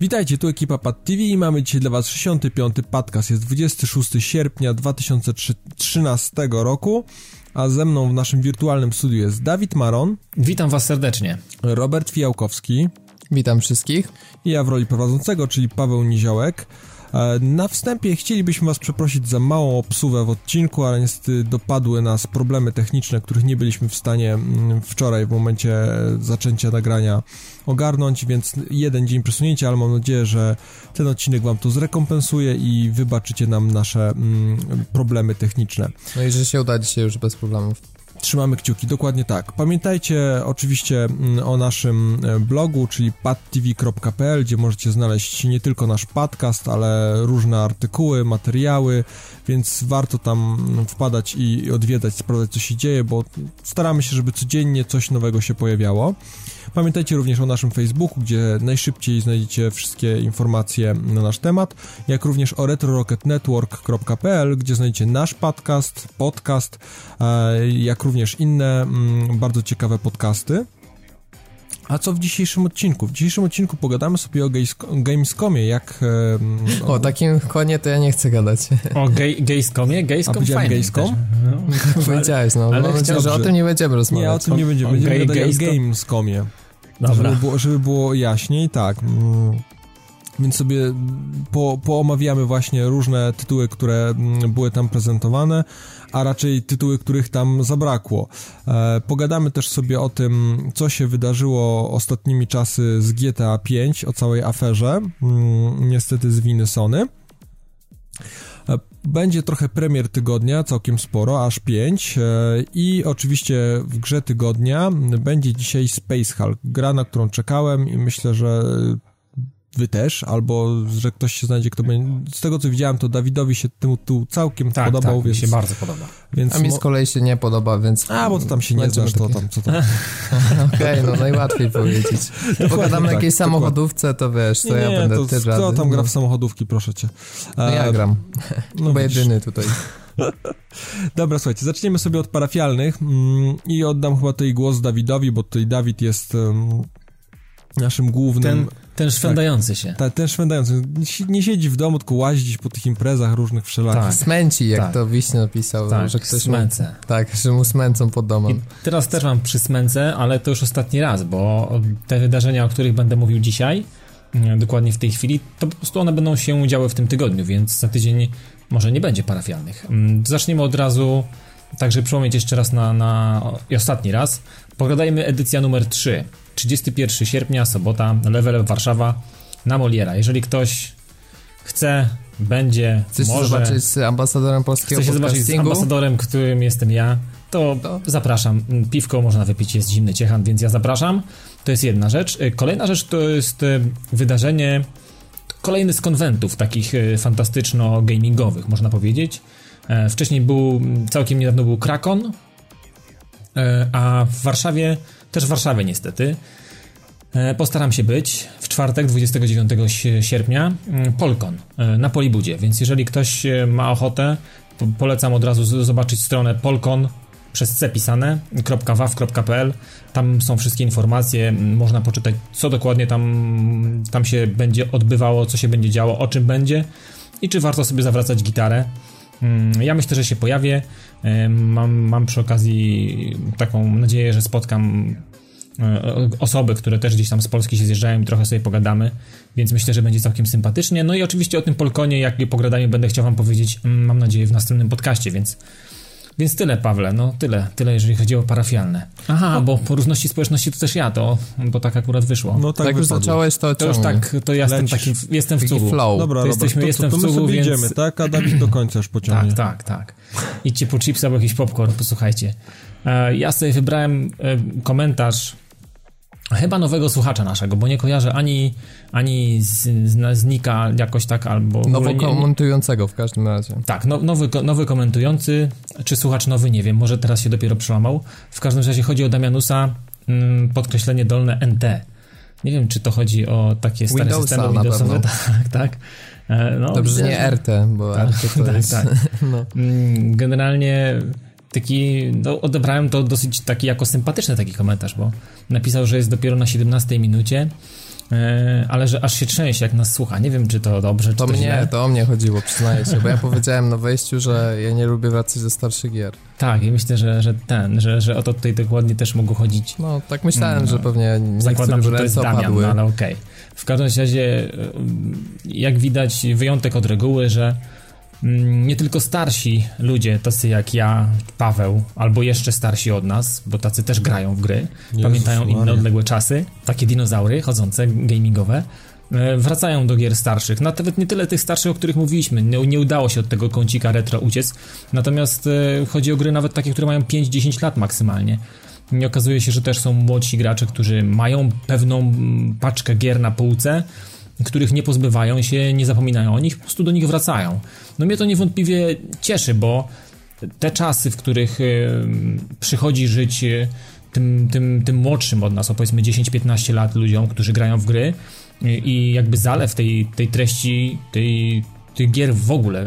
Witajcie, tu ekipa Pad TV i mamy dzisiaj dla Was 65. podcast. Jest 26 sierpnia 2013 roku, a ze mną w naszym wirtualnym studiu jest Dawid Maron. Witam Was serdecznie. Robert Fijałkowski. Witam wszystkich. Ja w roli prowadzącego, czyli Paweł Niziołek. E, na wstępie chcielibyśmy Was przeprosić za małą obsuwę w odcinku, ale niestety dopadły nas problemy techniczne, których nie byliśmy w stanie mm, wczoraj w momencie zaczęcia nagrania ogarnąć, więc jeden dzień przesunięcia, ale mam nadzieję, że ten odcinek Wam to zrekompensuje i wybaczycie nam nasze mm, problemy techniczne. No i że się uda dzisiaj już bez problemów. Trzymamy kciuki, dokładnie tak. Pamiętajcie oczywiście mm, o naszym e, blogu, czyli padtv.pl, gdzie możecie znaleźć nie tylko nasz podcast, ale różne artykuły, materiały, więc warto tam wpadać i odwiedzać, sprawdzać co się dzieje, bo staramy się, żeby codziennie coś nowego się pojawiało. Pamiętajcie również o naszym Facebooku, gdzie najszybciej znajdziecie wszystkie informacje na nasz temat, jak również o retrorocketnetwork.pl, gdzie znajdziecie nasz podcast, podcast, e, jak również inne mm, bardzo ciekawe podcasty. A co w dzisiejszym odcinku? W dzisiejszym odcinku pogadamy sobie o Gamescomie, jak... O, o takim konie to ja nie chcę gadać. O gej, Gamescomie? Gamescom A fajny Gamescom? No. Powiedziałeś, no. Ale chciał, że o tym nie będziemy rozmawiać. Nie, o tym nie będziemy. Będziemy o, gadać o Gamescomie. Dobra. Żeby było, żeby było jaśniej, tak. Mm. Więc sobie po, poomawiamy właśnie różne tytuły, które mm, były tam prezentowane, a raczej tytuły, których tam zabrakło. E, pogadamy też sobie o tym, co się wydarzyło ostatnimi czasy z GTA 5, o całej aferze, mm, niestety z winy Sony. E, będzie trochę premier tygodnia, całkiem sporo, aż 5 e, i oczywiście w grze tygodnia będzie dzisiaj Space Hulk, gra na którą czekałem i myślę, że wy też, albo że ktoś się znajdzie, kto będzie... Z tego, co widziałem, to Dawidowi się tym tu całkiem tak, podobał, tak, więc... mi się bardzo podoba. Więc A mi z kolei się nie podoba, więc... A, bo to tam się nie znasz, to tam, co tam. Okej, okay, no najłatwiej powiedzieć. Pogadam na tak, jakiejś samochodówce, to wiesz, to nie, ja będę to, ty Kto tam gra w samochodówki, proszę cię? No ja gram. No Chyba jedyny tutaj. Dobra, słuchajcie, zaczniemy sobie od parafialnych mm, i oddam chyba tutaj głos Dawidowi, bo tutaj Dawid jest naszym głównym... Ten, ten szwendający tak, się. Tak, ten szwendający. Nie siedzi w domu, tylko łazić po tych imprezach różnych wszelakich. Tak. Smęci, jak tak. to Wiśnie napisał. Tak, że ktoś smęce. Mu, tak, że mu smęcą pod domem. I teraz też mam przy smęce, ale to już ostatni raz, bo te wydarzenia, o których będę mówił dzisiaj, dokładnie w tej chwili, to po prostu one będą się działy w tym tygodniu, więc za tydzień może nie będzie parafialnych. Mm, zaczniemy od razu, także przypomnieć jeszcze raz na, na i ostatni raz. Pogadajmy edycja numer 3. 31 sierpnia, sobota, level Warszawa na Moliera. Jeżeli ktoś chce, będzie, Chcesz może... zobaczyć z ambasadorem polskiego Chce się zobaczyć z ambasadorem, którym jestem ja, to, to, zapraszam. Piwko można wypić, jest zimny ciechan, więc ja zapraszam. To jest jedna rzecz. Kolejna rzecz to jest e, wydarzenie, kolejny z konwentów takich e, fantastyczno-gamingowych, można powiedzieć. E, wcześniej był, całkiem niedawno był Krakon, a w Warszawie też w Warszawie niestety. E, postaram się być w czwartek 29 sierpnia mm, Polkon e, na Polibudzie, więc jeżeli ktoś e, ma ochotę, polecam od razu zobaczyć stronę polkon przez c tam są wszystkie informacje, można poczytać co dokładnie tam, tam się będzie odbywało, co się będzie działo, o czym będzie i czy warto sobie zawracać gitarę. Mm, ja myślę, że się pojawię. Mam, mam przy okazji taką nadzieję, że spotkam e, osoby, które też gdzieś tam z Polski się zjeżdżają i trochę sobie pogadamy, więc myślę, że będzie całkiem sympatycznie. No i oczywiście o tym Polkonie, jak i pogadaniu będę chciał wam powiedzieć, mm, mam nadzieję, w następnym podcaście, więc więc tyle, Pawle, no tyle, tyle jeżeli chodzi o parafialne. Aha, bo po różności społeczności to też ja, to, bo tak akurat wyszło. No tak, tak już zacząłeś, to To już tak, to ja jestem taki, jestem w cugu. Flow. Dobra, to jesteśmy, to, jestem to, to w cugu, więc... Idziemy, tak? A Dawid do końca już pociągnie. Tak, tak, tak. Idźcie po chips albo jakiś popcorn, posłuchajcie. E, ja sobie wybrałem e, komentarz Chyba nowego słuchacza naszego, bo nie kojarzę ani, ani z, z, znika jakoś tak, albo... Nowo komentującego w każdym razie. Tak, no, nowy, nowy komentujący, czy słuchacz nowy, nie wiem, może teraz się dopiero przełamał. W każdym razie chodzi o Damianusa, mm, podkreślenie dolne NT. Nie wiem, czy to chodzi o takie stare Windowsa systemy Windowsowe. Tak, tak. E, no, Dobrze, że nie RT, bo tak, RT to tak, jest... Tak. No. Mm, generalnie taki, no, odebrałem to dosyć taki jako sympatyczny taki komentarz, bo napisał, że jest dopiero na 17 minucie, e, ale że aż się trzęsie, jak nas słucha. Nie wiem, czy to dobrze, czy to, to mnie, źle. To o mnie chodziło, przyznaję się, bo ja powiedziałem na wejściu, że ja nie lubię wracać ze starszych gier. Tak, i myślę, że, że ten, że, że o to tutaj dokładnie też mogło chodzić. No, tak myślałem, no. że pewnie Zakładam, że to jest Damian, no, ale okej. Okay. W każdym razie, jak widać, wyjątek od reguły, że Mm, nie tylko starsi ludzie, tacy jak ja, Paweł, albo jeszcze starsi od nas, bo tacy też grają w gry, Jezus pamiętają Maria. inne odległe czasy, takie dinozaury chodzące, gamingowe, e, wracają do gier starszych. Nawet nie tyle tych starszych, o których mówiliśmy, nie, nie udało się od tego kącika retro uciec, natomiast e, chodzi o gry nawet takie, które mają 5-10 lat maksymalnie. I okazuje się, że też są młodsi gracze, którzy mają pewną mm, paczkę gier na półce, których nie pozbywają się, nie zapominają o nich, po prostu do nich wracają. No mnie to niewątpliwie cieszy, bo te czasy, w których przychodzi żyć tym, tym, tym młodszym od nas, o powiedzmy 10-15 lat ludziom, którzy grają w gry i jakby zalew tej, tej treści, tej, tych gier w ogóle,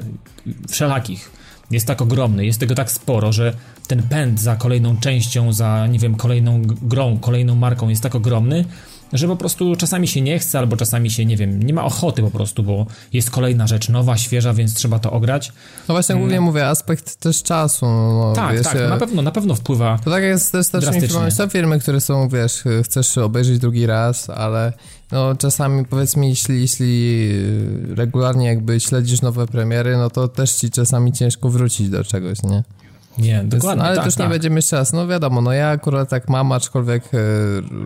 wszelakich, jest tak ogromny, jest tego tak sporo, że ten pęd za kolejną częścią, za, nie wiem, kolejną grą, kolejną marką jest tak ogromny, że po prostu czasami się nie chce, albo czasami się, nie wiem, nie ma ochoty po prostu, bo jest kolejna rzecz nowa, świeża, więc trzeba to ograć. No właśnie, głównie mm. mówię, aspekt też czasu. No, tak, wiesz, tak, na pewno, na pewno wpływa To tak jest też też Są firmy, które są, wiesz, chcesz obejrzeć drugi raz, ale no czasami powiedzmy, jeśli, jeśli regularnie jakby śledzisz nowe premiery, no to też ci czasami ciężko wrócić do czegoś, nie? Nie, dokładnie. ale tak, też tak. nie będziemy jeszcze raz. No wiadomo, no ja akurat tak mam, aczkolwiek e,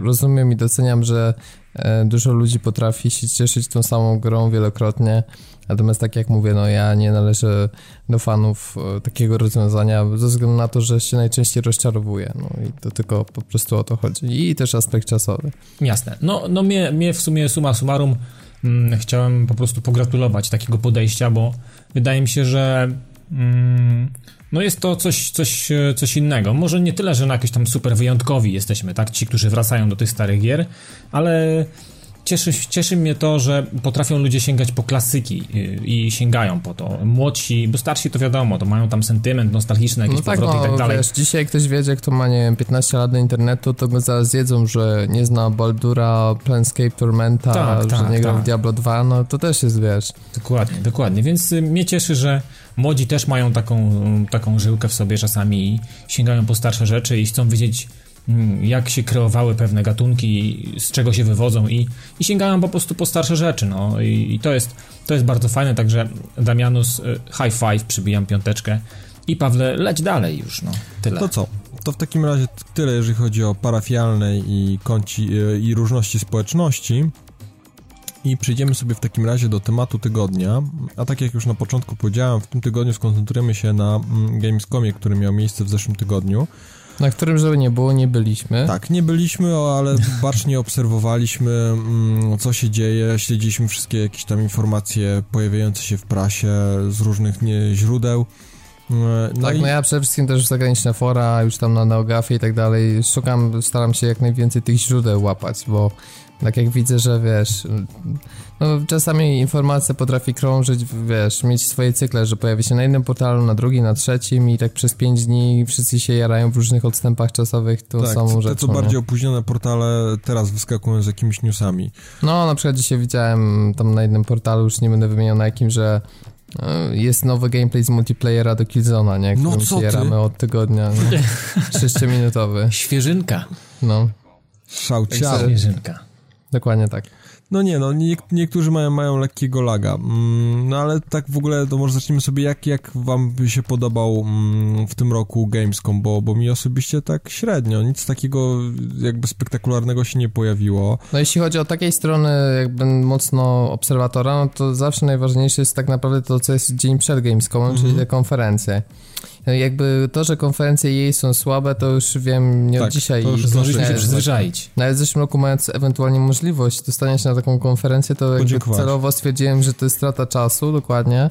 rozumiem i doceniam, że e, dużo ludzi potrafi się cieszyć tą samą grą wielokrotnie. Natomiast tak jak mówię, no ja nie należę do fanów e, takiego rozwiązania ze względu na to, że się najczęściej rozczarowuje. No i to tylko po prostu o to chodzi. I też aspekt czasowy. Jasne. No, no mnie, mnie w sumie suma summarum hmm, chciałem po prostu pogratulować takiego podejścia, bo wydaje mi się, że hmm, no jest to coś, coś, e, coś innego. Może nie tyle, że na jakieś tam super wyjątkowi jesteśmy, tak? Ci, którzy wracają do tych starych gier, ale cieszy, cieszy mnie to, że potrafią ludzie sięgać po klasyki i, i sięgają po to. Młodsi, bo starsi to wiadomo, to mają tam sentyment nostalgiczny, jakieś no tak, powroty no, i tak dalej. Wiesz, dzisiaj ktoś wiedzie, kto ma, nie wiem, 15 lat do internetu, to go zaraz jedzą, że nie zna Baldura, Planescape Tormenta, tak, że tak, nie grał tak. w Diablo 2, no to też jest, wiesz. Dokładnie, dokładnie, więc y, mnie cieszy, że młodzi też mają taką, taką żyłkę w sobie czasami i sięgają po starsze rzeczy i chcą wiedzieć Mm, jak się kreowały pewne gatunki, z czego się wywodzą i, i sięgają po prostu po starsze rzeczy, no i, i to, jest, to jest bardzo fajne, także Damianus, y, high five, przybijam piąteczkę i Pawle, leć dalej już, no, tyle. To co? To w takim razie tyle, jeżeli chodzi o parafialne i, kąci, y, i różności społeczności. I przejdziemy sobie w takim razie do tematu tygodnia. A tak jak już na początku powiedziałem, w tym tygodniu skoncentrujemy się na mm, Gamescomie, który miał miejsce w zeszłym tygodniu. Na którym, żeby nie było, nie byliśmy. Tak, nie byliśmy, ale bacznie obserwowaliśmy, mm, co się dzieje, śledziliśmy wszystkie jakieś tam informacje pojawiające się w prasie z różnych źródeł. E, no tak, i... no ja przede wszystkim też zagraniczne fora, już tam na Neogafie i tak dalej, szukam, staram się jak najwięcej tych źródeł łapać, bo tak jak widzę, że wiesz, no czasami informacja potrafi krążyć, wiesz, mieć swoje cykle, że pojawi się na jednym portalu, na drugim, na trzecim i tak przez pięć dni wszyscy się jarają w różnych odstępach czasowych tą tak, samą rzeczą. te co bardziej opóźnione portale teraz wyskakują z jakimiś newsami. No, na przykład dzisiaj widziałem tam na jednym portalu, już nie będę wymieniał na jakim, że e, jest nowy gameplay z multiplayera do Killzona, nie? No co się jaramy od tygodnia. Sześciominutowy. Świeżynka. No. Szałcia. Świeżynka. Dokładnie tak. No nie, no nie, niektórzy mają, mają lekkiego laga. Mm, no ale tak w ogóle to może zacznijmy sobie, jak, jak wam by się podobał mm, w tym roku Gamescom, bo, bo mi osobiście tak średnio, nic takiego jakby spektakularnego się nie pojawiło. No jeśli chodzi o takiej strony jakby mocno obserwatora, no to zawsze najważniejsze jest tak naprawdę to, co jest dzień przed Gamescomem, mm -hmm. czyli mhm. te konferencje. Jakby to, że konferencje jej są słabe, to już wiem nie tak, od dzisiaj. To już zdążyliśmy się przyzwyczaić. Nawet w zeszłym roku mając ewentualnie możliwość dostania się na taką konferencję, to jakby celowo stwierdziłem, że to jest strata czasu, dokładnie.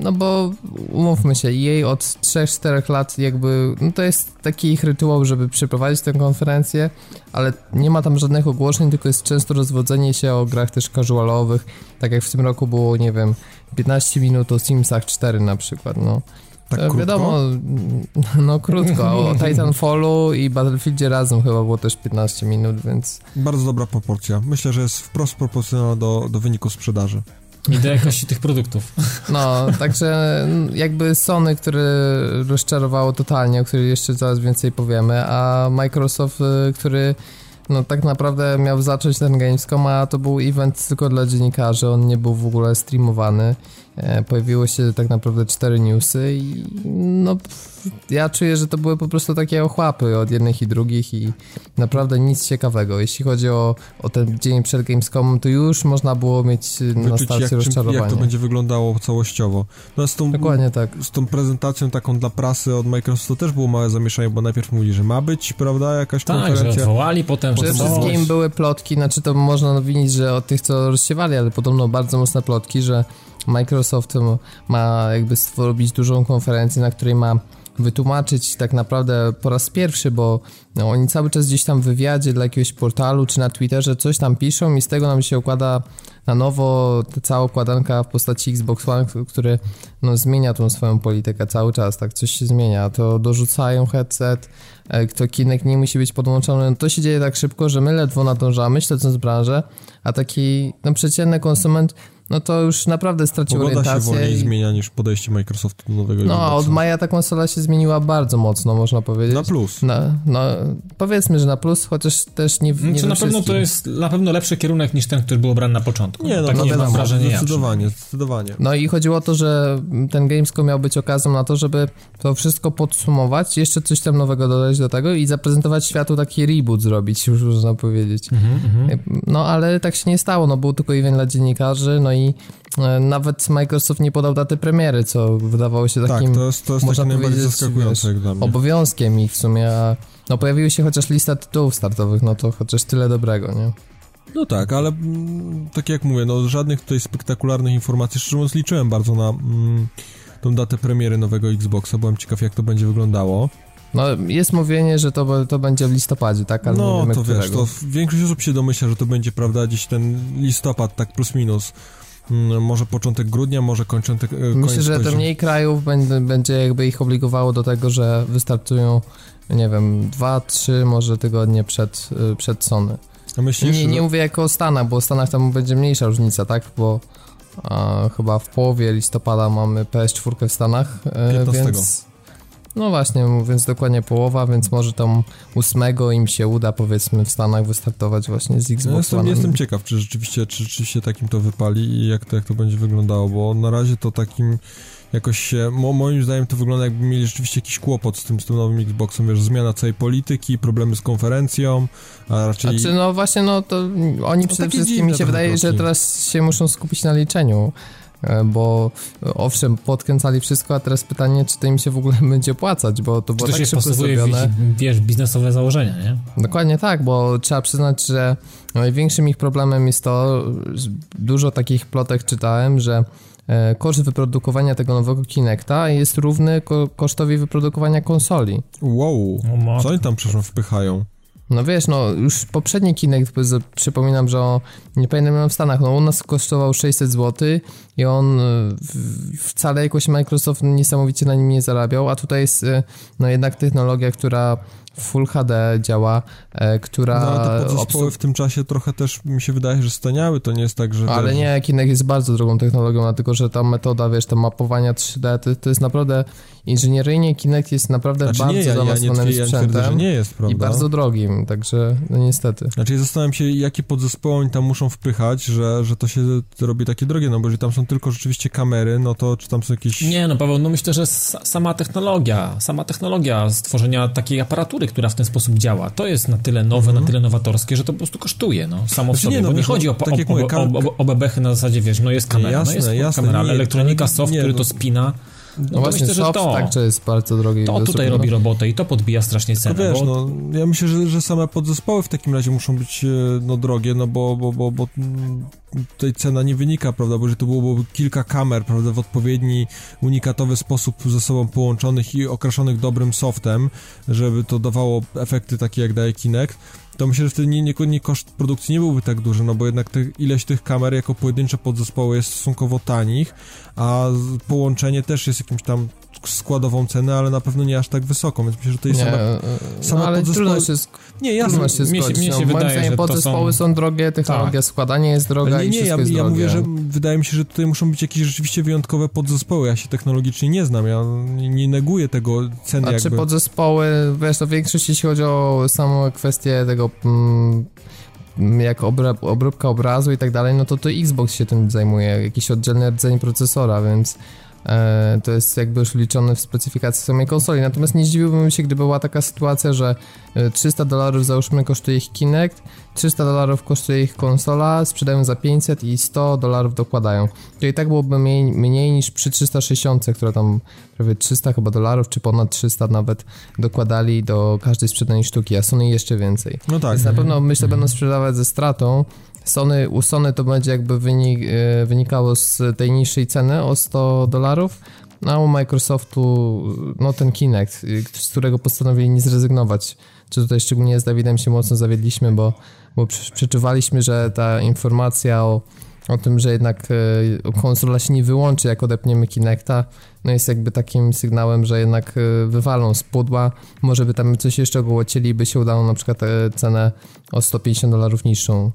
No bo umówmy się, jej od 3-4 lat jakby, no to jest taki ich rytuał, żeby przeprowadzić tę konferencję, ale nie ma tam żadnych ogłoszeń, tylko jest często rozwodzenie się o grach też casualowych, tak jak w tym roku było, nie wiem, 15 minut o Simsach 4 na przykład, no. Tak krótko? Wiadomo, no krótko. O Titanfallu i Battlefieldzie razem chyba było też 15 minut, więc... Bardzo dobra proporcja. Myślę, że jest wprost proporcjonalna do, do wyniku sprzedaży. I do jakości tych produktów. No, także jakby Sony, które rozczarowało totalnie, o którym jeszcze zaraz więcej powiemy, a Microsoft, y, który no tak naprawdę miał zacząć ten Gamescom, a to był event tylko dla dziennikarzy, on nie był w ogóle streamowany. E, pojawiło się tak naprawdę cztery newsy i no ja czuję, że to były po prostu takie ochłapy od jednych i drugich i naprawdę nic ciekawego. Jeśli chodzi o, o ten dzień przed Gamescomem, to już można było mieć Wyczuć, na starcie jak, rozczarowanie. jak to będzie wyglądało całościowo. No z tą, Dokładnie tak. Z tą prezentacją taką dla prasy od Microsoftu też było małe zamieszanie, bo najpierw mówili, że ma być, prawda, jakaś tak, konferencja. że odwołali, potem... Przede wszystkim były plotki, znaczy to można nowinić, że od tych, co rozsiewali, ale podobno bardzo mocne plotki, że Microsoft ma jakby robić dużą konferencję, na której ma wytłumaczyć tak naprawdę po raz pierwszy, bo no, oni cały czas gdzieś tam w wywiadzie dla jakiegoś portalu czy na Twitterze coś tam piszą i z tego nam się układa na nowo cała układanka w postaci Xbox One, który no, zmienia tą swoją politykę cały czas, tak coś się zmienia, to dorzucają headset, e, to kinek nie musi być podłączony, no, to się dzieje tak szybko, że my ledwo nadążamy, śledząc branżę, a taki no, przeciętny konsument no to już naprawdę stracił Pogoda orientację. się wolniej i... zmienia niż podejście Microsoftu do nowego No, a od maja ta konsola się zmieniła bardzo mocno, można powiedzieć. Na plus. No, no powiedzmy, że na plus, chociaż też nie, nie znaczy, Na pewno to jest na pewno lepszy kierunek niż ten, który był brany na początku. Nie, no, tak no, nie mam wrażenia Zdecydowanie, ja zdecydowanie. No i chodziło o to, że ten Gamescom miał być okazją na to, żeby to wszystko podsumować, jeszcze coś tam nowego dodać do tego i zaprezentować światu taki reboot zrobić, już można powiedzieć. Mm -hmm. No ale tak się nie stało, no był tylko event dla dziennikarzy, no i i e, nawet Microsoft nie podał daty premiery, co wydawało się takim, tak, to jest, to jest można najbardziej zaskakujące wiesz, dla mnie. obowiązkiem ich w sumie, a no pojawiły się chociaż lista tytułów startowych, no to chociaż tyle dobrego, nie? No tak, ale mm, tak jak mówię, no żadnych tutaj spektakularnych informacji, szczerze mówiąc liczyłem bardzo na mm, tą datę premiery nowego Xboxa, byłem ciekaw jak to będzie wyglądało. No, jest mówienie, że to, to będzie w listopadzie, tak? Ale no, to którego. wiesz, to większość osób się domyśla, że to będzie, prawda, gdzieś ten listopad, tak plus minus. Mm, może początek grudnia, może kończątek. E, Myślę, że to mniej krajów będzie, będzie jakby ich obligowało do tego, że wystartują, nie wiem, dwa, trzy może tygodnie przed, e, przed Sony. Myślisz, nie, nie że... mówię jako o Stanach, bo w Stanach tam będzie mniejsza różnica, tak? Bo a, chyba w połowie listopada mamy PS4 w Stanach, 15. E, więc no właśnie, mówiąc dokładnie połowa, więc może tam ósmego im się uda, powiedzmy, w Stanach wystartować właśnie z Xbox no jestem, jestem ciekaw, czy rzeczywiście, czy rzeczywiście takim to wypali i jak to, jak to będzie wyglądało, bo na razie to takim jakoś się, mo, moim zdaniem to wygląda jakby mieli rzeczywiście jakiś kłopot z tym, z tym nowym Xboxem, wiesz, zmiana całej polityki, problemy z konferencją, a raczej... Znaczy, no właśnie, no to oni no przede wszystkim, mi się wydaje, że teraz się muszą skupić na liczeniu bo owszem, podkręcali wszystko, a teraz pytanie, czy to im się w ogóle będzie opłacać, bo to czy było to tak szybko zrobione. W, wiesz, biznesowe założenia, nie? Dokładnie tak, bo trzeba przyznać, że największym ich problemem jest to, dużo takich plotek czytałem, że e, koszt wyprodukowania tego nowego Kinecta jest równy kosztowi wyprodukowania konsoli. Wow, co oni tam przecież wpychają? No wiesz, no już poprzedni Kinect, przypominam, że o, nie pamiętam w Stanach, no u nas kosztował 600 zł i on e, wcale jakoś Microsoft niesamowicie na nim nie zarabiał, a tutaj jest e, no jednak technologia, która Full HD działa, e, która... No ale te podzespoły w tym czasie trochę też mi się wydaje, że staniały, to nie jest tak, że... Ale nie, Kinect jest bardzo drogą technologią, dlatego że ta metoda, wiesz, to mapowania 3D, to, to jest naprawdę... Inżynieryjnie Kinect jest naprawdę znaczy, bardzo nie, ja, zaawansowanym ja nie, sprzętem ja twierdzę, że nie jest, prawda? i bardzo drogim, także no niestety. Znaczy zastanawiam się, jakie podzespoły oni tam muszą wpychać, że, że to się robi takie drogie, no bo jeżeli tam są tylko rzeczywiście kamery, no to czy tam są jakieś... Nie, no Paweł, no myślę, że sama technologia, sama technologia stworzenia takiej aparatury, która w ten sposób działa, to jest na tyle nowe, mhm. na tyle nowatorskie, że to po prostu kosztuje, no, samo znaczy, w sobie, nie, no, bo nie chodzi o, tak o, o, o, o, bebechy na zasadzie, wiesz, no jest kamera, jasne, no jest jasne, kamera, ale elektronika, soft, nie, który no. to spina, no, no właśnie, myślę, że to, także jest bardzo drogi. To tutaj robi robotę i to podbija strasznie cenę. To wiesz, bo... no, ja myślę, że, że same podzespoły w takim razie muszą być e, no, drogie, no bo, bo, bo, bo tutaj cena nie wynika, prawda, bo że to byłoby kilka kamer, prawda, w odpowiedni, unikatowy sposób ze sobą połączonych i okraszonych dobrym softem, żeby to dawało efekty takie jak daje Kinect, to myślę, że wtedy nie, nie, nie koszt produkcji nie byłby tak duży, no bo jednak ileś tych kamer jako pojedyncze podzespoły jest stosunkowo tanich, a połączenie też jest jakimś tam składową cenę, ale na pewno nie aż tak wysoką, więc myślę, że to jest nie, sama, e, sama no, ale podzespoły... trudno się, nie, jasne. Trudno się zgodzić. Mnie, się, mnie się no, wydaje, że podzespoły są... są drogie, technologia tak. składania jest droga ale nie, nie, ja, ja mówię, że wydaje mi się, że tutaj muszą być jakieś rzeczywiście wyjątkowe podzespoły, ja się technologicznie nie znam, ja nie, neguję tego ceny A jakby. czy podzespoły, wiesz, to większość jeśli chodzi o samą kwestię tego mm, jak obróbka obrazu i tak dalej, no to to Xbox się tym zajmuje, jakiś oddzielny rdzeń procesora, więc E, to jest jakby już wliczone w specyfikację samej konsoli. Natomiast nie zdziwiłbym się, gdyby była taka sytuacja, że 300 e, dolarów załóżmy kosztuje ich Kinect, 300 dolarów kosztuje ich konsola, sprzedają za 500 i 100 dolarów dokładają. To i tak byłoby mniej, mniej niż przy 360, która tam prawie 300 chyba dolarów, czy ponad 300 nawet dokładali do każdej sprzedanej sztuki, a Sony jeszcze więcej. No tak. Więc na pewno myślę, będą sprzedawać ze stratą, Sony, u Sony to będzie jakby wynik, e, wynikało z tej niższej ceny o 100 dolarów, a u Microsoftu no ten Kinect, z którego postanowili nie zrezygnować. Czy tutaj szczególnie z Dawidem się mocno zawiedliśmy, bo, bo przeczuwaliśmy, że ta informacja o, o tym, że jednak e, konsola się nie wyłączy, jak odepniemy Kinecta, no jest jakby takim sygnałem, że jednak e, wywalą z pudła, może by tam coś jeszcze ogołocili, by się udało na przykład cenę o 150 dolarów niższą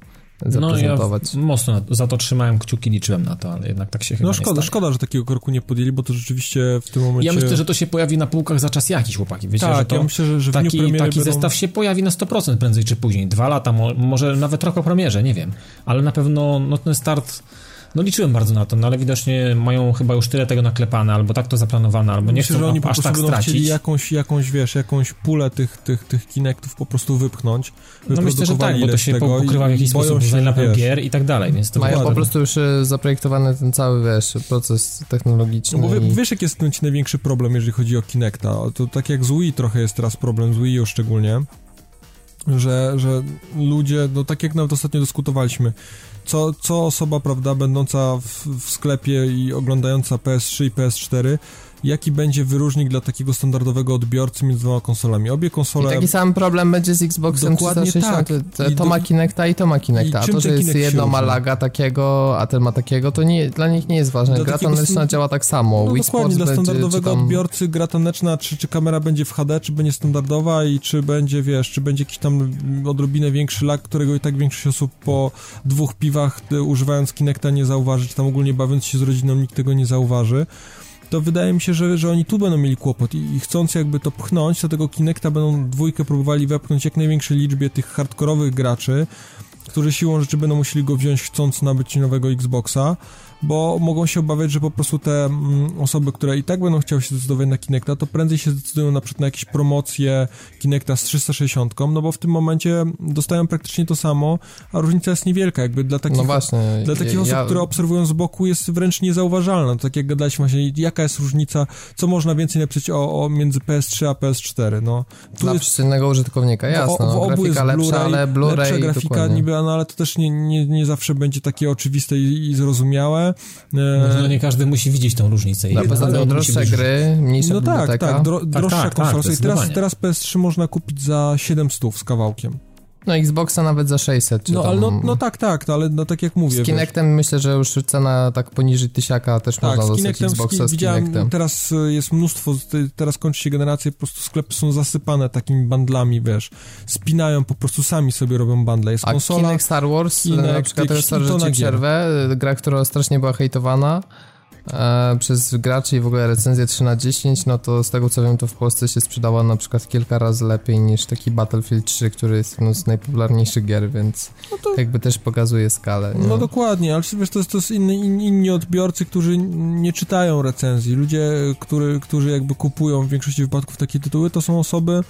zaprezentować. No ja mocno za to trzymałem kciuki, liczyłem na to, ale jednak tak się chyba No szkoda, szkoda, że takiego kroku nie podjęli, bo to rzeczywiście w tym momencie... Ja myślę, że to się pojawi na półkach za czas jakiś, chłopaki. Wiecie, tak, że to ja myślę, że, że taki, taki będą... zestaw się pojawi na 100% prędzej czy później. Dwa lata, może nawet rok po premierze, nie wiem. Ale na pewno no, ten start no liczyłem bardzo na to, no ale widocznie mają chyba już tyle tego naklepane, albo tak to zaplanowane, albo nie Myślę, chcą że oni aż tak stracić. chcieli jakąś, jakąś, wiesz, jakąś pulę tych, tych, tych Kinectów po prostu wypchnąć. No myślę, że tak, bo to się pokrywa w jakiś sposób z line gier i tak dalej, więc to Mają po prostu już e, zaprojektowany ten cały, wiesz, proces technologiczny. No bo i... wiesz, jaki jest ten największy problem, jeżeli chodzi o Kinecta? To tak jak z Wii trochę jest teraz problem, z Wii U szczególnie, że, że ludzie, no tak jak nawet ostatnio dyskutowaliśmy, co, co osoba, prawda, będąca w, w sklepie i oglądająca PS3 i PS4 jaki będzie wyróżnik dla takiego standardowego odbiorcy między dwoma konsolami. Obie konsole... I taki sam problem będzie z Xboxem Dokładnie 360. Tak. To, to ma Kinecta i to ma Kinecta. A to, że jest jedno ma laga takiego, a ten ma takiego, to nie, dla nich nie jest ważne. Dla gra taneczna działa tak samo. No Wii dokładnie, dla standardowego tam... odbiorcy gra taneczna, czy, czy kamera będzie w HD, czy będzie standardowa i czy będzie, wiesz, czy będzie jakiś tam odrobinę większy lag, którego i tak większość osób po dwóch piwach y, używając Kinecta nie zauważy, czy tam ogólnie bawiąc się z rodziną nikt tego nie zauważy to wydaje mi się, że, że oni tu będą mieli kłopot i, i chcąc jakby to pchnąć, do tego Kinecta będą dwójkę próbowali wepchnąć jak największej liczbie tych hardkorowych graczy, którzy siłą rzeczy będą musieli go wziąć chcąc nabyć nowego Xboxa, bo mogą się obawiać, że po prostu te mm, osoby, które i tak będą chciały się zdecydować na Kinecta, to prędzej się zdecydują na przykład na jakieś promocje Kinecta z 360, no bo w tym momencie dostają praktycznie to samo, a różnica jest niewielka, jakby dla takich, no właśnie, dla takich ja, osób, które obserwują z boku jest wręcz niezauważalna, tak jak gadaliśmy właśnie, jaka jest różnica, co można więcej napisać o, o między PS3 a PS4, no. Tu dla jest, przeciętnego użytkownika, jasne, no, grafika jest lepsza, ale Blu-ray lepsza grafika dokładnie. niby, no ale to też nie, nie, nie zawsze będzie takie oczywiste i, i zrozumiałe, E, no nie każdy musi widzieć tą różnicę. No, poza tym droższe gry, mniejsza No tak, tak, dro, tak, droższa tak, konsola. Tak, teraz, teraz PS3 można kupić za 700 z kawałkiem. No Xboxa nawet za 600. no, tam... ale no, no tak, tak, ale no, tak jak mówię. Z Kinectem wiesz. myślę, że już cena tak poniżej tysiaka też tak, można dostać Xboxa z, z Kinectem. Teraz e, jest mnóstwo, teraz kończy się generacja, po prostu sklepy są zasypane takimi bandlami, wiesz, spinają, po prostu sami sobie robią bandle. Jest konsola, A Kinect Star Wars, Kinect, na przykład że przerwę, gra, która strasznie była hejtowana, e, przez graczy i w ogóle recenzję 3 na 10, no to z tego co wiem, to w Polsce się sprzedała na przykład kilka razy lepiej niż taki Battlefield 3, który jest jedną z najpopularniejszych gier, więc no to... jakby też pokazuje skalę. Nie? No dokładnie, ale wiesz, to jest, to jest inni, inni odbiorcy, którzy nie czytają recenzji. Ludzie, który, którzy jakby kupują w większości wypadków takie tytuły, to są osoby e,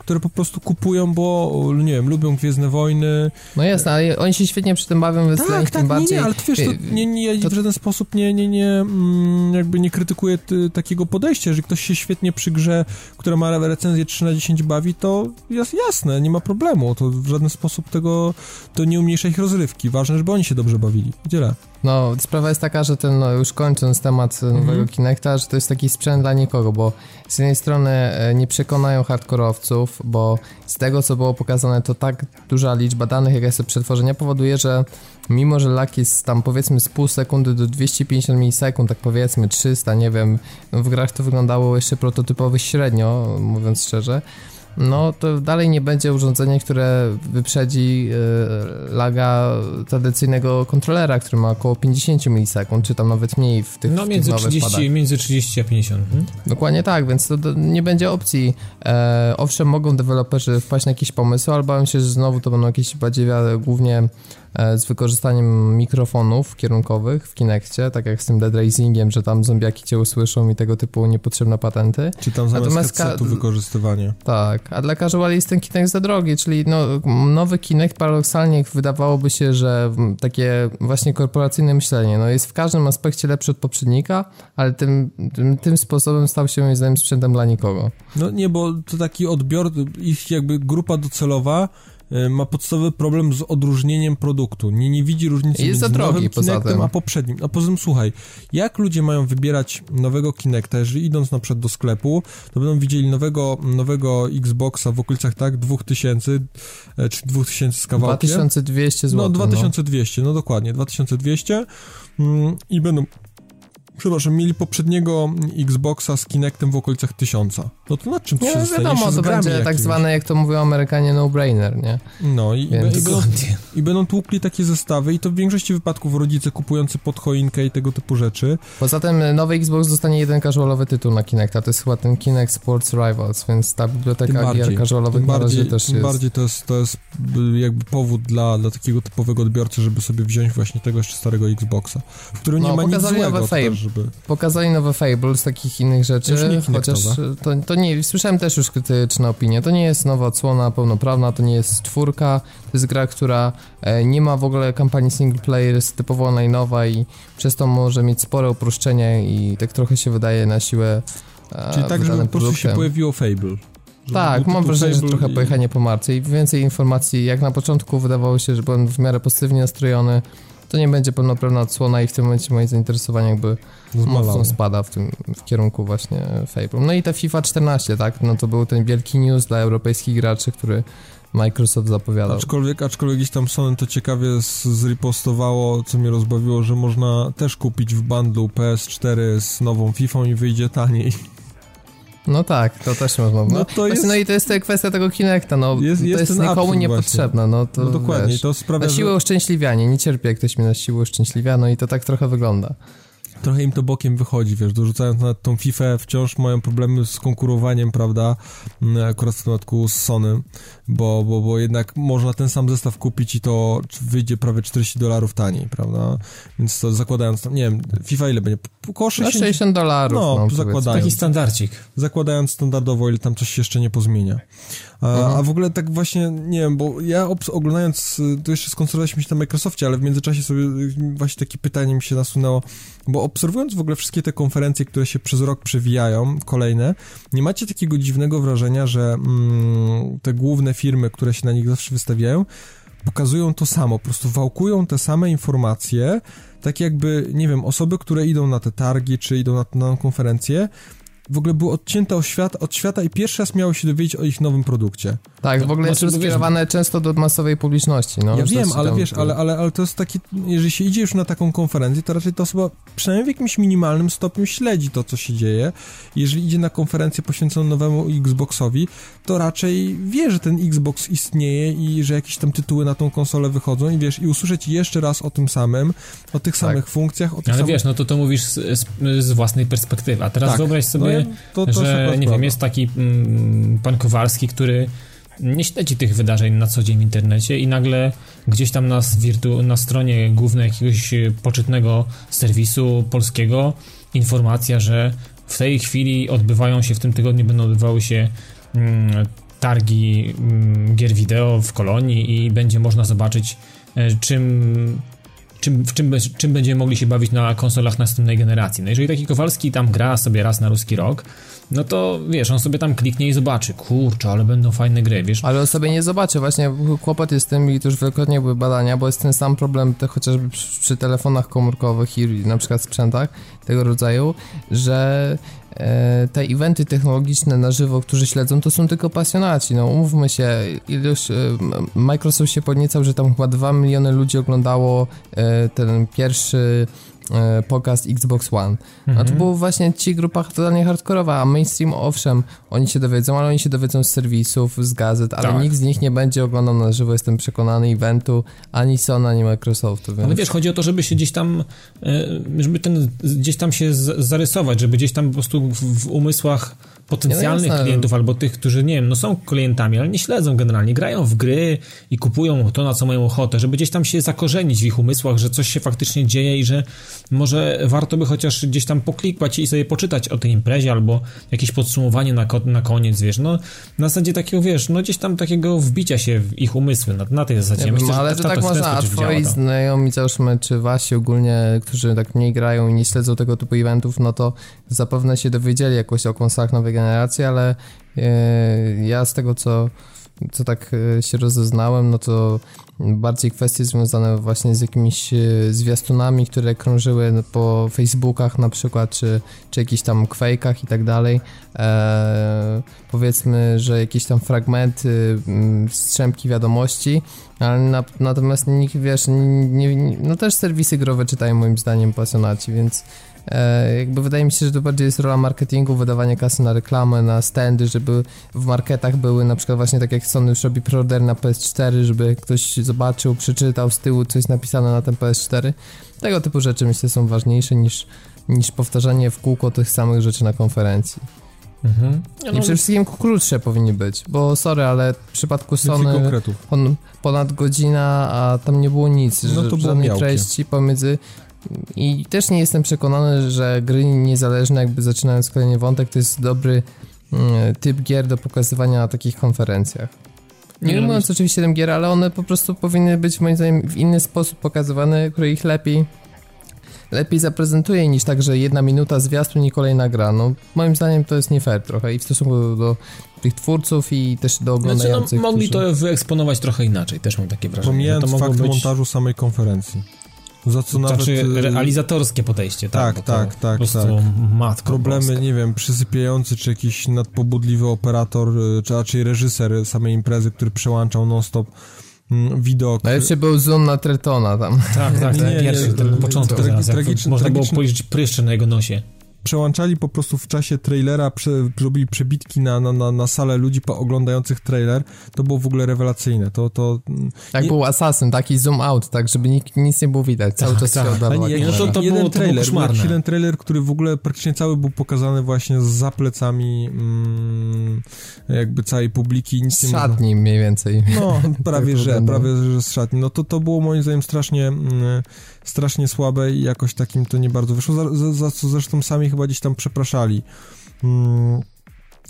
które po prostu kupują, bo nie wiem, lubią Gwiezdne Wojny. No jasne, ale oni się świetnie przy tym bawią, więc tak, tak, tym bardziej... nie, ale to wiesz, to, nie, nie, ja to... w żaden sposób nie, nie, nie, mm, jakby nie krytykuję ty, takiego podejścia, że ktoś się świetnie przy grze, która ma recenzję 3 na 10 bawi, to jest jasne, nie ma problemu, to w żaden sposób tego, to nie umniejsza ich rozrywki, ważne, żeby oni się dobrze bawili, tyle. No, sprawa jest taka, że ten, no, już kończąc temat nowego mm -hmm. Kinecta, że to jest taki sprzęt dla nikogo, bo z jednej strony e, nie przekonają hardkorowców, bo z tego, co było pokazane, to tak duża liczba danych, jaka jest przetworzenia, powoduje, że mimo, że lag jest tam powiedzmy z pół sekundy do 250 milisekund, tak powiedzmy 300, nie wiem, no w grach to wyglądało jeszcze prototypowo średnio, mówiąc szczerze, no to dalej nie będzie urządzenie, które wyprzedzi y, laga tradycyjnego kontrolera, który ma około 50 milisekund, czy tam nawet mniej w tych No między, tych 30, między 30 a 50. Hmm? Dokładnie tak, więc to, nie będzie opcji. E, owszem, mogą deweloperzy wpaść na jakiś pomysł, ale bałem się, że znowu to będą jakieś badziewiale głównie z wykorzystaniem mikrofonów kierunkowych w Kinectie, tak jak z tym Dead Racingiem, że tam zombiaki cię usłyszą i tego typu niepotrzebne patenty. Czy tam zamiast Natomiast headsetu wykorzystywanie. Tak, a dla casuali jest ten Kinect za drogi, czyli no, nowy Kinect paradoksalnie wydawałoby się, że takie właśnie korporacyjne myślenie, no jest w każdym aspekcie lepszy od poprzednika, ale tym, tym, tym sposobem stał się moim zdaniem sprzętem dla nikogo. No nie, bo to taki odbior, ich jakby grupa docelowa E, ma podstawowy problem z odróżnieniem produktu. Nie, nie widzi różnicy między nowym Kinectem a poprzednim. A poza tym, słuchaj, jak ludzie mają wybierać nowego Kinecta, jeżeli idąc na przykład do sklepu, to będą widzieli nowego, nowego Xboxa w okolicach, tak, 2000 e, czy 2000 z kawałkiem. 2200 zł. No, 2200, no, no dokładnie, 2200 mm, i będą przepraszam, mieli poprzedniego Xboxa z Kinectem w okolicach tysiąca. No to nad czym to nie, się no wiadomo, to będzie jakimś. tak zwane, jak to mówią Amerykanie, no-brainer, nie? No i, Więc... i, będą, i będą tłukli takie zestawy i to w większości wypadków rodzice kupujący pod choinkę i tego typu rzeczy. Poza tym nowy Xbox dostanie jeden casualowy tytuł na Kinecta, to jest chyba ten Kinect Sports Rivals, więc ta biblioteka gier casualowych tym bardziej, też tym jest... bardziej to jest, to jest jakby powód dla, dla takiego typowego odbiorcy, żeby sobie wziąć właśnie tego jeszcze starego Xboxa, w którym no, nie ma nic złego też, żeby... Pokazali nowe Fable z takich innych rzeczy, chociaż to, to nie, słyszałem też już krytyczne opinie, to nie jest nowa odsłona pełnoprawna, to nie jest czwórka, to jest gra, która e, nie ma w ogóle kampanii single player, jest typowo najnowa i przez to może mieć spore uproszczenia i tak trochę się wydaje na siłę e, Czyli tak, żeby po prostu się pojawiło Fable. Tak, mam wrażenie, że trochę i... pojechanie po marce i więcej informacji. Jak na początku wydawało się, że byłem w miarę pozytywnie nastrojony, to nie będzie pełnoprawna odsłona i w tym momencie moje zainteresowanie jakby Zmalało. mocno spada w tym w kierunku właśnie Fable. No i ta FIFA 14, tak, no to był ten wielki news dla europejskich graczy, który Microsoft zapowiadał. Aczkolwiek, aczkolwiek gdzieś tam Sony to ciekawie zripostowało, co mnie rozbawiło, że można też kupić w bundlu PS4 z nową FIFA i wyjdzie taniej. No tak, to też można. No, no to jest... no i to jest kwestia tego Kinecta, no jest, to jest nikomu niepotrzebne, no to no dokładnie, wiesz, to sprawia, na siłę że... uszczęśliwianie, nie cierpię jak ktoś mnie na siłę uszczęśliwia, no i to tak trochę wygląda trochę im to bokiem wychodzi, wiesz, dorzucając na tą FIFA wciąż mają problemy z konkurowaniem, prawda, mm, akurat w przypadku z Sony, bo, bo, bo jednak można ten sam zestaw kupić i to wyjdzie prawie 40 dolarów taniej, prawda, więc to zakładając tam, nie wiem, FIFA ile będzie? Około 60, 60 dolarów, no, no zakładając. Taki standardzik. Zakładając standardowo, ile tam coś się jeszcze nie pozmienia. A, mhm. a w ogóle tak właśnie, nie wiem, bo ja oglądając, to jeszcze skoncentrowaliśmy się na Microsoftie, ale w międzyczasie sobie właśnie takie pytanie mi się nasunęło, bo obserwując w ogóle wszystkie te konferencje, które się przez rok przewijają, kolejne, nie macie takiego dziwnego wrażenia, że mm, te główne firmy, które się na nich zawsze wystawiają, pokazują to samo, po prostu wałkują te same informacje, tak jakby, nie wiem, osoby, które idą na te targi, czy idą na tę konferencję, w ogóle były odcięte od świata, od świata i pierwszy raz miało się dowiedzieć o ich nowym produkcie. Tak, w ogóle jest to skierowane często do masowej publiczności. No, ja wiem, ale wiesz, ale, ale, ale to jest taki, jeżeli się idzie już na taką konferencję, to raczej ta osoba przynajmniej w jakimś minimalnym stopniu śledzi to, co się dzieje. Jeżeli idzie na konferencję poświęconą nowemu Xboxowi, to raczej wie, że ten Xbox istnieje i że jakieś tam tytuły na tą konsolę wychodzą i wiesz, i usłyszeć jeszcze raz o tym samym, o tych tak. samych funkcjach, o tych Ale samych... wiesz, no to to mówisz z, z, z własnej perspektywy, a teraz tak. wyobraź sobie, no, to, to że, nie wiem, jest taki mm, pan Kowalski, który nie śledzi tych wydarzeń na co dzień w internecie i nagle gdzieś tam na, wirtu, na stronie głównej jakiegoś poczytnego serwisu polskiego informacja, że w tej chwili odbywają się, w tym tygodniu będą odbywały się mm, targi mm, gier wideo w Kolonii i będzie można zobaczyć czym czym, w czym, czym będziemy mogli się bawić na konsolach następnej generacji. No jeżeli taki Kowalski tam gra sobie raz na ruski rok, no to wiesz, on sobie tam kliknie i zobaczy, kurczę, ale będą fajne gry, wiesz. Ale on sobie nie zobaczy, właśnie kłopot jest z tym i to już wielokrotnie były badania, bo jest ten sam problem te, chociażby przy, przy telefonach komórkowych i na przykład sprzętach tego rodzaju, że te eventy technologiczne na żywo, którzy śledzą, to są tylko pasjonaci. No umówmy się, ilość, e, Microsoft się podniecał, że tam chyba 2 miliony ludzi oglądało e, ten pierwszy E, pokaz Xbox One. Mhm. A to było właśnie ci grupa totalnie hardkorowa, a mainstream owszem, oni się dowiedzą, ale oni się dowiedzą z serwisów, z gazet, ale tak. nikt z nich nie będzie oglądał na żywo, jestem przekonany, eventu ani Sony, ani Microsoftu. Więc... Ale wiesz, chodzi o to, żeby się gdzieś tam, e, żeby ten, gdzieś tam się zarysować, żeby gdzieś tam po prostu w, w umysłach potencjalnych no klientów albo tych, którzy, nie wiem, no są klientami, ale nie śledzą generalnie, grają w gry i kupują to, na co mają ochotę, żeby gdzieś tam się zakorzenić w ich umysłach, że coś się faktycznie dzieje i że może warto by chociaż gdzieś tam poklikać i sobie poczytać o tej imprezie albo jakieś podsumowanie na, na koniec, wiesz, no na zasadzie takiego, wiesz, no gdzieś tam takiego wbicia się w ich umysły, na, na tej zasadzie. Ja Myślę, ale to tak można, a twoi znajomi, załóżmy, czy wasi ogólnie, którzy tak mniej grają i nie śledzą tego typu eventów, no to zapewne się dowiedzieli jakoś o konsolach nowej generacji, ale e, ja z tego, co, co tak e, się rozeznałem, no to bardziej kwestie związane właśnie z jakimiś e, zwiastunami, które krążyły po Facebookach na przykład, czy, czy jakichś tam Quake'ach i tak dalej. Powiedzmy, że jakieś tam fragmenty, strzępki wiadomości, ale na, natomiast nikt, wiesz, nie, nie, no też serwisy growe czytają moim zdaniem pasjonaci, więc jakby wydaje mi się, że to bardziej jest rola marketingu, wydawanie kasy na reklamę, na standy, żeby w marketach były na przykład właśnie tak jak Sony już robi preorder na PS4, żeby ktoś zobaczył, przeczytał z tyłu coś napisane na ten PS4. Tego typu rzeczy myślę są ważniejsze niż, niż powtarzanie w kółko tych samych rzeczy na konferencji. Mhm. I przede wszystkim krótsze powinny być, bo sorry, ale w przypadku Sony pon, ponad godzina, a tam nie było nic, no to żadnej treści pomiędzy i też nie jestem przekonany, że gry niezależne, jakby zaczynając kolejny wątek, to jest dobry mm, typ gier do pokazywania na takich konferencjach. Nie no, mówiąc oczywiście tym gier, ale one po prostu powinny być moim zdaniem w inny sposób pokazywane, który ich lepiej lepiej zaprezentuje niż tak, że jedna minuta zwiastun i kolejna gra. No, moim zdaniem to jest nie fair trochę i w stosunku do, do tych twórców i też do oglądających. Znaczy, no, mogli którzy... to wyeksponować trochę inaczej, też mam takie wrażenie. Pomijając fakt być... montażu samej konferencji. Za co nawet... Znaczy y, realizatorskie podejście, tak? Tak, tak, tak. Po tak. Matko Problemy, Polska. nie wiem, przysypiający, czy jakiś nadpobudliwy operator, y, czy raczej reżyser samej imprezy, który przełączał non-stop mm, widok. Najlepszy był zoom na Tretona tam. Tak, tak, nie, pierwszy, nie, ten początek. Tragiczny, można było spojrzeć pryszcze na jego nosie przełączali po prostu w czasie trailera, prze, robili przebitki na, na, na, na salę ludzi oglądających trailer, to było w ogóle rewelacyjne. To, to, tak nie... był Assassin, taki zoom out, tak, żeby nikt, nic nie było widać, cały tak, czas tak. się oddawał. Nie, no to, to jeden było, trailer, to był jeden trailer, który w ogóle praktycznie cały był pokazany właśnie za plecami mm, jakby całej publiki. Nic z szatni mniej więcej. No, prawie że, prawie że z szatni. No to, to było moim zdaniem strasznie mm, strasznie słabe i jakoś takim to nie bardzo wyszło, za, za, za co zresztą sami chyba gdzieś tam przepraszali. Hmm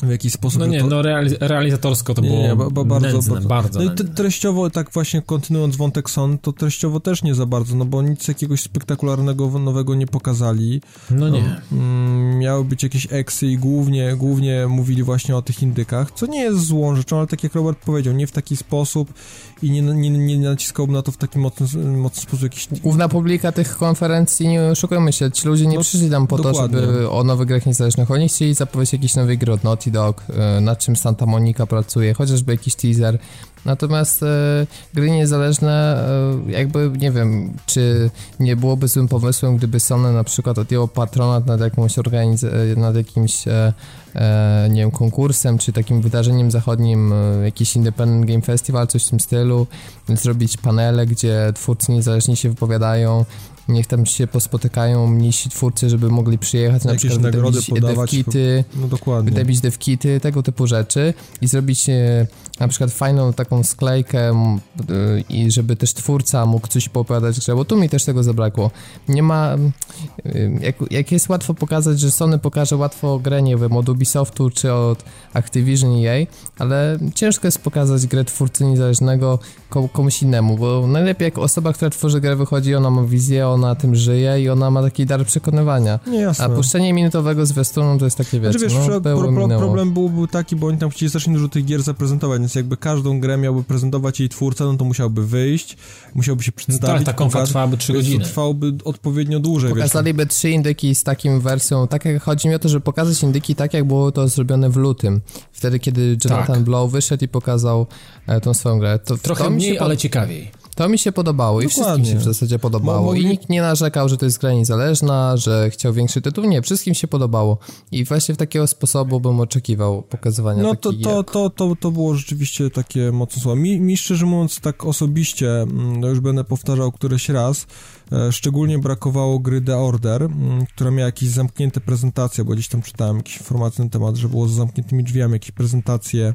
w jakiś sposób. No nie, to... no realizatorsko to nie, było nie, bo, bardzo, nędzne, bardzo. bardzo no i treściowo, tak właśnie kontynuując wątek Son, to treściowo też nie za bardzo, no bo nic jakiegoś spektakularnego nowego nie pokazali. No nie. Mm, miały być jakieś eksy i głównie, głównie mówili właśnie o tych indykach, co nie jest złą rzeczą, ale tak jak Robert powiedział, nie w taki sposób i nie, nie, nie naciskałbym na to w taki mocny, mocny sposób jakiś... Główna publika tych konferencji, nie oszukujmy się, ci ludzie nie no, przyszli tam po dokładnie. to, żeby o nowych grach niezależnych, oni chcieli zapowiedzieć jakiś nowy gry od Naughty Dog, y, nad czym Santa Monica pracuje, chociażby jakiś teaser, Natomiast e, gry niezależne, e, jakby nie wiem, czy nie byłoby złym pomysłem, gdyby Sony na przykład odjęło patronat nad jakąś organizacją, nad jakimś e, e, nie wiem, konkursem, czy takim wydarzeniem zachodnim, e, jakiś Independent Game Festival, coś w tym stylu, zrobić panele, gdzie twórcy niezależni się wypowiadają, niech tam się pospotykają mniejsi twórcy, żeby mogli przyjechać, na Jakieś przykład podawać. devkity, No dokładnie. devkity, tego typu rzeczy i zrobić e, na przykład fajną taką sklejkę e, i żeby też twórca mógł coś poopowiadać grze, bo tu mi też tego zabrakło. Nie ma, e, jak, jak jest łatwo pokazać, że Sony pokaże łatwo grę, nie wiem, od Ubisoftu czy od Activision EA, ale ciężko jest pokazać grę twórcy niezależnego ko- komuś innemu, bo najlepiej jak osoba, która tworzy grę wychodzi, ona ma wizję, ona tym żyje i ona ma taki dar przekonywania. Nie, jasne. A puszczenie minutowego zwiastunu to jest takie, wiecie, Znaczy, wiesz, no, pro, pro, problem byłby taki, bo oni tam chcieli strasznie dużo tych gier zaprezentować, więc jakby każdą grę miałby prezentować jej twórca, no to musiałby wyjść, musiałby się No przedstawić. tak, ta konfa trwałaby 3 więc godziny. trwałoby odpowiednio dłużej, wiesz. Pokazaliby trzy indyki z takim wersją, tak jak chodzi mi o to, żeby pokazać indyki tak, jak było to zrobione w lutym. Wtedy, kiedy Jonathan Tak. Blow wyszedł i pokazał e, tą swoją grę. To, Trochę to mniej, się ale ciekawiej. To mi się podobało i wszystkim Dokładnie. się w zasadzie podobało. I nikt nie narzekał, że to jest gra niezależna, że chciał większy tytuł. Nie, wszystkim się podobało. I właśnie w takiego sposobu bym oczekiwał pokazywania No to, to, to, to, to było rzeczywiście takie mocne słowa. Mi, mi szczerze mówiąc, tak osobiście, mm, no już będę powtarzał któreś raz, e, szczególnie brakowało gry The Order, mm, która miała jakieś zamknięte prezentacje, bo gdzieś tam czytałem jakieś informacje na temat, że było za zamkniętymi drzwiami jakieś prezentacje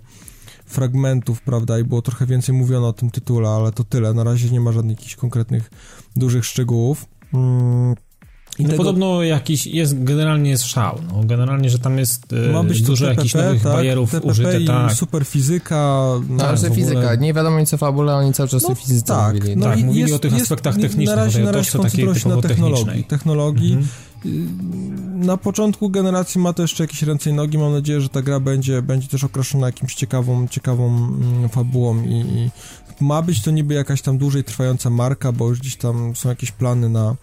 fragmentów, prawda, i było trochę więcej mówiono o tym tytule, ale to tyle. Na razie nie ma żadnych jakichś konkretnych, dużych szczegółów. Mm, I No tego- podobno jakiś jest, generalnie jest szał, no generalnie, że tam jest e, ma być dużo TPP, jakichś nowych tak? barierów TPP użyte, i tak. super fizyka. No, tak, że ogóle- fizyka, nie wiadomo nic o fabule, oni cały czas No, o fizyce tak, mówili. no tak, i mówili o tych aspektach technicznych, Na razie, na razie koncentrują się na technologii. technologii. Mhm. Na początku generacji ma to jeszcze jakieś ręce i nogi. Mam nadzieję, że ta gra będzie, będzie też okraszona jakimś ciekawą, ciekawą mm, fabułą i, i ma być to niby jakaś tam dłużej trwająca marka, bo już gdzieś tam są jakieś plany na,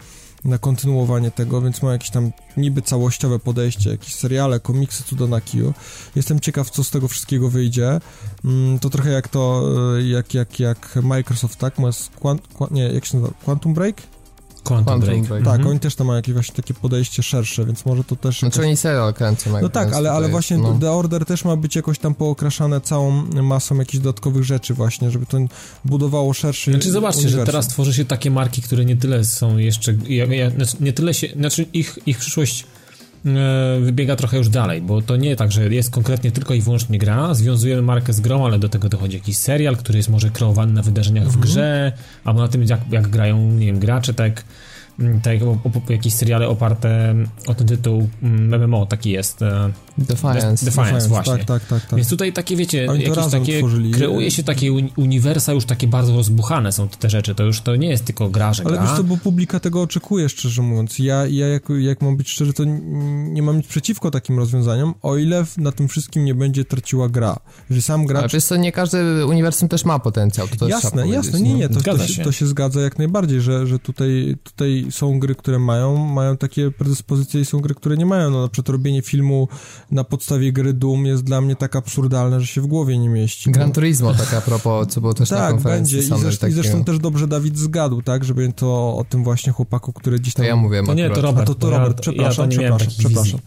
na kontynuowanie tego, więc ma jakieś tam niby całościowe podejście, jakieś seriale, komiksy cudo na kiju. Jestem ciekaw, co z tego wszystkiego wyjdzie. Mm, To trochę jak to, y, jak, jak, jak Microsoft, tak? Ma Quant, nie, jak się nazywa? Quantum Break? Quantum, Quantum Break. Break. Tak, Mhm. oni też tam mają jakieś właśnie takie podejście szersze, więc może to też... Znaczy jakoś- oni serial kręcą. no tak, ale, ale właśnie no. The Order też ma być jakoś tam pookraszane całą masą jakichś dodatkowych rzeczy właśnie, żeby to budowało szerszy Znaczy zobaczcie, że uniwersum. teraz tworzy się takie marki, które nie tyle są jeszcze, ja, ja, znaczy nie tyle się, znaczy ich, ich przyszłość wybiega trochę już dalej, bo to nie tak, że jest konkretnie tylko i wyłącznie gra, związujemy markę z grą, ale do tego dochodzi jakiś serial, który jest może kreowany na wydarzeniach Mhm. w grze, albo na tym, jak, jak grają, nie wiem, gracze, tak, tak jak o, o, jakieś seriale oparte o ten tytuł mm, MMO, taki jest. e, Defiance. Defiance, właśnie. Tak, tak, tak. tak. Więc tutaj takie, wiecie, Oni to jakieś takie, tworzyli. kreuje się takie uni- uniwersa już takie bardzo rozbuchane są te rzeczy, to już to nie jest tylko gra, że Ale gra. wiesz co, bo publika tego oczekuje, szczerze mówiąc. Ja, ja jak, jak mam być szczery, to nie mam nic przeciwko takim rozwiązaniom, o ile na tym wszystkim nie będzie traciła gra. Jeżeli sam Ale gracz... wiesz co, nie każdy uniwersum też ma potencjał, to, to Jasne, jasne, nie, nie, to, to, się, się. to się zgadza jak najbardziej, że, że tutaj, tutaj są gry, które mają, mają takie predyspozycje i są gry, które nie mają. No na przykład robienie filmu na podstawie gry Doom jest dla mnie tak absurdalne, że się w głowie nie mieści. Gran bo- Turismo, tak a propos, co było też na tak, konferencji będzie. I I zresztą też dobrze Dawid zgadł, tak, żeby to o tym właśnie chłopaku, który gdzieś To tam... ja mówiłem To nie, to Robert. A to, to ja- Robert, ja przepraszam, to nie miałem przepraszam, przepraszam.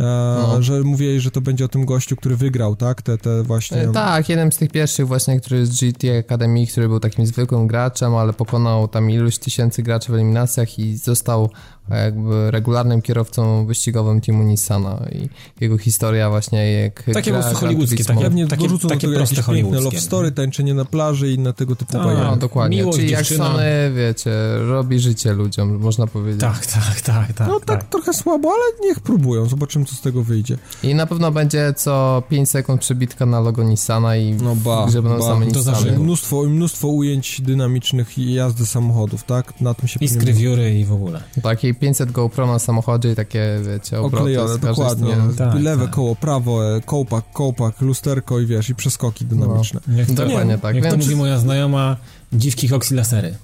E, No. Że mówiłeś, że to będzie o tym gościu, który wygrał, tak? Te, te właśnie... E, Tak, jeden z tych pierwszych właśnie, który z GT Academy, który był takim zwykłym graczem, ale pokonał tam iluś tysięcy graczy w eliminacjach i został jakby regularnym kierowcą wyścigowym teamu Nissana i jego historia właśnie jak Takie po prostu hollywoodzkie, takie- Pewnie takie- dorzucą takie do proste hollywoodzkie. love story, tańczenie na plaży i inne tego typu Tak. No, dokładnie. Miłość, Czyli jak dziewczyna. Sony, wiecie, robi życie ludziom, można powiedzieć. Tak, tak, tak, tak. No tak, trochę słabo, ale niech próbują, zobaczymy co z tego wyjdzie. I na pewno będzie co 5 sekund przebitka na logo Nissana i No ba, będą ba, same to Nissany. Mnóstwo, mnóstwo ujęć dynamicznych i jazdy samochodów, tak? Na tym się Iskry, pewnie- wióry i w ogóle. Takie 500 GoPro na samochodzie i takie, wiecie, Oklejone, dokładnie. Tak, Lewe tak. koło, prawo, e, kołpak, kołpak, lusterko i wiesz, i przeskoki dynamiczne. Jak to, Dokładnie tak, Jak to mówi moja znajoma, dziwki hoxi lasery.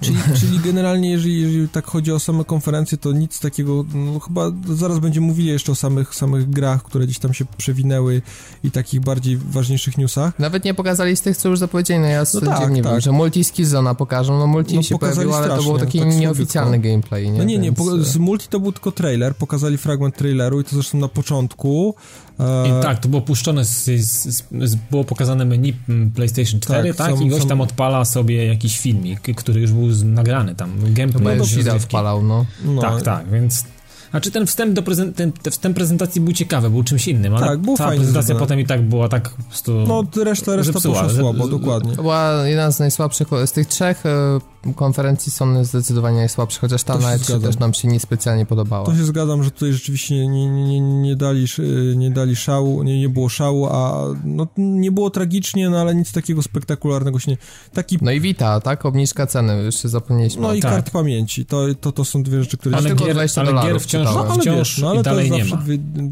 Czyli, czyli generalnie, jeżeli, jeżeli tak chodzi o same konferencje, to nic takiego, no chyba zaraz będziemy mówili jeszcze o samych, samych grach, które gdzieś tam się przewinęły i takich bardziej ważniejszych newsach. Nawet nie pokazali z tych, co już zapowiedzieli, no ja No tak, nie tak. wiem, że multi Skillzona pokażą, no multi No się pojawiło, ale to był taki tak nieoficjalny słabiutko. gameplay, nie? No nie, nie, Więc, z multi to był tylko trailer, pokazali fragment traileru i to zresztą na początku. E, I tak, to było puszczone, z, z, z, było pokazane menu mm, PlayStation 4, Tak, tak, są- i gość są- tam odpala sobie jakiś filmik, który już był nagrany tam, gameplay no, rozgrywki. odpalał, no. no. Tak, tak, więc znaczy ten wstęp do prezent, ten, ten wstęp prezentacji był ciekawy, był czymś innym, ale tak, był ta prezentacja zrobiona. potem i tak była tak po prostu No reszta, reszta zepsuła, poszła słabo, dokładnie. To była jedna z najsłabszych, z tych trzech e, konferencji są zdecydowanie najsłabsze, chociaż ta na też nam się niespecjalnie podobała. To się zgadzam, że tutaj rzeczywiście nie, nie, nie, dali, nie dali szału, nie, nie było szału, a no, nie było tragicznie, no ale nic takiego spektakularnego się nie... Taki... No i Vita, tak? Obniżka ceny, jeszcze zapomnieliśmy. No i tak. kart pamięci, to, to, to są dwie rzeczy, które... Ale, gier, ale gier wciąż, no, ale wciąż wiesz, no, ale dalej nie ma.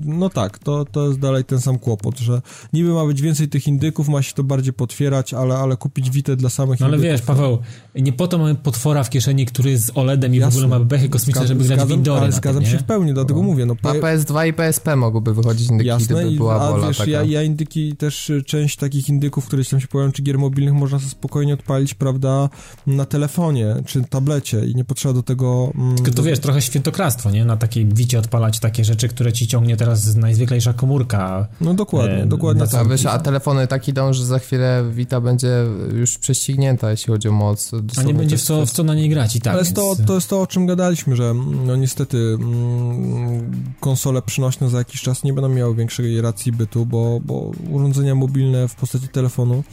No tak, to, to jest dalej ten sam kłopot, że niby ma być więcej tych indyków, ma się to bardziej potwierać, ale, ale kupić Witę dla samych no, ale wiesz, Paweł, nie po to mamy potwora w kieszeni, który jest z OLEDem i Jasne. w ogóle ma bechy kosmiczne, żeby grać w Indory. Ale zgadzam tym, się w pełni, dlatego no. mówię. No, po... Na PS2 i PSP mogłyby wychodzić indyki, Jasne, gdyby była a wola wiesz, taka. Ja, ja indyki też, y, część takich indyków, które tam się pojawiają, czy gier mobilnych, można sobie spokojnie odpalić, prawda, na telefonie, czy tablecie i nie potrzeba do tego... Mm, Tylko to wiesz, trochę świętokradztwo, nie? Na takiej wicie odpalać takie rzeczy, które ci ciągnie teraz najzwyklejsza komórka. No dokładnie, e, dokładnie. A, wiesz, a telefony tak idą, że za chwilę Vita będzie już prześcignięta, jeśli chodzi o moc. A nie będzie w co, w co na niej grać i tak. Ale więc... to, to jest to, o czym gadaliśmy, że no niestety mm, konsole przynośne za jakiś czas nie będą miały większej racji bytu, bo, bo urządzenia mobilne w postaci telefonu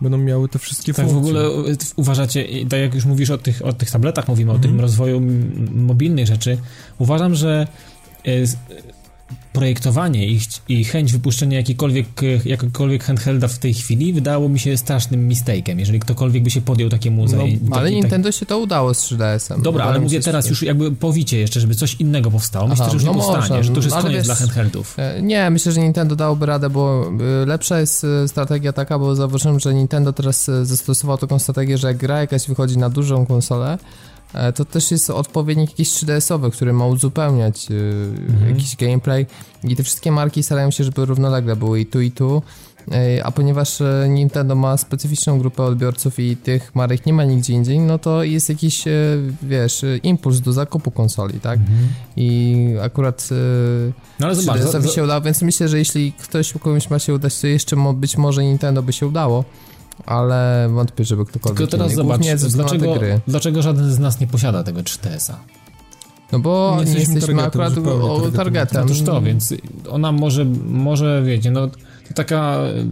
będą miały te wszystkie tak, funkcje. w ogóle uważacie, tak jak już mówisz o tych, o tych tabletach, mówimy o tym mhm. rozwoju mobilnej rzeczy, uważam, że e, projektowanie i, i chęć wypuszczenia jakikolwiek, jakiegokolwiek handhelda w tej chwili wydało mi się strasznym mistakiem, jeżeli ktokolwiek by się podjął takiemu no, Ale taki, Nintendo taki... się to udało z 3DS-em. Dobra, ale mówię teraz już jakby powicie jeszcze, żeby coś innego powstało. Myślę, że już no nie powstanie, że to już jest koniec wiesz, dla handheldów. E, nie, myślę, że Nintendo dałoby radę, bo e, lepsza jest e, strategia taka, bo zauważyłem, że Nintendo teraz zastosował taką strategię, że jak gra jakaś wychodzi na dużą konsolę, E, to też jest odpowiednik jakiś 3DS-owy, który ma uzupełniać e, mhm. jakiś gameplay i te wszystkie marki starają się, żeby równolegle były i tu i tu, e, a ponieważ Nintendo ma specyficzną grupę odbiorców i tych marek nie ma nigdzie indziej, no to jest jakiś, wiesz, impuls do zakupu konsoli, tak? Mhm. I akurat no ale zobacz, 3DS-owi się udało, więc myślę, że jeśli ktoś komuś ma się udać, to jeszcze być może Nintendo by się udało ale wątpię, żeby ktokolwiek Tylko teraz zobacz, dlaczego, dlaczego żaden z nas nie posiada tego 3DS-a? No bo nie, nie jesteśmy akurat targetem. targetem. Otóż to, więc ona może, może wiecie, no to taka e,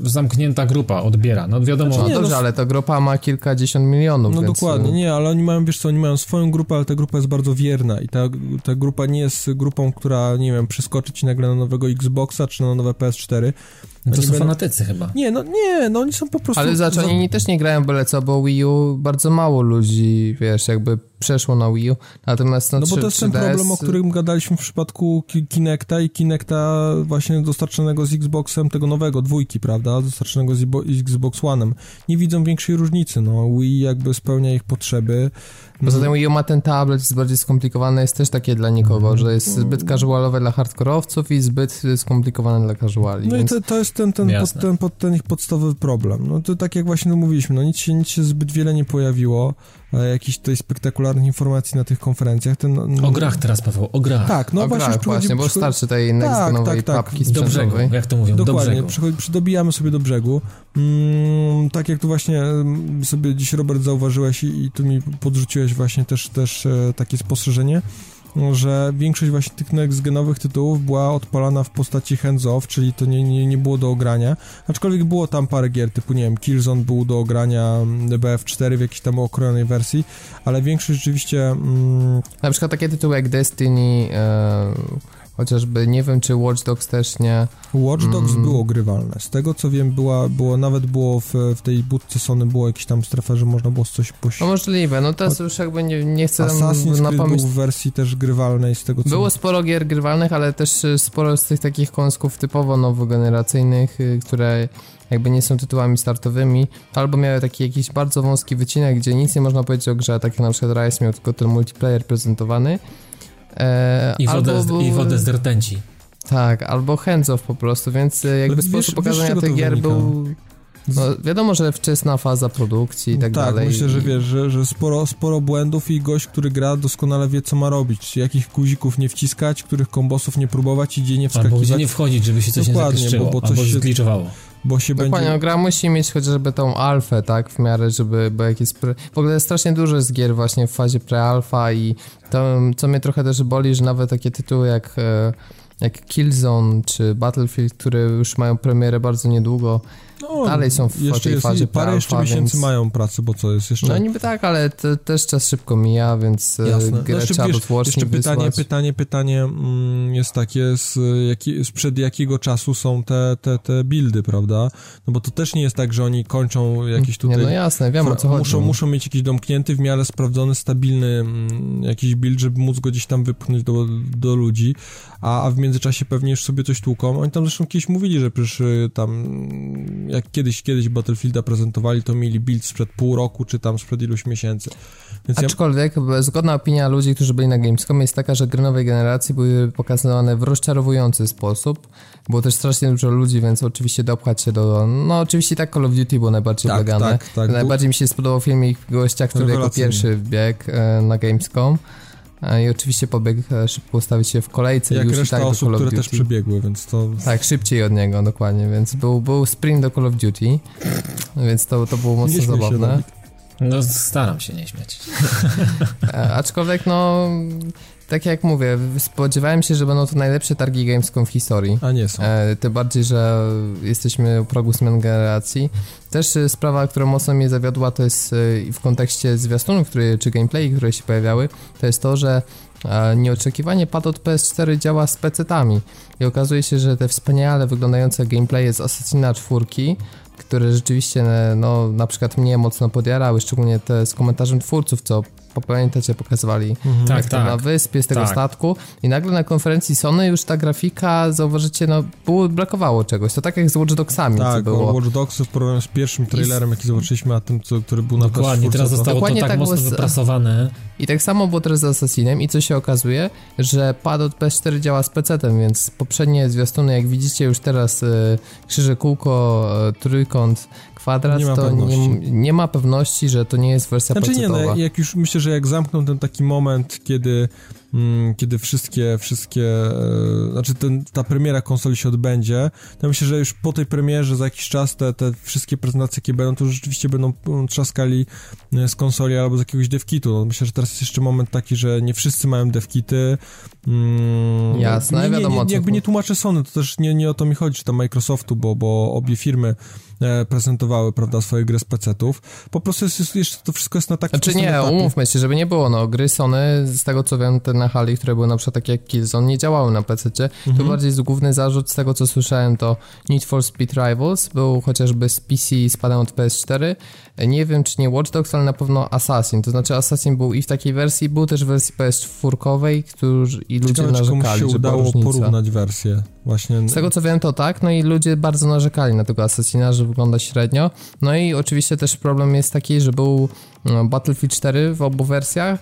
zamknięta grupa odbiera, no wiadomo. Znaczy, no dobrze, no, ale ta grupa ma kilkadziesiąt milionów, No więc... dokładnie, nie, ale oni mają, wiesz co, oni mają swoją grupę, ale ta grupa jest bardzo wierna i ta, ta grupa nie jest grupą, która, nie wiem, przeskoczy ci nagle na nowego Xboxa czy na nowe PS4, no to są będą... fanatycy chyba. Nie, no nie, no oni są po prostu... Ale zobacz, oni też nie grają byle co, bo Wii U bardzo mało ludzi, wiesz, jakby przeszło na Wii U, natomiast no, no bo to jest ten problem, o którym gadaliśmy w przypadku Kinecta i Kinecta właśnie dostarczonego z Xboxem, tego nowego, dwójki, prawda, dostarczonego z Xbox One'em. Nie widzą większej różnicy, no Wii jakby spełnia ich potrzeby, Poza tym Wii ma ten tablet, jest bardziej skomplikowany, jest też takie dla nikogo, że jest zbyt casualowe dla hardkorowców i zbyt skomplikowane dla casuali. No więc... i to, to jest ten, ten, pod, ten, pod, ten ich podstawowy problem. No to tak jak właśnie mówiliśmy, no nic się, nic się zbyt wiele nie pojawiło, jakichś tutaj spektakularnych informacji na tych konferencjach. Ten, no, o grach teraz, Paweł, o grach. Tak, no o właśnie, grach, właśnie, bo starczy tej next tak, nowej tak, tak. papki Do brzegu, jak to mówią, Dokładnie, do przydobijamy sobie do brzegu. Mm, tak jak tu właśnie mm, sobie dziś, Robert, zauważyłeś i, i tu mi podrzuciłeś właśnie też, też e, takie spostrzeżenie, że większość właśnie tych next-genowych tytułów była odpalana w postaci hands-off, czyli to nie, nie, nie było do ogrania, aczkolwiek było tam parę gier typu, nie wiem, Killzone był do ogrania mm, BF4 w jakiejś tam okrojonej wersji, ale większość rzeczywiście... Mm... Na przykład takie tytuły jak Destiny... E, Chociażby nie wiem, czy Watch Dogs też nie. Watch Dogs mm. było grywalne. Z tego co wiem, była, było, nawet było w, w tej budce Sony było jakieś tam strefa, że można było coś poś... No możliwe, no teraz już jakby nie, nie chcę Assassin's na pamięć... był w wersji też grywalnej z tego co... Było sporo gier grywalnych, ale też y, sporo z tych takich kąsków typowo nowogeneracyjnych, y, które jakby nie są tytułami startowymi, albo miały taki jakiś bardzo wąski wycinek, gdzie nic nie można powiedzieć o grze, tak jak na przykład Rise miał tylko ten multiplayer prezentowany, E, I, wodę, albo, I wodę z rtęci. Tak, albo hands off po prostu, więc e, jakby wiesz, sposób pokazania tych gier wynika? był... No, wiadomo, że wczesna faza produkcji i tak, tak dalej. Tak, myślę, że wiesz, że, że sporo, sporo błędów i gość, który gra doskonale wie, co ma robić. Jakich guzików nie wciskać, których kombosów nie próbować i gdzie nie wskakiwać. Albo gdzie nie wchodzić, żeby się coś Dokładnie, nie zakrzyczyło, bo, bo coś albo się, bo się Dokładnie, będzie... no, gra musi mieć chociażby tą alfę, tak, w miarę, żeby, bo jak jest... Pre... W ogóle strasznie dużo jest gier właśnie w fazie pre-alfa i to, co mnie trochę też boli, że nawet takie tytuły jak, e, jak Killzone czy Battlefield, które już mają premierę bardzo niedługo, no, dalej są w jeszcze tej fazie Parę jeszcze miesięcy więc... mają pracy, bo co jest jeszcze... No niby tak, ale to, też czas szybko mija, więc e, Jasne. grę znaczy, trzeba wiesz, Jeszcze pytanie, pytanie, pytanie mm, jest takie, z, jaki, sprzed jakiego czasu są te, te, te buildy, prawda? No bo to też nie jest tak, że oni kończą jakieś tutaj... Nie, no jasne, wiem o co chodzi. Muszą, muszą mieć jakiś domknięty, w miarę sprawdzony, stabilny mm, jakiś build, żeby móc go gdzieś tam wypchnąć do, do ludzi, a, a w międzyczasie pewnie już sobie coś tłuką. Oni tam zresztą kiedyś mówili, że przecież tam jak kiedyś, kiedyś Battlefielda prezentowali, to mieli build sprzed pół roku, czy tam sprzed iluś miesięcy. Więc Aczkolwiek ja... zgodna opinia ludzi, którzy byli na Gamescom jest taka, że gry nowej generacji były pokazywane w rozczarowujący sposób. Było też strasznie dużo ludzi, więc oczywiście dopchać się do... No oczywiście tak Call of Duty było najbardziej tak, Tak, tak. Najbardziej mi się spodobał filmik gościa, który jako pierwszy wbiegł e, na Gamescom. E, I oczywiście pobiegł e, szybko ustawić się w kolejce. Jak już reszta tak osób, które też przebiegły, więc to... Tak, szybciej od niego, dokładnie, więc był, był sprint do Call of Duty, więc to, to było mocno zabawne. no staram się nie śmiać. E, aczkolwiek no tak jak mówię, spodziewałem się, że będą to najlepsze targi Gamescom w historii. A nie są. E, tym bardziej, że jesteśmy u progu zmian generacji. Też e, sprawa, która mocno mnie zawiodła, to jest e, w kontekście zwiastunów, które, czy gameplay, które się pojawiały, to jest to, że e, nieoczekiwanie pad od PS4 działa z PC-tami. I okazuje się, że te wspaniale wyglądające gameplaye z Assassina 4 które rzeczywiście no, na przykład mnie mocno podjarały, szczególnie te z komentarzem twórców, co pamiętacie, pokazywali mhm. tak, tak. na wyspie z tego tak. statku i nagle na konferencji Sony już ta grafika, zauważycie, no było, brakowało czegoś. To tak jak z Watch Dogsami, tak, co było. Watch Dogs w porównaniu z pierwszym trailerem, jaki zobaczyliśmy, a tym, co, który był na Dokładnie, teraz zostało Dokładnie to tak, tak mocno z... wyprasowane. I tak samo było teraz z Assassinem i co się okazuje, że pad od PS4 działa z PC-tem, więc poprzednie zwiastuny, jak widzicie już teraz y, krzyże, kółko, y, trójkąt, kwadrat, nie to nie, nie, ma pewności, że to nie jest wersja znaczy nie, no, jak już myślę, że jak zamkną ten taki moment, kiedy mm, kiedy wszystkie, wszystkie, e, znaczy ten, ta premiera konsoli się odbędzie, to myślę, że już po tej premierze za jakiś czas te, te wszystkie prezentacje, jakie będą, to rzeczywiście będą mm, trzaskali e, z konsoli albo z jakiegoś devkitu. No, myślę, że teraz jest jeszcze moment taki, że nie wszyscy mają devkity. Mm, Jasne, nie, wiadomo. Nie, nie, jakby nie tłumaczę Sony, to też nie, nie o to mi chodzi, czy tam Microsoftu, bo, bo obie firmy prezentowały, prawda, swoje gry z PC-ów. Po prostu jest, jeszcze to wszystko jest na takim Znaczy nie, etapie. umówmy się, żeby nie było, no, gry Sony, z tego co wiem, ten na hali, które były na przykład takie jak Killzone, nie działały na PC. Mhm. To bardziej jest główny zarzut z tego, co słyszałem, to Need for Speed Rivals był chociażby z PC spadał od PS4. Nie wiem, czy nie Watch Dogs, ale na pewno Assassin. To znaczy Assassin był i w takiej wersji, był też w wersji PS4, którzy i ludzie Ciekawe, narzekali, się udało porównać wersję. Właśnie... Z tego co wiem to tak, no i ludzie bardzo narzekali na tego Assassina, że wygląda średnio. No i oczywiście też problem jest taki, że był no, Battlefield 4 w obu wersjach,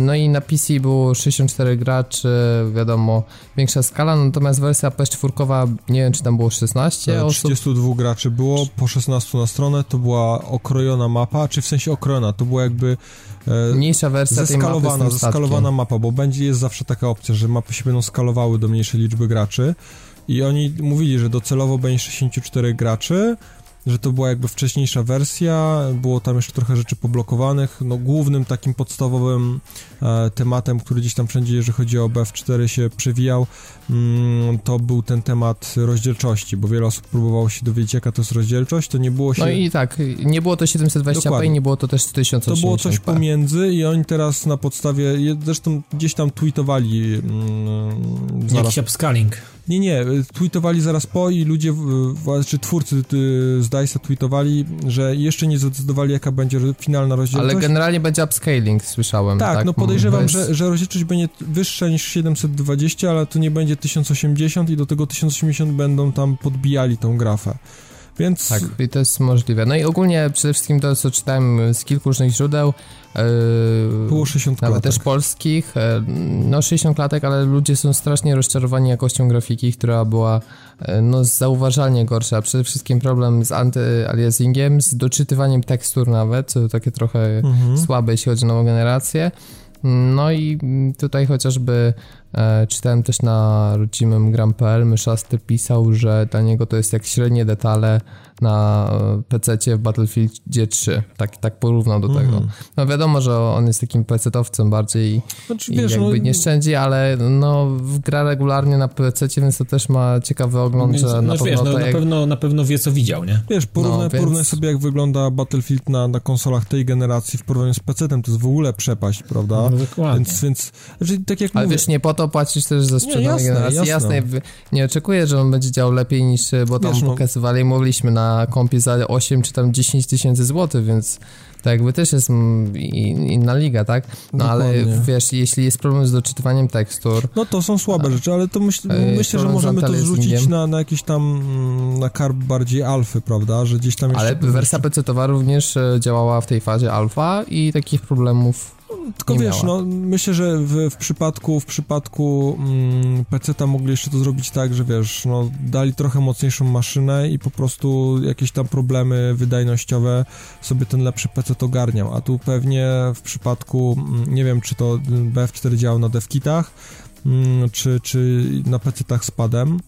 no i na PC było 64 graczy, wiadomo, większa skala, natomiast wersja PS4, nie wiem czy tam było 16 osób. 32 graczy było, po 16 na stronę, to była okrojona mapa, czy w sensie okrojona, to była jakby e, mniejsza wersja zeskalowana, tej mapy zeskalowana mapa, bo będzie, jest zawsze taka opcja, że mapy się będą skalowały do mniejszej liczby graczy i oni mówili, że docelowo będzie 64 graczy, że to była jakby wcześniejsza wersja, było tam jeszcze trochę rzeczy poblokowanych. No, głównym takim podstawowym e, tematem, który gdzieś tam wszędzie, jeżeli chodzi o BF4 się przewijał, mm, to był ten temat rozdzielczości, bo wiele osób próbowało się dowiedzieć, jaka to jest rozdzielczość, to nie było się... No i tak, nie było to 720p i nie było to też 1080p. To było coś pomiędzy i oni teraz na podstawie, zresztą gdzieś tam tweetowali... Mm, Jakiś upscaling. Nie, nie, tweetowali zaraz po i ludzie, czy twórcy z DICE'a tweetowali, że jeszcze nie zdecydowali jaka będzie finalna rozdzielczość. Ale generalnie będzie upscaling, słyszałem. Tak, tak? no podejrzewam, bez... że, że rozdzielczość będzie wyższa niż 720, ale to nie będzie 1080 i do tego 1080 będą tam podbijali tą grafę. Więc... Tak, i to jest możliwe. No i ogólnie przede wszystkim to, co czytałem z kilku różnych źródeł, Yy, Było 60 Nawet klatek. też polskich. E, no 60 klatek, ale ludzie są strasznie rozczarowani jakością grafiki, która była e, no zauważalnie gorsza. Przede wszystkim problem z anty-aliasingiem, z doczytywaniem tekstur nawet, co takie trochę mhm. słabe, jeśli chodzi o nową generację. No i tutaj chociażby czytałem też na rodzimym gram.pl, Myszasty pisał, że dla niego to jest jak średnie detale na e, PC w Battlefieldzie 3. Tak, tak porównał do tego. Mm. No wiadomo, że on jest takim PC-owcem bardziej znaczy, i wiesz, jakby no... nie szczędzi, ale no gra regularnie na PC, więc to też ma ciekawy ogląd, więc, że no, na, wiesz, pewno no, na, jak... pewno, na pewno wie, co widział, nie? Wiesz, porównaj, no, więc... porównaj sobie, jak wygląda Battlefield na, na konsolach tej generacji w porównaniu z PC-tem, to jest w ogóle przepaść, prawda? No, dokładnie. Więc, więc znaczy, tak jak Ale mówię... wiesz, nie po to płacisz też za sprzedaż generacji. Jasne. jasne. Nie oczekuję, że on będzie działał lepiej niż, bo tam wiesz, no... pokazywali, mówiliśmy na kompie za 8 czy tam 10 tysięcy złotych, więc to jakby też jest inna liga, tak? No Dokładnie. ale wiesz, jeśli jest problem z doczytywaniem tekstur... No to są słabe rzeczy, ale to myśl, e, myślę, że możemy to zrzucić na, na jakiś tam, mm, na karb bardziej alfy, prawda? Że gdzieś tam. Ale wersja PC-towa również e, działała w tej fazie alfa i takich problemów tylko wiesz, miała. no myślę, że w, w przypadku w przypadku mm, PC-ta mogli jeszcze to zrobić tak, że wiesz, no dali trochę mocniejszą maszynę i po prostu jakieś tam problemy wydajnościowe sobie ten lepszy PC to ogarniał, a tu pewnie w przypadku, mm, nie wiem, czy to BF4 działał na devkitach, mm, czy, czy na PC-tach z padem,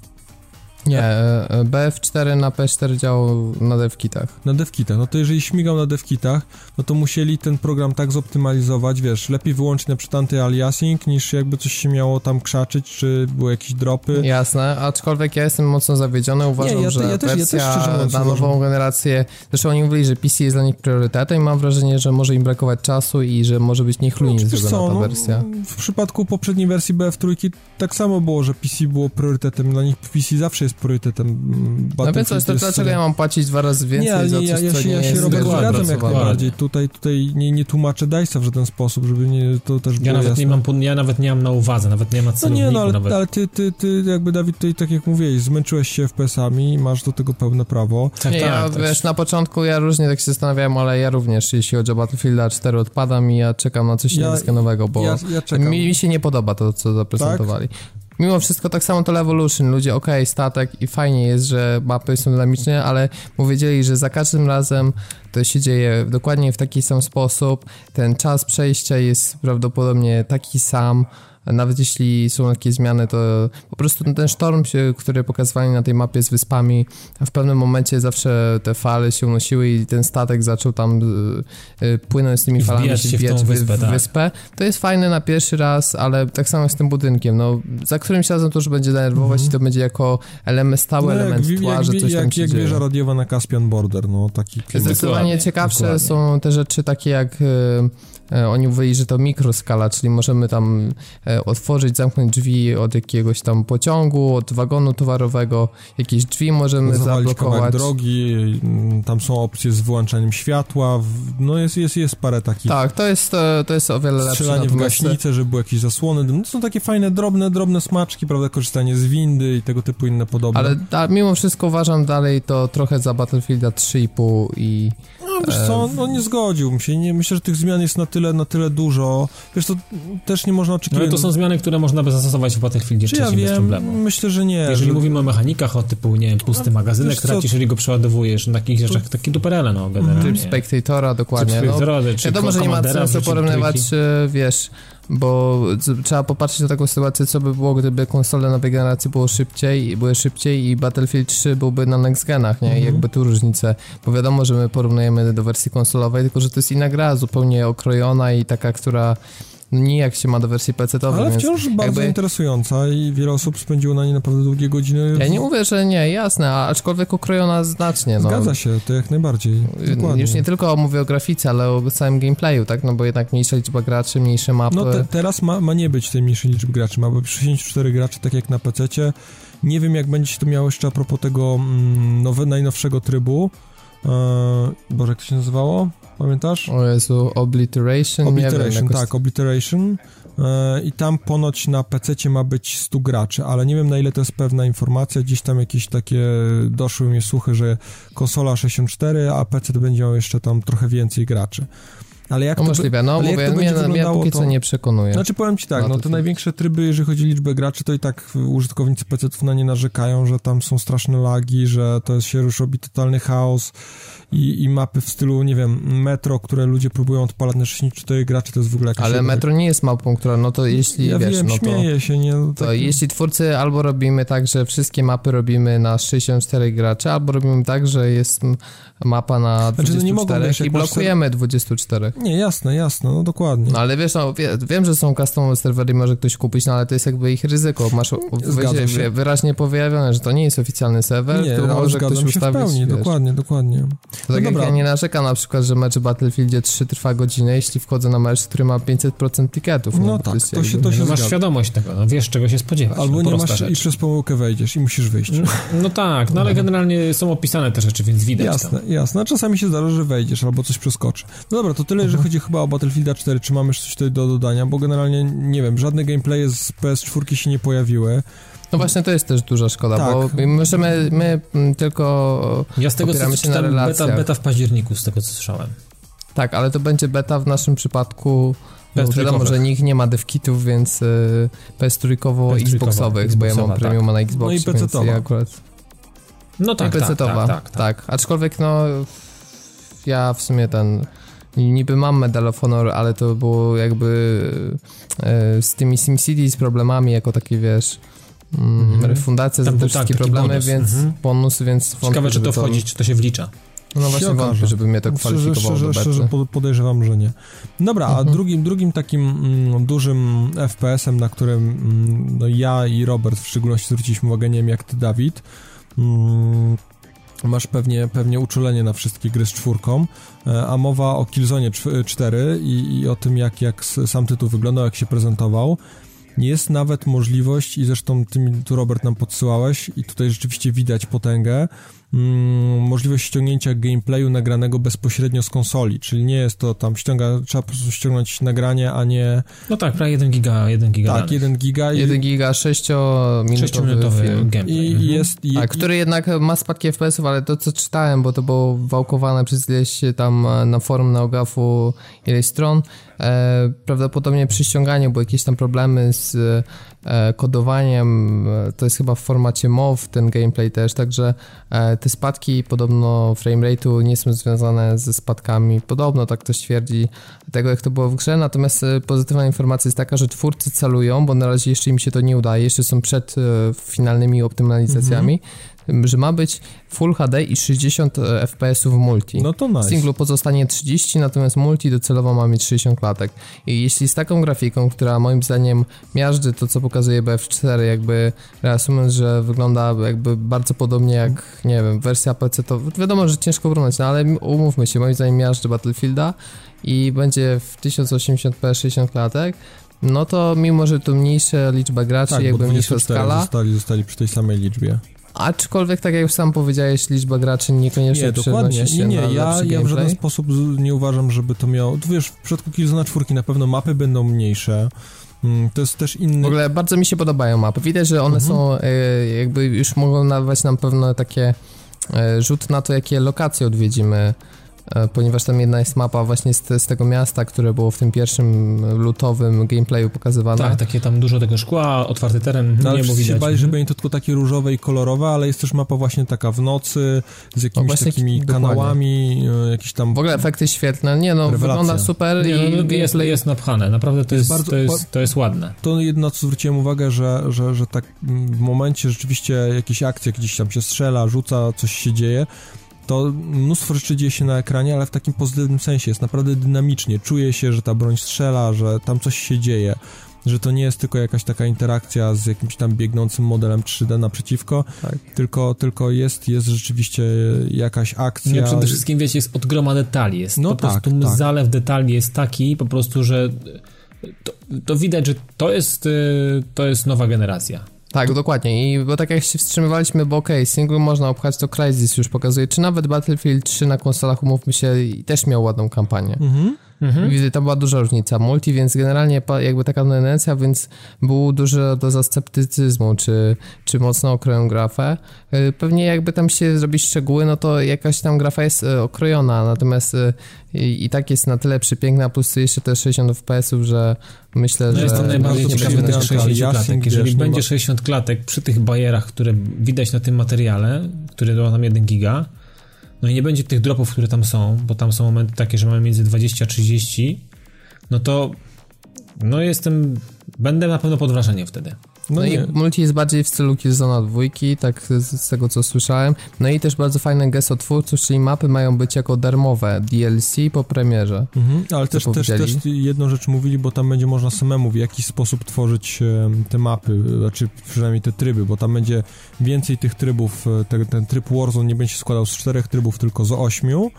nie, e, e, BF4 na P4 działał na devkitach. Na devkitach, no to jeżeli śmigał na devkitach, no to musieli ten program tak zoptymalizować, wiesz, lepiej wyłączyć na przykład anty-aliasing, niż jakby coś się miało tam krzaczyć, czy były jakieś dropy. Jasne, aczkolwiek ja jestem mocno zawiedziony, uważam, Nie, ja, że ja też, wersja ja też na nową generację, zresztą oni mówili, że PC jest dla nich priorytetem i mam wrażenie, że może im brakować czasu i że może być niechlujnie no, zrobiona ta no, wersja. W przypadku poprzedniej wersji BF3 tak samo było, że PC było priorytetem, dla nich PC zawsze jest priorytetem. Mm, no więc coś, to dlaczego ja mam płacić dwa razy więcej nie, za coś, ja, ja, się, ja się robię zgadzam jak najbardziej. Tutaj, tutaj nie, nie tłumaczę DICE'a w żaden sposób, żeby nie, to też ja nawet jasne. nie mam, Ja nawet nie mam na uwadze, nawet nie ma celowniku. No nie, no ale, nawet. ale ty, ty, ty jakby Dawid tutaj, tak jak mówiłeś, zmęczyłeś się FPS-ami i masz do tego pełne prawo. Tak, nie, tak, ja, tak. wiesz, na początku ja różnie tak się zastanawiałem, ale ja również, jeśli chodzi o Battlefield 4 odpadam i ja czekam na coś ja, niebieskiego, bo ja, ja mi, mi, się nie podoba to, co zaprezentowali. Tak? Mimo wszystko tak samo to Levolution, ludzie okej, okay, statek i fajnie jest, że mapy są dynamiczne, ale powiedzieli, że za każdym razem to się dzieje dokładnie w taki sam sposób, ten czas przejścia jest prawdopodobnie taki sam, nawet jeśli są jakieś zmiany, to po prostu ten sztorm, który pokazywali na tej mapie z wyspami, w pewnym momencie zawsze te fale się unosiły i ten statek zaczął tam y, y, płynąć z tymi falami się wbijać w, wyspę, w tak. wyspę. To jest fajne na pierwszy raz, ale tak samo z tym budynkiem. No, za którymś razem to już będzie denerwować -hmm. i to będzie jako element, stały no, element jak, tła, jak, że coś jak, tam się jak dzieje. wieża radiowa na Caspian Border, no taki Zdecydowanie ciekawsze dokładnie. są te rzeczy takie jak y, oni mówili, że to mikroskala, czyli możemy tam e, otworzyć, zamknąć drzwi od jakiegoś tam pociągu, od wagonu towarowego, jakieś drzwi możemy Zawalić zablokować. drogi, mm, tam są opcje z wyłączaniem światła, no jest, jest, jest parę takich. Tak, to jest, e, to jest o wiele lepsze. Strzelanie w gaśnicę, żeby były jakieś zasłony, no to są takie fajne, drobne, drobne smaczki, prawda, korzystanie z windy i tego typu inne podobne. Ale da, mimo wszystko uważam dalej to trochę za Battlefielda 3,5 i wiesz co, no nie zgodziłbym się. Nie, myślę, że tych zmian jest na tyle, na tyle dużo. Wiesz, to też nie można oczekiwać... No, ale to są zmiany, które można by zastosować w Battlefieldzie trzecim ja wiem, bez problemu. Myślę, że nie. Jeżeli że... mówimy o mechanikach, o typu, nie wiem, pusty magazynek, tracisz, jeżeli go przeładowujesz, na takich rzeczach, to... takie duperele, no, generalnie. Typ Spectatora, dokładnie. Typ Spectatora, no, wiadomo, że nie ma sensu porównywać, wiesz, bo trzeba popatrzeć na taką sytuację, co by było, gdyby konsole nowej generacji było szybciej, były szybciej i Battlefield 3 byłby na next genach, nie? I mhm. jakby tu różnice, bo wiadomo, że my porównujemy do wersji konsolowej, tylko że to jest inna gra, zupełnie okrojona i taka, która nijak się ma do wersji PC-owej. Ale wciąż bardzo jakby... interesująca i wiele osób spędziło na niej naprawdę długie godziny. Ja nie mówię, że nie, jasne, aczkolwiek ukrojona znacznie. No. Zgadza się, to jak najbardziej. Dokładnie. Już nie tylko mówię o grafice, ale o całym gameplayu, tak? No bo jednak mniejsza liczba graczy, mniejsze mapy. No te, teraz ma, ma nie być tej mniejszej liczby graczy, ma być 64 graczy, tak jak na PC-cie. Nie wiem, jak będzie się to miało jeszcze a propos tego mm, nowe, najnowszego trybu. Eee, Boże, jak to się nazywało? Pamiętasz? O Jezu, Obliteration? Obliteration, wiem, jakoś... tak, Obliteration. E, I tam ponoć na PC ma być 100 graczy, ale nie wiem na ile to jest pewna informacja. Gdzieś tam jakieś takie doszły mi słuchy, że konsola 64, a PC to będzie miał jeszcze tam trochę więcej graczy. Ale jak no to możliwe, no ale mówię, jak to mnie, mnie póki to... co nie przekonuje. Znaczy powiem ci tak, no te największe tryby, jeżeli chodzi o liczbę graczy, to i tak użytkownicy PC-ów na nie narzekają, że tam są straszne lagi, że to się już robi totalny chaos i, i mapy w stylu, nie wiem, Metro, które ludzie próbują odpalać na 64 graczy, to jest w ogóle jakaś... Ale Metro nie jest mapą, która, no to jeśli, ja wiesz, wiem, no to... się, nie? No, to jeśli twórcy albo robimy tak, że wszystkie mapy robimy na 64 graczy, albo robimy tak, że jest mapa na 24 znaczy, no mogą, wiesz, i blokujemy 24. Nie, jasne, jasne, no dokładnie. No ale wiesz, no, wie, wiem, że są custom serwery może ktoś kupić, no ale to jest jakby ich ryzyko. Masz wyraźnie, pojawione, że to nie jest oficjalny serwer, nie, tylko może ktoś ustawić. W pełni, dokładnie, dokładnie. To tak no dobra. ja nie narzekam na przykład, że mecz w Battlefieldzie 3 trwa godzinę, jeśli wchodzę na mecz, który ma 500% tiketów. No, no tak, to, się, to się no, Masz świadomość tego, no wiesz czego się spodziewać. Albo no, nie masz rzecz. i przez pomyłkę wejdziesz i musisz wyjść. No, no tak, no ale generalnie są opisane te rzeczy, więc widać Jasne, tam. jasne. A czasami się zdarza, że wejdziesz albo coś przeskoczy. No dobra, to tyle, jeżeli mhm. chodzi chyba o Battlefielda 4. Czy mamy coś tutaj do dodania? Bo generalnie, nie wiem, żadne gameplaye z PS4 się nie pojawiły. No właśnie to jest też duża szkoda, tak. bo możemy, my tylko Ja z tego co czytam, beta, beta w październiku, z tego co słyszałem. Tak, ale to będzie beta w naszym przypadku no, wiadomo, że nikt nie ma devkitów, więc y, PS3 Xboxowych, bo ja mam premium tak. na Xbox, no i więc ja akurat... No tak, tak, tak, tak, tak, tak. Aczkolwiek no ja w sumie ten niby mam Medal of Honor, ale to było jakby e, z tymi SimCity z problemami jako takie, wiesz, mm, refundacja za te tak, wszystkie problemy, bonus. więc -hmm. bonus, więc... Ciekawe, czy to wchodzi, czy to się wlicza. No właśnie wątpię, żeby mnie to kwalifikowało szczerze, szczerze, szczerze podejrzewam, że nie. Dobra, mhm. a drugim, drugim takim mm, dużym FPS-em, na którym mm, no, ja i Robert w szczególności zwróciliśmy uwagę, nie wiem jak ty, Dawid, mm, masz pewnie, pewnie uczulenie na wszystkie gry z czwórką, e, a mowa o Killzone 4 i, i o tym, jak, jak sam tytuł wyglądał, jak się prezentował. Jest nawet możliwość, i zresztą ty, tu Robert nam podsyłałeś, i tutaj rzeczywiście widać potęgę, mm, możliwość ściągnięcia gameplayu nagranego bezpośrednio z konsoli, czyli nie jest to tam ściąga, trzeba po prostu ściągnąć nagranie, a nie... No tak, prawie 1 giga, 1 giga Tak, 1 giga. I... 1 giga 6-minutowy film. Gameplay. I, mhm. jest... I... A, który jednak ma spadki FPS-ów, ale to co czytałem, bo to było wałkowane przez ileś tam e, na forum na Ogafu ileś stron, e, prawdopodobnie przy ściąganiu, bo jakieś tam problemy z e, kodowaniem, e, to jest chyba w formacie MOV ten gameplay też, także e, te spadki podobno framerate'u nie są związane ze spadkami, podobno tak ktoś twierdzi, tego jak to było w grze, natomiast e, pozytywna informacja jest taka, że twórcy celują, bo na razie jeszcze im się to nie udaje, jeszcze są przed finalnymi optymalizacjami, mhm że ma być Full HD i 60 e, FPS w multi. No to nice. W singlu pozostanie 30, natomiast multi docelowo ma mieć 60 klatek. I jeśli z taką grafiką, która moim zdaniem miażdży to, co pokazuje BF4, jakby reasumując, że wygląda jakby bardzo podobnie jak, nie wiem, wersja PC, to wiadomo, że ciężko porównać, no ale umówmy się, moim zdaniem miażdży Battlefielda i będzie w 1080p 60 klatek, no to mimo, że to mniejsza liczba graczy, tak, jakby mniejsza skala... Zostali, zostali przy tej samej liczbie. Aczkolwiek, tak jak już sam powiedziałeś, liczba graczy niekoniecznie nie, dokładnie. się Nie, nie, ja, ja w żaden sposób nie uważam, żeby to miało... Tu wiesz, w przypadku Killzona czwórki na pewno mapy będą mniejsze, mm, to jest też inny... W ogóle bardzo mi się podobają mapy. Widać, że one mhm. są e, jakby już mogą nadawać nam pewne takie e, rzut na to, jakie lokacje odwiedzimy ponieważ tam jedna jest mapa właśnie z, z, tego miasta, które było w tym pierwszym lutowym gameplayu pokazywane. Tak, takie tam dużo tego szkła, otwarty teren, no, niebo widać. się bali, że będzie to tylko takie różowe i kolorowe, ale jest też mapa właśnie taka w nocy, z jakimiś no takimi kanałami, dokładnie. jakieś tam... W ogóle efekty świetne, nie no, Rewelacja. wygląda super nie, no, i... Jest, jest napchane, naprawdę to jest, bardzo, to jest, to jest ładne. To jedno, co zwróciłem uwagę, że, że, że tak w momencie rzeczywiście jakieś akcje, gdzieś tam się strzela, rzuca, coś się dzieje, to mnóstwo rzeczy dzieje się na ekranie, ale w takim pozytywnym sensie. Jest naprawdę dynamicznie. Czuje się, że ta broń strzela, że tam coś się dzieje. Że to nie jest tylko jakaś taka interakcja z jakimś tam biegnącym modelem 3D naprzeciwko, tak. tylko, tylko jest, jest rzeczywiście jakaś akcja. No przede wszystkim, wiecie, jest od groma detali. Jest no po tak, prostu tak. zalew detali jest taki po prostu, że to, to widać, że to jest, y, to jest nowa generacja. Tak, dokładnie. I bo tak jak się wstrzymywaliśmy, bo okej, okay, single można obchać, to Crysis już pokazuje, czy nawet Battlefield 3 na konsolach, umówmy się, też miał ładną kampanię. Mhm. Mhm. To była duża różnica. Multi, więc generalnie jakby taka tendencja, więc było dużo do sceptycyzmu, czy, czy mocno okroją grafę. Y, pewnie jakby tam się zrobić szczegóły, no to jakaś tam grafa jest y, okrojona, natomiast y, i, i tak jest na tyle przepiękna, plus jeszcze te 60 fps-ów, że myślę, no że... Jest to najbardziej ciekawe tych 60 klatek. Jeżeli wiesz, będzie 60 klatek przy tych bajerach, które widać na tym materiale, który ma tam 1 giga, no i nie będzie tych dropów, które tam są, bo tam są momenty takie, że mamy między 20 a 30, no to no jestem, będę na pewno pod wrażeniem wtedy. No, no i multi jest bardziej w stylu Killzona dwójki, tak z, z, tego co słyszałem. No i też bardzo fajne gesto twórców, czyli mapy mają być jako darmowe DLC po premierze. Mhm, ale też, też, też jedną rzecz mówili, bo tam będzie można samemu w jakiś sposób tworzyć te mapy, znaczy przynajmniej te tryby, bo tam będzie więcej tych trybów, e, ten, ten tryb Warzone nie będzie się składał z czterech trybów, tylko z ośmiu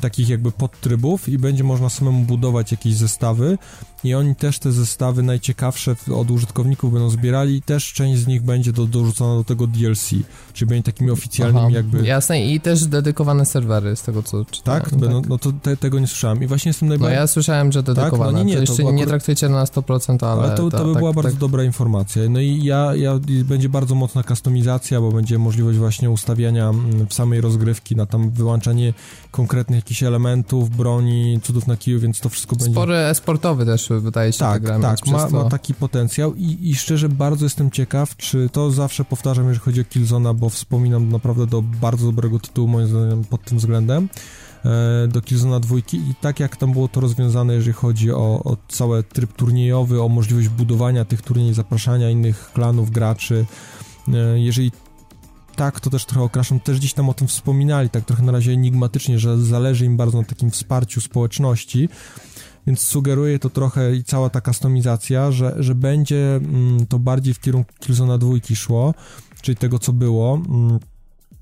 takich jakby podtrybów i będzie można samemu budować jakieś zestawy i oni też te zestawy najciekawsze od użytkowników będą zbierali i też część z nich będzie do, dorzucona do tego DLC, czyli będzie takimi oficjalnymi Aha, jakby... Jasne i też dedykowane serwery z tego co czytałem. Tak? No, tak. no to te, tego nie słyszałem i właśnie jestem najbardziej... No ja słyszałem, że dedykowane, tak? no, nie, nie, to jeszcze to nie traktujcie na 100%, ale... Ale to, to by tak, była tak, bardzo tak. dobra informacja. No i ja, ja, będzie bardzo mocna kustomizacja, bo będzie możliwość właśnie ustawiania mm, w samej rozgrywki na tam wyłączanie konkretnych jakichś elementów, broni, cudów na kiju, więc to wszystko będzie... Spory esportowy też wydaje się tak, tak, ma, ma, taki potencjał i, i szczerze bardzo jestem ciekaw, czy to zawsze powtarzam, jeżeli chodzi o Killzona, bo wspominam naprawdę do bardzo dobrego tytułu moim zdaniem pod tym względem e, do Killzona dwójki i tak jak tam było to rozwiązane, jeżeli chodzi o, o cały tryb turniejowy, o możliwość budowania tych turniejów, zapraszania innych klanów, graczy, e, jeżeli tak, to też trochę okraszą, też gdzieś tam o tym wspominali, tak trochę na razie enigmatycznie, że zależy im bardzo na takim wsparciu społeczności, więc sugeruje to trochę i cała ta kustomizacja, że, że będzie mm, to bardziej w kierunku Killzona dwójki szło, czyli tego, co było. Mm,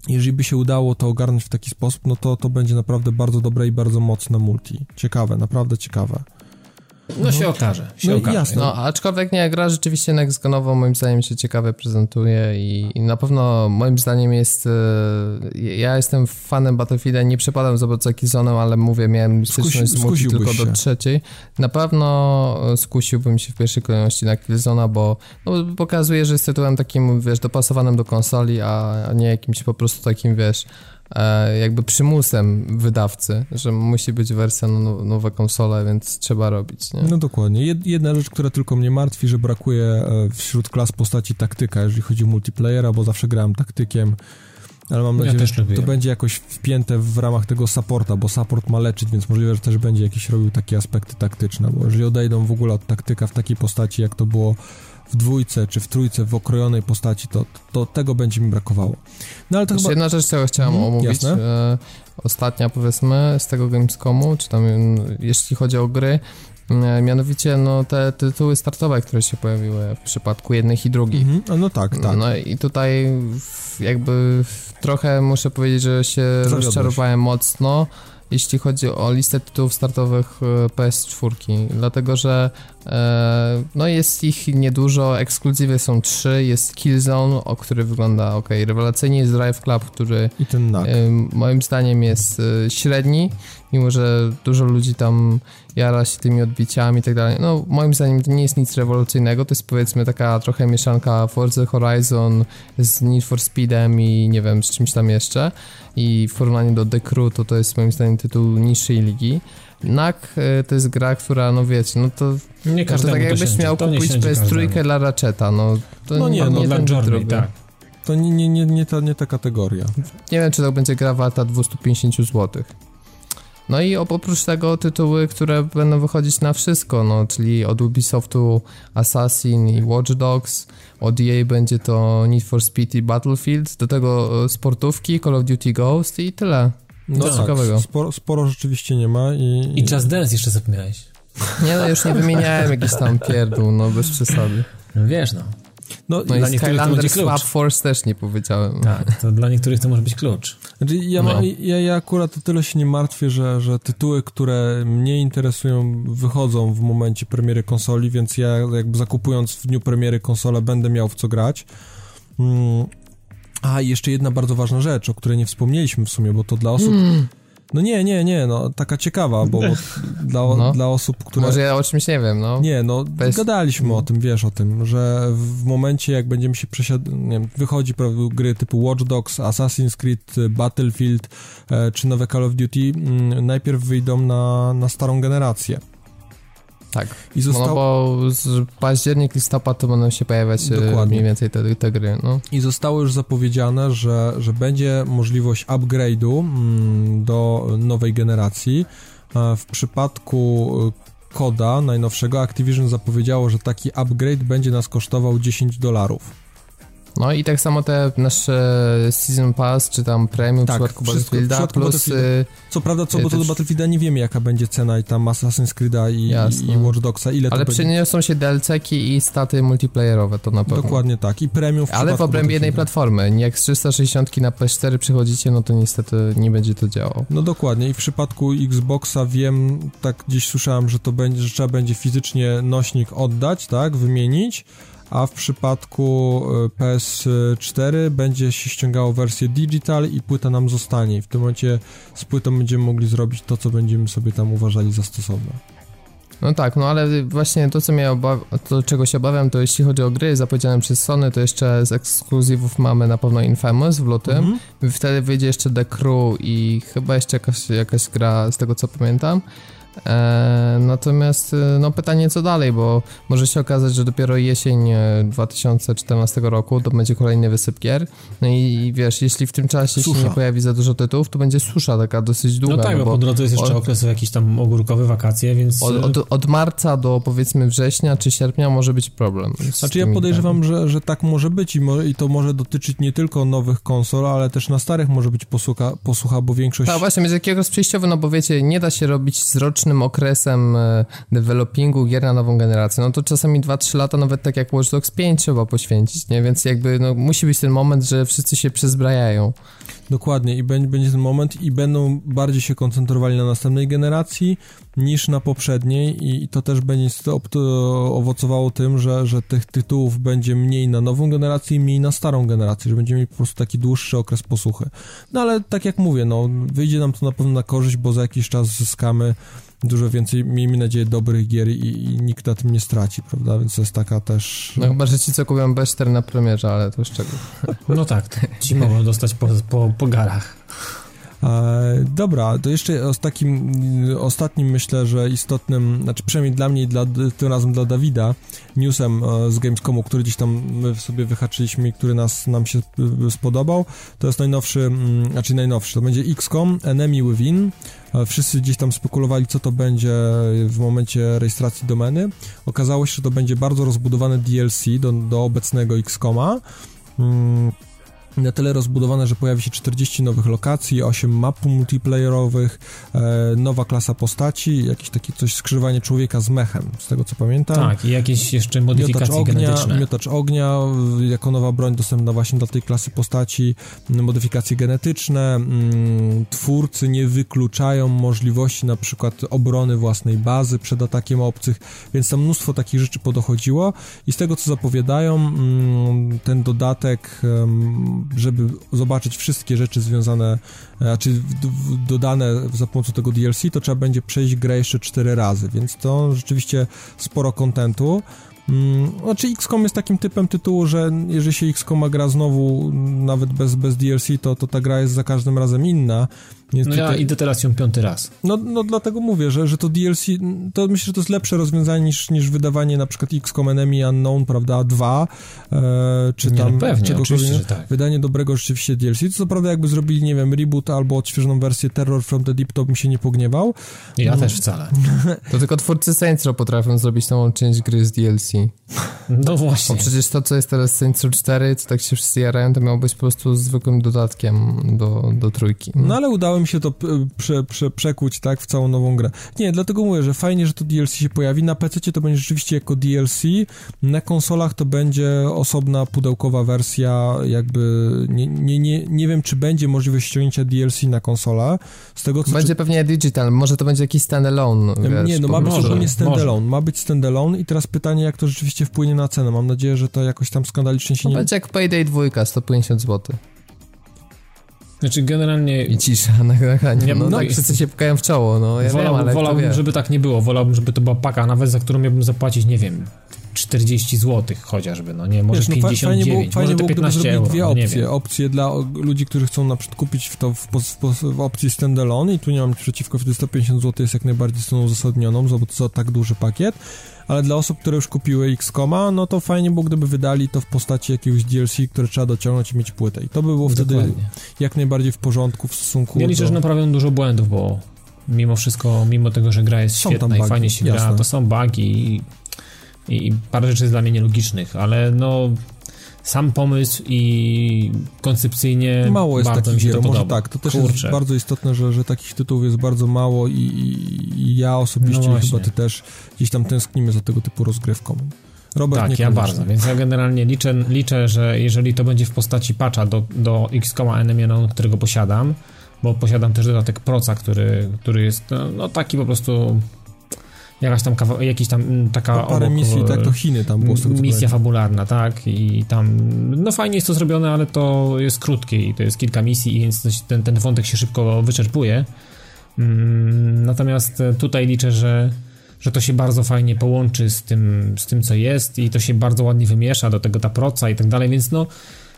jeżeli by się udało to ogarnąć w taki sposób, no to to będzie naprawdę bardzo dobre i bardzo mocne multi. Ciekawe, naprawdę ciekawe. No się okaże, się no, okaże. Jasne. No, aczkolwiek nie, gra rzeczywiście nextgenowo moim zdaniem się ciekawie prezentuje i, i na pewno moim zdaniem jest, e, ja jestem fanem Battlefielda, nie przepadam za bardzo Killzone'em, ale mówię, miałem styczność z multi tylko się. do trzeciej. Na pewno skusiłbym się w pierwszej kolejności na Killzona, bo no, pokazuje, że jest tytułem takim, wiesz, dopasowanym do konsoli, a nie jakimś po prostu takim, wiesz, E, jakby przymusem wydawcy, że musi być wersja na nowe konsole, więc trzeba robić. Nie? No dokładnie. Jedna rzecz, która tylko mnie martwi, że brakuje e, wśród klas postaci taktyka, jeżeli chodzi o multiplayera, bo zawsze grałem taktykiem, ale mam nadzieję, ja że to będzie jakoś wpięte w ramach tego supporta, bo support ma leczyć, więc możliwe, że też będzie jakiś robił takie aspekty taktyczne, bo jeżeli odejdą w ogóle od taktyka w takiej postaci, jak to było w dwójce czy w trójce w okrojonej postaci, to, to tego będzie mi brakowało. No ale to chyba... Jedna rzecz, którą chciałem hmm, omówić, e, ostatnia powiedzmy z tego Gamescomu, czy tam jeśli chodzi o gry, e, Mianowicie no, te tytuły startowe, które się pojawiły w przypadku jednych i drugich. Mhm, no tak, tak. No i tutaj jakby trochę muszę powiedzieć, że się Zawiodłeś. rozczarowałem mocno jeśli chodzi o listę tytułów startowych e, PS4, dlatego że e, no jest ich niedużo, ekskluzywy są trzy, jest Killzone, o który wygląda ok, rewelacyjnie jest Drive Club, który e, moim zdaniem jest średni, mimo że dużo ludzi tam jara się tymi odbiciami i tak dalej. No, moim zdaniem to nie jest nic rewolucyjnego, to jest powiedzmy taka trochę mieszanka Forza Horizon z Need for Speedem i nie wiem, z czymś tam jeszcze. I w porównaniu do The Crew to to jest moim zdaniem tytuł niższej ligi. NAK e, to jest gra, która, no wiecie, no to, nie no to tak jakbyś miał kupić PS3 dla Ratcheta, no to no nie, no, nie dla Journey, tak. To nie, nie, nie, nie, ta, nie ta kategoria. Nie wiem, czy to będzie gra warta 250 zł. No i oprócz tego tytuły, które będą wychodzić na wszystko, no, czyli od Ubisoftu Assassin i Watch Dogs, od EA będzie to Need for Speed i Battlefield, do tego e, sportówki, Call of Duty Ghost i tyle. No tak, ciekawego. Sporo, sporo rzeczywiście nie ma i... I Just Dance jeszcze zapomniałeś. Nie no, już nie wymieniałem jakiś tam pierdół, no bez przesady. No wiesz no. No, no i Skylander Swap Force też nie powiedziałem. Tak, to dla niektórych to może być klucz. Znaczy, ja, no. ja, ja akurat o tyle się nie martwię, że, że tytuły, które mnie interesują, wychodzą w momencie premiery konsoli, więc ja jakby zakupując w dniu premiery konsolę będę miał w co grać. Mm. A, jeszcze jedna bardzo ważna rzecz, o której nie wspomnieliśmy w sumie, bo to dla osób... Mm No nie, nie, nie, no taka ciekawa, bo dla, no. dla osób, które... Może ja o czymś nie wiem, no. Nie, no Bez... gadaliśmy o tym, wiesz o tym, że w momencie jak będziemy się przesiad... nie wiem, wychodzi prawda, gry typu Watch Dogs, Assassin's Creed, Battlefield e, czy nowe Call of Duty, m, mm, najpierw wyjdą na, na starą generację. Tak. I został... No bo z październik, listopad to będą się pojawiać e, Dokładnie. mniej więcej te, te gry. No. I zostało już zapowiedziane, że, że będzie możliwość upgrade'u mm, do nowej generacji. E, w przypadku e, koda najnowszego Activision zapowiedziało, że taki upgrade będzie nas kosztował 10 dolarów. No i tak samo te nasze Season Pass, czy tam Premium tak, w przypadku Battlefielda, plus... Y, co prawda, co, bo to do Battlefielda nie wiemy, jaka będzie cena i tam Assassin's Creed'a i, i Watch Dogsa, ile Ale przeniosą się DLC-ki i staty multiplayerowe, to na pewno. Dokładnie tak, i Premium w Ale w obrębie jednej platformy, jak z 360 na PS4 przychodzicie, no to niestety nie będzie to działało. No dokładnie, i w przypadku Xboxa wiem, tak gdzieś słyszałem, że to będzie, że trzeba będzie fizycznie nośnik oddać, tak, wymienić, a w przypadku e, PS4 będzie się ściągało wersję digital i płyta nam zostanie. I w tym momencie z płytą będziemy mogli zrobić to, co będziemy sobie tam uważali za stosowne. No tak, no ale właśnie to, co mnie to czego się obawiam, to jeśli chodzi o gry zapowiedziane przez Sony, to jeszcze z ekskluzywów mamy na pewno Infamous w lutym. Mm -hmm. Wtedy wyjdzie jeszcze The Crew i chyba jeszcze jakaś, jakaś gra z tego co pamiętam. E, natomiast e, no pytanie co dalej, bo może się okazać, że dopiero jesień 2014 e, roku to będzie kolejny wysyp gier. No i, i wiesz, jeśli w tym czasie susza. się nie pojawi za dużo tytułów, to będzie susza taka dosyć długa. No tak, no bo po drodze jest jeszcze od, okres jakiś tam ogórkowy, wakacje, więc... Od, od, od, marca do powiedzmy września czy sierpnia może być problem. Znaczy ja podejrzewam, że, że tak może być i, mo i to może dotyczyć nie tylko nowych konsol, ale też na starych może być posłucha, posłucha bo większość... Tak, właśnie, jest jakiegoś przejściowy, no bo wiecie, nie da się robić z okresem e, developingu gier na nową generację, no to czasami 2-3 lata, nawet tak jak Watch Dogs 5 trzeba poświęcić, nie? Więc jakby no, musi być ten moment, że wszyscy się przezbrajają. Dokładnie i będzie ten moment i będą bardziej się koncentrowali na następnej generacji niż na poprzedniej i to też będzie owocowało tym, że, że tych tytułów będzie mniej na nową generację i mniej na starą generację, że będziemy mieli po prostu taki dłuższy okres posłuchy. No ale tak jak mówię, no wyjdzie nam to na pewno na korzyść, bo za jakiś czas zyskamy dużo więcej, miejmy nadzieję, dobrych gier i, i, nikt na tym nie straci, prawda? Więc to jest taka też... No chyba, że ci co kupią Bester na premierze, ale to z czego? No tak, ci mogą dostać po, po, po garach. E, dobra, to jeszcze z takim ostatnim myślę, że istotnym, znaczy przynajmniej dla mnie i dla, tym razem dla Dawida, newsem e, z Gamescomu, który gdzieś tam my sobie wyhaczyliśmy i który nas, nam się e, spodobał, to jest najnowszy, mm, znaczy najnowszy, to będzie XCOM Enemy Within. Wszyscy gdzieś tam spekulowali, co to będzie w momencie rejestracji domeny. Okazało się, że to będzie bardzo rozbudowany DLC do, do obecnego XCOMa. Hmm na tyle rozbudowane, że pojawi się 40 nowych lokacji, 8 map multiplayerowych, e, nowa klasa postaci, jakieś takie coś skrzyżowanie człowieka z mechem, z tego co pamiętam. Tak, i jakieś jeszcze modyfikacje miotacz ognia, genetyczne. Miotacz ognia, jako nowa broń dostępna właśnie dla tej klasy postaci, modyfikacje genetyczne, twórcy nie wykluczają możliwości na przykład obrony własnej bazy przed atakiem obcych, więc tam mnóstwo takich rzeczy podochodziło i z tego co zapowiadają, ten dodatek żeby zobaczyć wszystkie rzeczy związane, znaczy dodane za pomocą tego DLC, to trzeba będzie przejść grę jeszcze 4 razy, więc to rzeczywiście sporo kontentu. Hmm, znaczy XCOM jest takim typem tytułu, że jeżeli się XCOM gra znowu nawet bez, bez DLC, to, to ta gra jest za każdym razem inna no tutaj... ja idę teraz ją piąty raz. No, no dlatego mówię, że, że to DLC, to myślę, że to jest lepsze rozwiązanie niż, niż wydawanie na przykład XCOM Enemy Unknown, prawda, 2, e, czy nie, tam no pewnie, oczywiście, że tak. Wydanie dobrego rzeczywiście DLC, to co prawda jakby zrobili, nie wiem, reboot albo odświeżoną wersję Terror from the Deep, to bym się nie pogniewał. Ja no. też wcale. To tylko twórcy Saints Row potrafią zrobić tą część gry z DLC. No właśnie. Bo przecież to, co jest teraz Saints Row 4, co tak się wszyscy jarają, to miało być po prostu zwykłym dodatkiem do, do trójki. No ale udało mi się to prze, prze, przekuć, tak, w całą nową grę. Nie, dlatego mówię, że fajnie, że to DLC się pojawi. Na PC to będzie rzeczywiście jako DLC, na konsolach to będzie osobna pudełkowa wersja, jakby nie, nie, nie, nie wiem, czy będzie możliwość ściągnięcia DLC na konsolę. Z tego, co będzie czy... pewnie digital, może to będzie jakiś standalone. Wiesz, nie, no ma być ogólnie standalone, ma być standalone i teraz pytanie, jak to rzeczywiście wpłynie na cenę. Mam nadzieję, że to jakoś tam skandalicznie się no nie... Będzie jak Payday 2, 150 zł. Znaczy generalnie... I cisza na nagraniu, no, no tak wszyscy się pukają w czoło, no ja wolałbym, wiem, ale Wolałbym, żeby tak nie było, wolałbym, żeby to była paka, nawet za którą miałbym zapłacić, nie wiem, 40 zł chociażby, no nie, może Wiesz, no 59, fajnie było, fajnie może te 15 euro, dwie opcje, opcje dla ludzi, którzy chcą na przykład kupić to w, w, w opcji standalone i tu nie mam przeciwko, wtedy 150 zł jest jak najbardziej stroną uzasadnioną za, za tak duży pakiet, ale dla osób, które już kupiły X-Koma, no to fajnie było, gdyby wydali to w postaci jakiegoś DLC, które trzeba dociągnąć i mieć płytę. I to by było wtedy Dokładnie. jak najbardziej w porządku w stosunku Ja liczę, do... że naprawią dużo błędów, bo mimo wszystko, mimo tego, że gra jest są świetna i fajnie się jasne. gra, to są bugi i, i parę rzeczy jest dla mnie nielogicznych, ale no sam pomysł i koncepcyjnie mało jest bardzo takich to może tak, to też Kurczę. jest bardzo istotne, że, że takich tytułów jest bardzo mało i, i, ja osobiście no chyba ty też gdzieś tam tęsknimy za tego typu rozgrywką. Robert tak, ja bardzo, więc ja generalnie liczę, liczę, że jeżeli to będzie w postaci patcha do, do X-Koma Enemy którego posiadam, bo posiadam też dodatek Proca, który, który jest no, no taki po prostu jakaś tam kawa, jakiś tam mm, taka no, parę obok, misji, tak to Chiny tam było. Misja fabularna, tak i tam, no fajnie jest to zrobione, ale to jest krótkie i to jest kilka misji, więc ten, ten wątek się szybko wyczerpuje. Mm, natomiast tutaj liczę, że że to się bardzo fajnie połączy z tym, z tym, co jest i to się bardzo ładnie wymiesza, do tego ta proca i tak dalej, więc no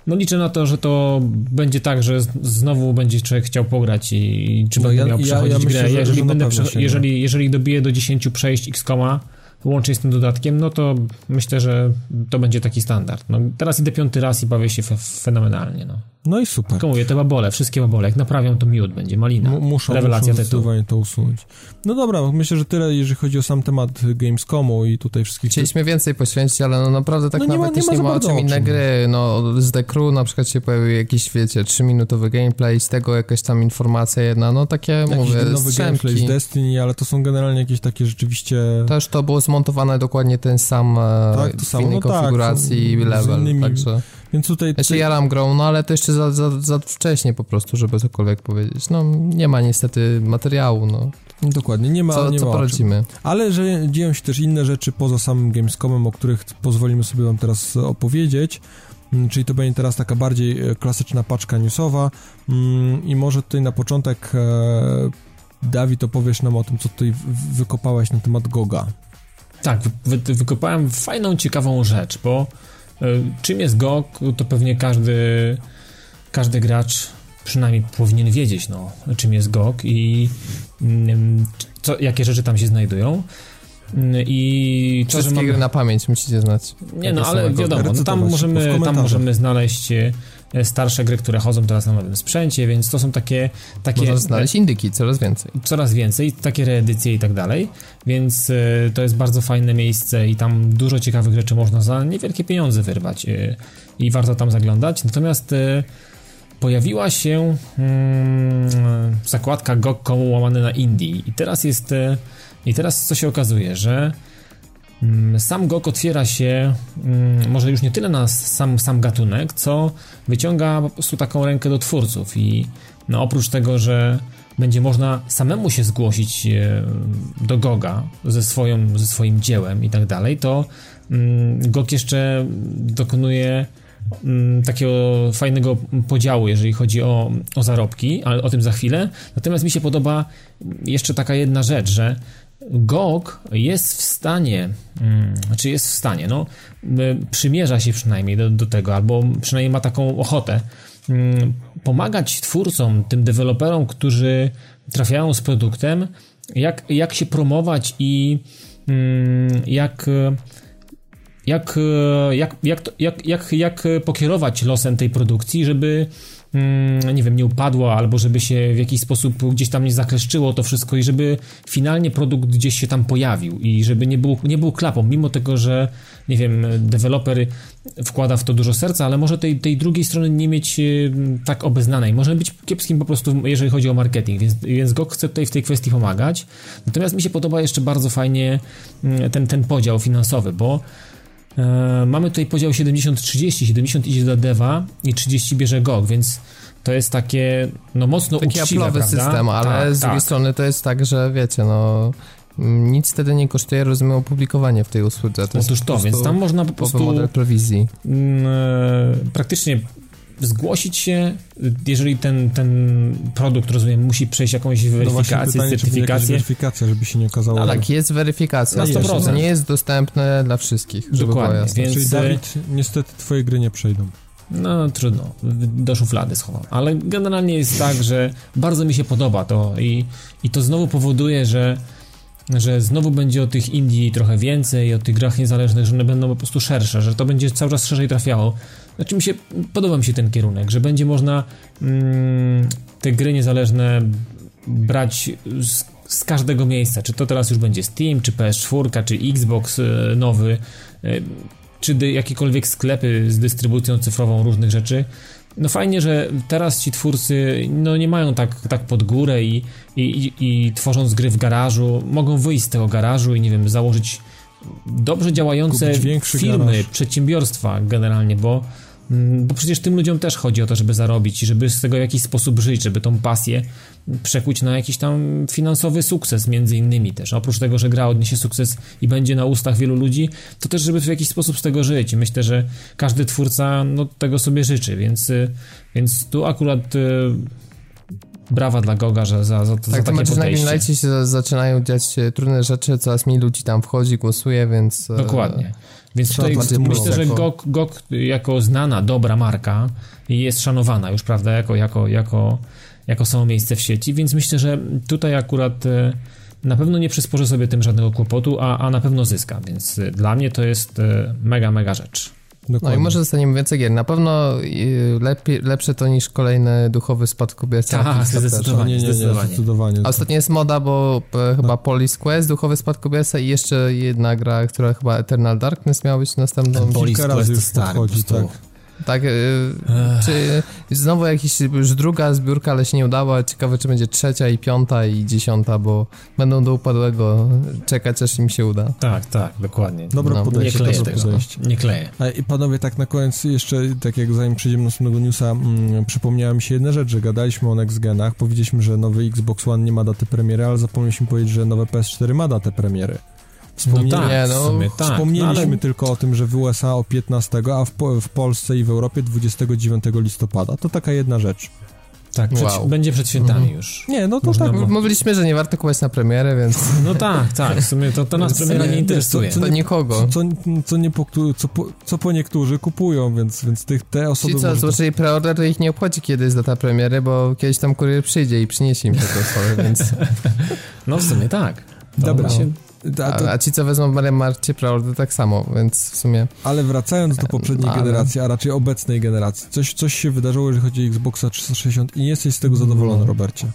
no liczę na to, że to będzie tak, że znowu będzie człowiek chciał pograć i, i czy no będę ja, miał przechodzić ja, ja myślę, grę. jeżeli, będę jeżeli, jeżeli dobiję do 10 przejść X-Koma, łącznie z tym dodatkiem, no to myślę, że to będzie taki standard. No, teraz idę piąty raz i bawię się fenomenalnie. No. No i super. Tylko mówię, te babole, wszystkie babole, jak naprawią to miód będzie, malina. M muszą, Rewelacja muszą zdecydowanie to usunąć. No dobra, myślę, że tyle, jeżeli chodzi o sam temat Gamescomu i tutaj wszystkich... Chcieliśmy więcej poświęcić, ale no naprawdę tak no nie nawet ma, nie, ma, nie ma o czym inne gry. No z The Crew na przykład się pojawił jakiś, wiecie, 3-minutowy gameplay, z tego jakaś tam informacja jedna, no takie, Jakiś mówię, nowy strzępki. gameplay z Destiny, ale to są generalnie jakieś takie rzeczywiście... Też to było zmontowane dokładnie ten sam e, tak, to w innej no tak, konfiguracji tak, level, innymi... także... Więc tutaj... Ja się jaram grą, no ale to jeszcze za, za, za wcześnie po prostu, żeby cokolwiek powiedzieć. No nie ma niestety materiału, no. Dokładnie, nie ma Co, nie co ma poradzimy. Ale że dzieją się też inne rzeczy poza samym Gamescomem, o których pozwolimy sobie wam teraz opowiedzieć. Mm, czyli to będzie teraz taka bardziej e, klasyczna paczka newsowa. Mm, I może tutaj na początek e, Dawid opowiesz nam o tym, co tutaj wykopałeś na temat Goga. Tak, wy, wykopałem fajną, ciekawą rzecz, bo czym jest GOG, to pewnie każdy, każdy gracz przynajmniej powinien wiedzieć, no, czym jest GOG i mm, co, jakie rzeczy tam się znajdują. Mm, I to, Wszystkie mamy... na pamięć musicie znać. Nie, no ale wiadomo, no, tam, możemy, tam możemy znaleźć e, starsze gry, które chodzą teraz na nowym sprzęcie, więc to są takie... takie Można znaleźć indyki, coraz więcej. Coraz więcej, takie reedycje i tak dalej, więc e, to jest bardzo fajne miejsce i tam dużo ciekawych rzeczy można za niewielkie pieniądze wyrwać e, i warto tam zaglądać. Natomiast e, pojawiła się hmm, zakładka GOG.com łamane na Indie i teraz jest... I teraz co się okazuje, że Mm, sam GOG otwiera się mm, może już nie tyle na sam, sam gatunek, co wyciąga po prostu taką rękę do twórców i no oprócz tego, że będzie można samemu się zgłosić e, do GOGa ze, swoją, ze swoim dziełem i tak dalej, to mm, GOG jeszcze dokonuje takiego fajnego podziału, jeżeli chodzi o, o zarobki, ale o tym za chwilę. Natomiast mi się podoba jeszcze taka jedna rzecz, że GOG jest w stanie, hmm, znaczy jest w stanie, no, przymierza się przynajmniej do, do tego, albo przynajmniej ma taką ochotę hmm, pomagać twórcom, tym deweloperom, którzy trafiają z produktem, jak, jak się promować i hmm, jak jak, jak, jak, jak, jak, pokierować losem tej produkcji, żeby mm, nie wiem, nie upadło, albo żeby się w jakiś sposób gdzieś tam nie zakleszczyło to wszystko i żeby finalnie produkt gdzieś się tam pojawił i żeby nie był, nie był klapą, mimo tego, że nie wiem, deweloper wkłada w to dużo serca, ale może tej, tej drugiej strony nie mieć tak obeznanej. Może być kiepskim po prostu, jeżeli chodzi o marketing, więc, więc GOG chce tutaj w tej kwestii pomagać. Natomiast mi się podoba jeszcze bardzo fajnie mm, ten, ten podział finansowy, bo E, mamy tutaj podział 70-30, 70 idzie do deva i 30 bierze GOG, więc to jest takie, no mocno Taki uczciwe, prawda? system, ale tak, z drugiej tak. strony to jest tak, że wiecie, no nic wtedy nie kosztuje, rozumiem, opublikowanie w tej usłudze. To Otóż to, więc tam można po prostu... model prowizji. Mm, e, praktycznie zgłosić się, jeżeli ten, ten produkt, rozumiem, musi przejść jakąś no weryfikację, no pytanie, certyfikację. weryfikacja, żeby się nie okazało. Ale tak, jest weryfikacja. Na 100%. To nie jest dostępne dla wszystkich, żeby Dokładnie, więc... Czyli Dawid, niestety twoje gry nie przejdą. No trudno, do szuflady schowam. Ale generalnie jest tak, że bardzo mi się podoba to i, i to znowu powoduje, że że znowu będzie o tych Indii trochę więcej, o tych grach niezależnych, że one będą po prostu szersze, że to będzie cały czas szerzej trafiało. Znaczy mi się, podoba mi się ten kierunek, że będzie można mm, te gry niezależne brać z, z, każdego miejsca, czy to teraz już będzie Steam, czy PS4, czy Xbox y, nowy, y, czy jakiekolwiek sklepy z dystrybucją cyfrową różnych rzeczy. No fajnie, że teraz ci twórcy no nie mają tak, tak pod górę i, i, i, i tworząc gry w garażu, mogą wyjść z tego garażu i nie wiem, założyć dobrze działające firmy, garaż. przedsiębiorstwa generalnie, bo bo przecież tym ludziom też chodzi o to, żeby zarobić i żeby z tego w jakiś sposób żyć, żeby tą pasję przekuć na jakiś tam finansowy sukces między innymi też. Oprócz tego, że gra odniesie sukces i będzie na ustach wielu ludzi, to też żeby w jakiś sposób z tego żyć. I myślę, że każdy twórca no, tego sobie życzy, więc, y, więc tu akurat y, brawa dla Goga, że za, za, tak, za takie podejście. Tak, na Greenlightie się zaczynają dziać trudne rzeczy, coraz mniej ludzi tam wchodzi, głosuje, więc... E, Dokładnie. Więc tutaj myślę, że GOG, GOG jako znana, dobra marka jest szanowana już, prawda, jako, jako, jako, jako samo miejsce w sieci, więc myślę, że tutaj akurat e, na pewno nie przysporzy sobie tym żadnego kłopotu, a, a na pewno zyska, więc e, dla mnie to jest e, mega, mega rzecz. Dokładnie. No i może dostaniemy więcej gier. Na pewno lepiej, lepsze to niż kolejny duchowy spadkobierca. Tak, zdecydowanie, nie, nie, nie, zdecydowanie. A ostatnio jest moda, bo no. chyba Police Quest, duchowy spadkobierca i jeszcze jedna gra, która chyba Eternal Darkness miała być następną. Police Quest jest stary, tak. Tak, yy, czy znowu jakiś, już druga zbiórka, ale się nie udała. Ciekawe, czy będzie trzecia i piąta i dziesiąta, bo będą do upadłego czekać, aż im się uda. Tak, tak, dokładnie. Dobre no, podejście. Nie kleję tego, podejście. nie kleję. A, I panowie, tak na koniec jeszcze, tak jak zanim przejdziemy do następnego newsa, mm, przypomniała mi się jedna rzecz, że gadaliśmy o Next Genach, powiedzieliśmy, że nowy Xbox One nie ma daty premiery, ale zapomnieliśmy powiedzieć, że nowe PS4 ma datę premiery. Wspomnieli, no tak, nie, no, sumie, tak, wspomnieliśmy no, ale... tylko o tym, że w USA o 15, a w, w Polsce i w Europie 29 listopada. To taka jedna rzecz. Tak, przed, wow. będzie przed świętami mhm. już. Nie, no to Można tak. Było. Mówiliśmy, że nie warto kupować na premierę, więc... No tak, tak, w sumie to, to nas premiera nie interesuje. Co, co, nikogo. Co, co, nie po, co, po, co po niektórzy kupują, więc, więc tych, te osoby... Ci co można... złożyli preorder, to ich nie obchodzi, kiedy jest data premiery, bo kiedyś tam kurier przyjdzie i przyniesie im te konsolę, więc... No w sumie tak. Dobra. Się a, ci, co wezmą w Mario Marcie preorder, tak samo, więc w sumie... Ale wracając do poprzedniej ale... generacji, a raczej obecnej generacji, coś, coś się wydarzyło, jeżeli chodzi o Xboxa 360 i nie jesteś z tego zadowolony, no. Robercie?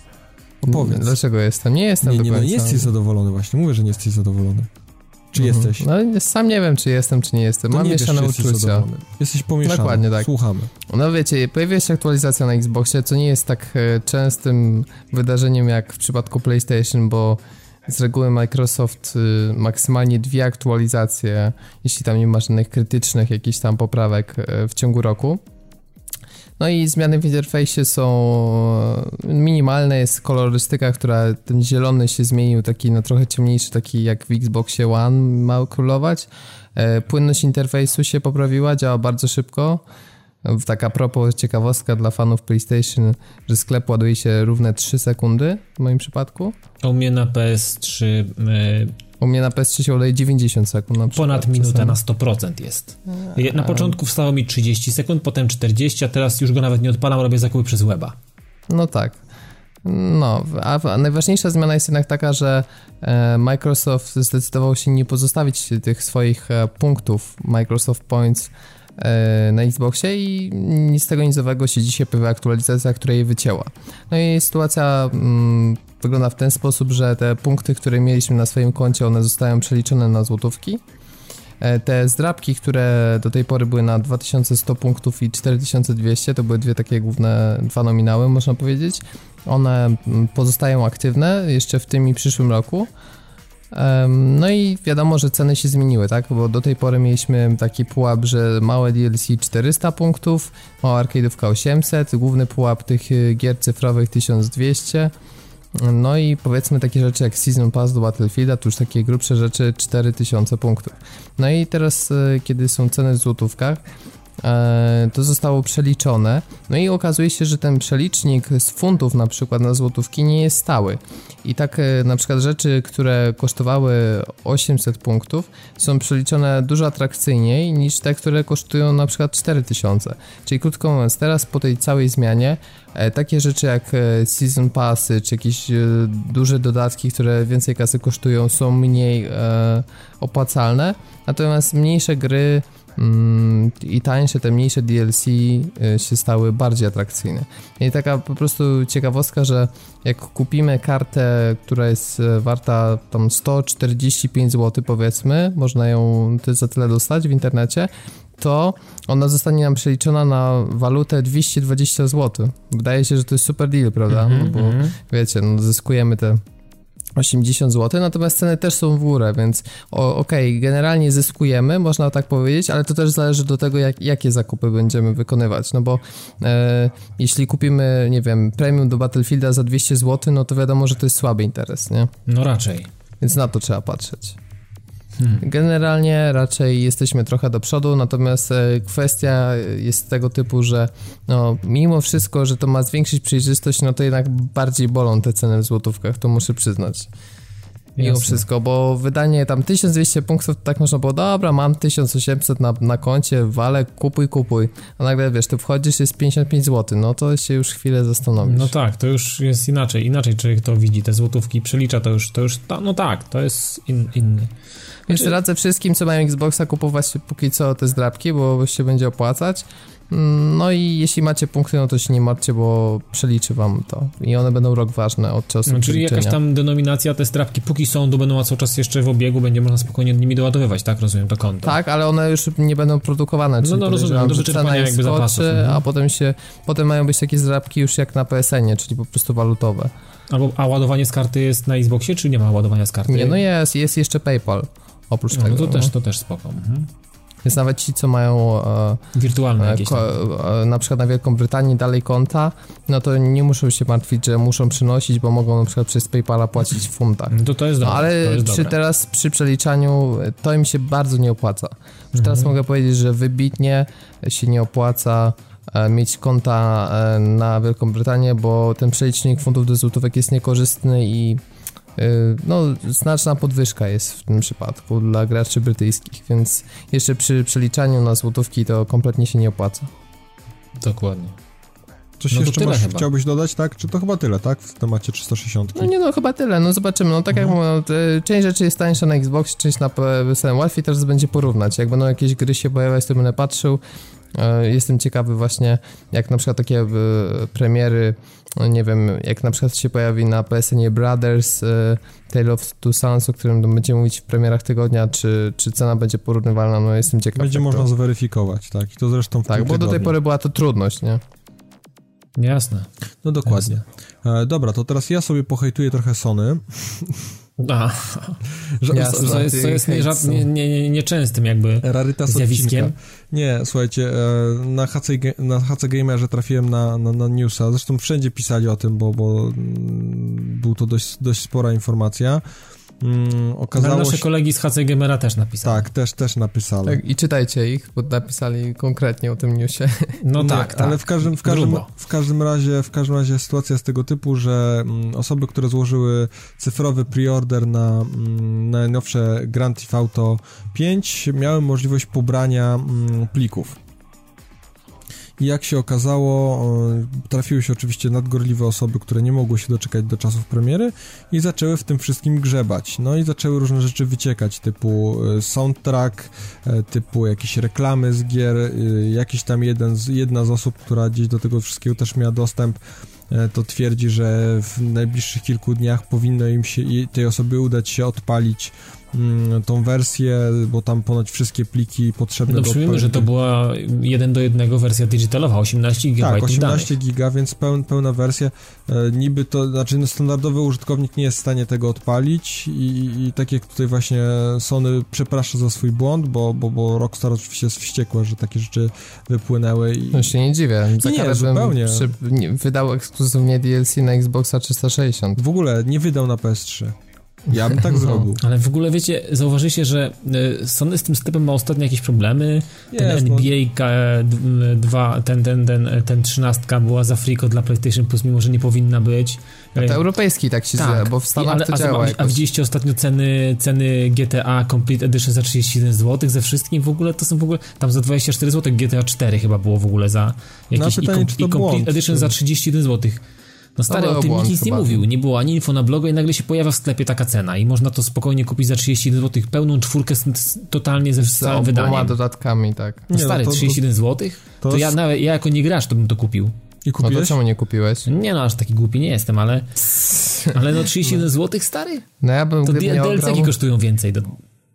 Opowiedz. Dlaczego jestem? Nie jestem Nie, nie, no, nie jesteś zadowolony właśnie, mówię, że nie jesteś zadowolony. Czy mhm. jesteś? No sam nie wiem, czy jestem, czy nie jestem. To Mam nie mieszane wiesz, uczucia. Jesteś, jesteś pomieszany. Dokładnie tak. Słuchamy. No wiecie, pojawiła się aktualizacja na Xboxie, co nie jest tak e, częstym wydarzeniem jak w przypadku PlayStation, bo z reguły Microsoft y, maksymalnie dwie aktualizacje, jeśli tam nie ma żadnych krytycznych jakichś tam poprawek y, w ciągu roku. No i zmiany w interfejsie są y, minimalne, jest kolorystyka, która ten zielony się zmienił, taki no trochę ciemniejszy, taki jak w Xboxie One ma królować. Płynność interfejsu się poprawiła, działa bardzo szybko. Taka propos ciekawostka dla fanów PlayStation, że sklep ładuje się równe 3 sekundy w moim przypadku. U mnie na PS3 yy, u mnie na PS3 się ładuje 90 sekund na przykład. Ponad minutę na 100% jest. Na początku wstało mi 30 sekund, potem 40, a teraz już go nawet nie odpalam, robię zakupy przez weba. No tak. No, a najważniejsza zmiana jest jednak taka, że e, Microsoft zdecydował się nie pozostawić tych swoich e, punktów Microsoft Points na Xboxie i nic tego nizowego się dzisiaj pojawia aktualizacja, która jej wycięła. No i sytuacja mm, wygląda w ten sposób, że te punkty, które mieliśmy na swoim koncie, one zostają przeliczone na złotówki. E, te zdrabki, które do tej pory były na 2100 punktów i 4200, to były dwie takie główne, dwa nominały, można powiedzieć. One mm, pozostają aktywne jeszcze w tym i przyszłym roku. No i wiadomo, że ceny się zmieniły, tak? Bo do tej pory mieliśmy taki pułap, że małe DLC 400 punktów, mała arcade'ówka 800, główny pułap tych y, gier cyfrowych 1200. No i powiedzmy takie rzeczy jak Season Pass do Battlefielda, to już takie grubsze rzeczy 4000 punktów. No i teraz, y, kiedy są ceny w złotówkach, to zostało przeliczone, no i okazuje się, że ten przelicznik z funtów na przykład na złotówki nie jest stały. I tak e, na przykład rzeczy, które kosztowały 800 punktów są przeliczone dużo atrakcyjniej niż te, które kosztują na przykład 4000. Czyli krótko mówiąc, teraz po tej całej zmianie e, takie rzeczy jak season passy czy jakieś duże dodatki, które więcej kasy kosztują są mniej opłacalne, natomiast mniejsze gry i tańsze, te mniejsze DLC y, się stały bardziej atrakcyjne. I taka po prostu ciekawostka, że jak kupimy kartę, która jest e, warta tam 145 zł powiedzmy, można ją za tyle dostać w internecie, to ona zostanie nam przeliczona na walutę 220 zł. Wydaje się, że to jest super deal, prawda? Mm -hmm, no bo mm -hmm. wiecie, no zyskujemy te 80 zł, natomiast ceny też są w górę, więc okej, okay, generalnie zyskujemy, można tak powiedzieć, ale to też zależy do tego, jak, jakie zakupy będziemy wykonywać, no bo e, jeśli kupimy, nie wiem, premium do Battlefielda za 200 zł, no to wiadomo, że to jest słaby interes, nie? No raczej. Więc na to trzeba patrzeć. Hmm. Generalnie raczej jesteśmy trochę do przodu, natomiast e, kwestia jest tego typu, że no, mimo wszystko, że to ma zwiększyć przejrzystość, no to jednak bardziej bolą te ceny w złotówkach, to muszę przyznać. Mimo wszystko, bo wydanie tam 1200 punktów, tak można było, dobra, mam 1800 na, na koncie, wale, kupuj, kupuj. A nagle wiesz, ty wchodzisz, jest 55 zł, no to się już chwilę zastanowisz. No tak, to już jest inaczej, inaczej człowiek to widzi, te złotówki przelicza, to już, to już, no tak, to jest in, inny. Więc radzę wszystkim, co mają Xboxa, kupować póki co te zdrabki, bo się będzie opłacać. No i jeśli macie punkty, no to się nie martwcie, bo przeliczy wam to. I one będą rok ważne od czasu no, Czyli jakaś tam denominacja, te strapki póki są, to będą cały czas jeszcze w obiegu, będzie można spokojnie nimi doładowywać, tak? Rozumiem to konto. Tak, ale one już nie będą produkowane. No, no rozumiem, do wyczerpania jakby skoczy, zapasów. Mhm. A potem się, potem mają być takie zdrabki już jak na PSN-ie, czyli po prostu walutowe. Albo, a ładowanie z karty jest na Xboxie, czy nie ma ładowania z karty? Nie, no jest, jest jeszcze PayPal oprócz no, tego. To też, to też spoko. Mhm. Więc nawet ci, co mają e, wirtualne e, jakieś ko, e, na przykład na Wielką Brytanię dalej konta, no to nie muszą się martwić, że muszą przynosić, bo mogą na przykład przez PayPala płacić w funtach. No to to jest dobre. No, ale jest przy dobre. teraz przy przeliczaniu to im się bardzo nie opłaca. Mhm. teraz mogę powiedzieć, że wybitnie się nie opłaca mieć konta na Wielką Brytanię, bo ten przelicznik funtów do złotówek jest niekorzystny i no, znaczna podwyżka jest w tym przypadku dla graczy brytyjskich, więc jeszcze przy przeliczaniu na złotówki to kompletnie się nie opłaca. Dokładnie. Coś no jeszcze masz, chciałbyś dodać, tak? Czy to chyba tyle, tak? W temacie 360? No nie no, chyba tyle, no zobaczymy. No tak mhm. jak mówię, część rzeczy jest tańsza na Xbox, część na PSN. Łatwiej teraz będzie porównać. Jak będą jakieś gry się pojawiać, to będę patrzył. E, jestem ciekawy właśnie, jak na przykład takie e, premiery no nie wiem, jak na przykład się pojawi na PSN Brothers y, Tale of Two Sons, o którym będziemy mówić w premierach tygodnia, czy, czy cena będzie porównywalna, no jestem ciekaw. Będzie można to... zweryfikować, tak, i to zresztą w Tak, bo do tej pory była to trudność, nie? Jasne. No dokładnie. Jasne. E, dobra, to teraz ja sobie pohejtuję trochę Sony. A, że, Jasne, że jest, to jest nieczęstym nie, nie, nie, jakby Rarytas zjawiskiem. Odcinka. Nie, słuchajcie, e, na HC, na HC Gamerze trafiłem na, na, na newsa, zresztą wszędzie pisali o tym, bo, bo mm, był to dość, dość spora informacja. Mm, okazało nasze się... kolegi z HC Gamera też napisali. Tak, też, też napisali. Tak, I czytajcie ich, bo napisali konkretnie o tym newsie. No tak, tak. Ale w każdym, w, każdym, w, każdym razie, w każdym razie sytuacja jest tego typu, że mm, osoby, które złożyły cyfrowy preorder na, mm, na najnowsze Grand Theft Auto 5 miały możliwość pobrania mm, plików. I jak się okazało, trafiły się oczywiście nadgorliwe osoby, które nie mogły się doczekać do czasów premiery i zaczęły w tym wszystkim grzebać. No i zaczęły różne rzeczy wyciekać, typu e, soundtrack, e, typu jakieś reklamy z gier, e, jakiś tam jeden z, jedna z osób, która gdzieś do tego wszystkiego też miała dostęp, to twierdzi, że w najbliższych kilku dniach powinno im się tej osobie udać się odpalić tą wersję, bo tam ponoć wszystkie pliki potrzebne no, do... że to była jeden do jednego wersja digitalowa, 18 GB Tak, 18 GB, więc peł, pełna wersja. E, niby to, znaczy no, standardowy użytkownik nie jest w stanie tego odpalić i, i tak jak tutaj właśnie Sony przeprasza za swój błąd, bo, bo, bo Rockstar oczywiście jest wściekłe, że takie rzeczy wypłynęły. I... No się nie dziwię. Za nie, zupełnie. Przy, wydał ekskluzywnie DLC na Xboxa 360. W ogóle nie wydał na PS3. Ja bym tak no. zrobił. Ale w ogóle wiecie, zauważycie, że e, Sony z tym sklepem ma ostatnio jakieś problemy. Ten Jest, NBA 2, ten, ten, ten, ten 13 była za friko dla PlayStation Plus, mimo że nie powinna być. A to europejski tak się tak. bo w Stanach ale, to działa. A, a widzieliście ostatnio ceny, ceny GTA Complete Edition za 31 zł ze wszystkim w ogóle to są w ogóle tam za 24 zł GTA 4 chyba było w ogóle za jakieś no, pytanie, i, com, i Complete błąd, Edition czy... za 31 zł. No stary, no, o tym nikt nic nie mówił. Nie było ani info na blogu i nagle się pojawia w sklepie taka cena i można to spokojnie kupić za 31 zł, pełną czwórkę totalnie ze całym wydaniem. dodatkami, tak. No stary, no to, 31 zł? To, to ja, nawet, ja jako nie gracz to bym to kupił. I kupiłeś? No to czemu nie kupiłeś? Nie no, aż taki głupi nie jestem, ale... Ale no 31 zł, stary? No ja bym... To DLC-ki kosztują więcej. Do...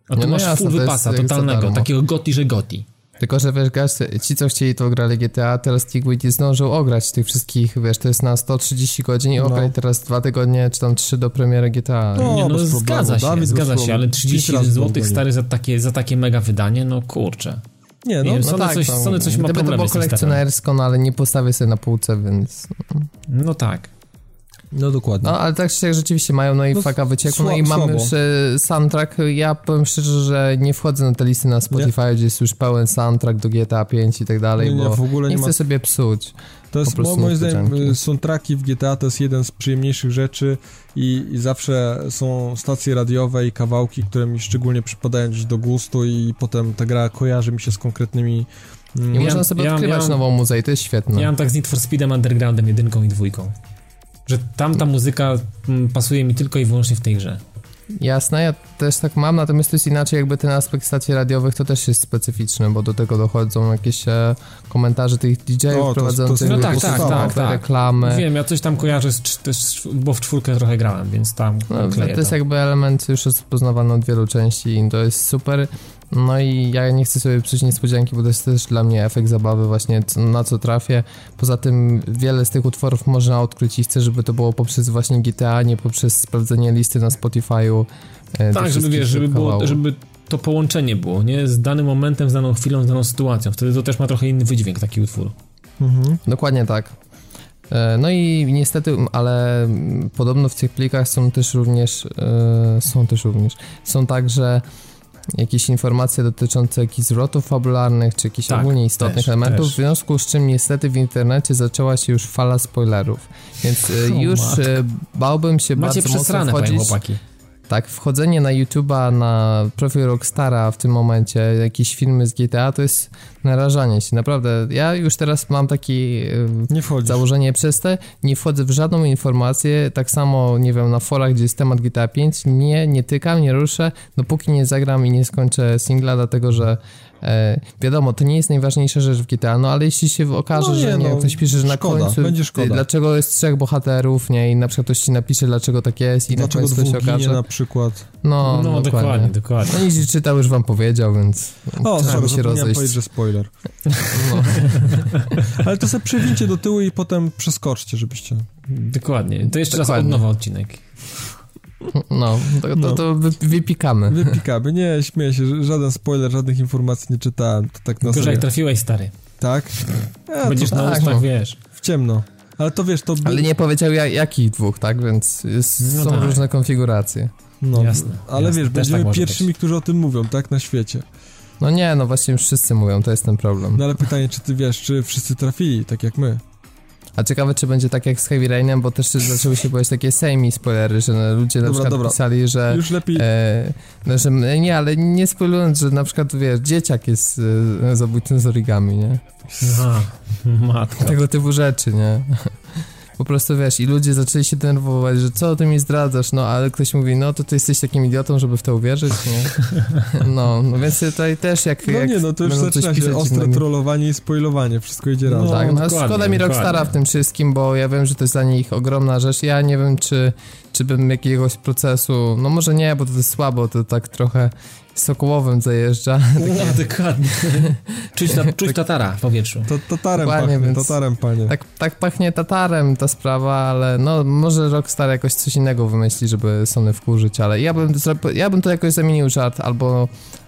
A tu no masz jasne, full wypasa totalnego, takiego goti, że goti. Tylko, że wiesz, gaz, ci co chcieli to grali GTA, teraz Kigwit nie zdążył ograć tych wszystkich, wiesz, to jest na 130 godzin i no. ograć teraz dwa tygodnie, czy tam trzy do premiery GTA. No, nie, no zgadza się, Dawid zgadza się, ale 31 zł stary za takie, za takie mega wydanie, no kurczę. Nie, no, nie wiem, no Sony, tak, coś, Sony coś ma Gdyby to było kolekcjonersko, no ale nie postawię sobie na półce, więc... No tak. No dokładnie. No ale tak się rzeczywiście mają, no i no, faka wyciekł, no i mamy już soundtrack, ja powiem szczerze, że nie wchodzę na te listy na Spotify, nie? gdzie jest już pełen soundtrack do GTA 5 i tak dalej, nie, nie, bo w ogóle nie, nie chcę ma... sobie psuć. To jest, moim zdaniem, soundtracki w GTA to jest jeden z przyjemniejszych rzeczy i, i, zawsze są stacje radiowe i kawałki, które mi szczególnie przypadają gdzieś do gustu i potem ta gra kojarzy mi się z konkretnymi mm, i ja, można sobie ja, odkrywać ja, nową muzykę i to jest świetne. Ja mam tak z Need for Speedem Undergroundem jedynką i dwójką. Że tamta muzyka mm, pasuje mi tylko i wyłącznie w tej grze. Jasne, ja też tak mam, natomiast to jest inaczej, jakby ten aspekt stacji radiowych to też jest specyficzny, bo do tego dochodzą jakieś e, komentarze tych DJ-ów prowadzących no tak, tak, tak, tak, reklamy. Wiem, ja coś tam kojarzę, z, z, bo w czwórkę trochę grałem, więc tam no, To jest jakby element już rozpoznawany od wielu części i to jest super. No i ja nie chcę sobie psuć niespodzianki, bo to jest też dla mnie efekt zabawy właśnie na co trafię. Poza tym wiele z tych utworów można odkryć i chcę, żeby to było poprzez właśnie GTA, nie poprzez sprawdzenie listy na Spotify'u. E, tak, żeby wiesz, żeby, było, żeby to połączenie było, nie? Z danym momentem, z daną chwilą, z daną sytuacją. Wtedy to też ma trochę inny wydźwięk taki utwór. Mhm. Dokładnie tak. E, no i niestety, ale podobno w tych plikach są też również, e, są też również, są także jakieś informacje dotyczące jakichś zwrotów fabularnych, czy jakichś tak, ogólnie istotnych też, elementów, też. w związku z czym niestety w internecie zaczęła się już fala spoilerów, więc e, o, już matko. bałbym się Macie bardzo mocno wchodzić... chłopaki. Tak, wchodzenie na YouTube'a, na profil Rockstara w tym momencie, jakieś filmy z GTA, to jest narażanie się. Naprawdę, ja już teraz mam takie założenie przez te, nie wchodzę w żadną informację, tak samo, nie wiem, na forach, gdzie jest temat GTA 5, nie, nie tykam, nie ruszę, dopóki nie zagram i nie skończę singla, dlatego że E, wiadomo, to nie jest najważniejsza rzecz w GTA, no ale jeśli się okaże, no nie, że nie, no, ktoś pisze, że szkoda, na końcu będzie szkoda. dlaczego jest trzech bohaterów, nie, i na przykład ktoś ci napisze, dlaczego tak jest i dlaczego na końcu się okaże. na przykład. No, no dokładnie. dokładnie, dokładnie. No i czytał, już wam powiedział, więc o, trzeba się rozejść. powiedzieć, że spoiler. No. ale to sobie przewincie do tyłu i potem przeskoczcie, żebyście... Dokładnie. To jeszcze dokładnie. raz od nowa odcinek. No, to, no. to, to wypikamy. Wypikamy. Nie, śmieję się, żaden spoiler, żadnych informacji nie czytałem. To tak na Gorzej jak trafiłeś, stary. Tak? Ja, Będziesz na tak, ustach, no. wiesz. W ciemno. Ale to wiesz, to... Ale nie powiedział jak, jakich dwóch, tak? Więc jest, no są tak. różne konfiguracje. No, jasne. Ale jasne, wiesz, będziemy tak pierwszymi, być. którzy o tym mówią, tak? Na świecie. No nie, no właśnie już wszyscy mówią, to jest ten problem. No ale pytanie, czy ty wiesz, czy wszyscy trafili, tak jak my? A ciekawe, czy będzie tak jak z Heavy Rainem, bo też zaczęły się pojawiać takie semi spoilery, że ludzie dobra, na przykład dobra. pisali, że... Już lepiej... E, no, że nie, ale nie spoilując, że na przykład, wiesz, dzieciak jest e, zabójcą z origami, nie? Aha, matko. Tego typu rzeczy, nie? Po prostu wiesz, i ludzie zaczęli się denerwować, że co ty mi zdradzasz, no ale ktoś mówi, no to ty jesteś takim idiotą, żeby w to uwierzyć, nie? No, no więc tutaj też jak... No jak nie, no to już zaczyna się ostre trollowanie i spoilowanie, wszystko idzie razem. No, tak, no szkoda mi Rockstara w tym wszystkim, bo ja wiem, że to jest dla nich ogromna rzecz, ja nie wiem, czy, czy bym jakiegoś procesu, no może nie, bo to jest słabo, to tak trochę sokołowym zajeżdża. No, dokładnie. czuć, ta, czuć tatara w powietrzu. To, tatarem Dokładnie, pachnie, więc tatarem panie. Tak, tak pachnie tatarem ta sprawa, ale no może Rockstar jakoś coś innego wymyśli, żeby Sony wkurzyć, ale ja bym, ja bym to jakoś zamienił żart, albo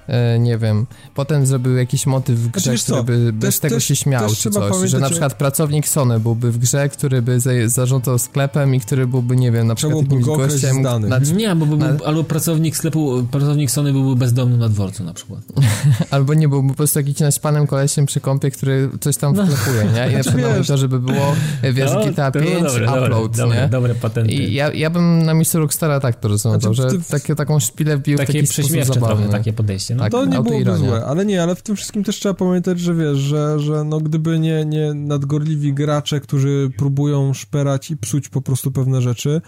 e, nie wiem, potem zrobił jakiś motyw w grze, znaczy, który by bez też, tego też, się śmiał, czy coś, że na przykład pracownik Sony byłby w grze, który by zarządzał sklepem i który byłby, nie wiem, na przykład jakimś gościem... Na, nie, bo byłby, na... albo pracownik sklepu, pracownik Sony byłby bezdomny na dworcu na przykład. albo nie, byłby po prostu jakiś naśpanym kolesiem przy kąpie, który coś tam no. wklepuje, nie? I na przykład na żeby było, wiesz, no, GTA 5, dobre, upload, dobre, nie? Dobre, dobre patenty. I ja, ja bym na miejscu Rockstara tak to rozwiązał, znaczy, że takie, taką szpilę wbił takie w taki sposób zabawny. takie podejście. No. Tak, to nie byłoby złe, ale nie, ale w tym wszystkim też trzeba pamiętać, że wiesz, że, że no gdyby nie, nie nadgorliwi gracze, którzy próbują szperać i psuć po prostu pewne rzeczy,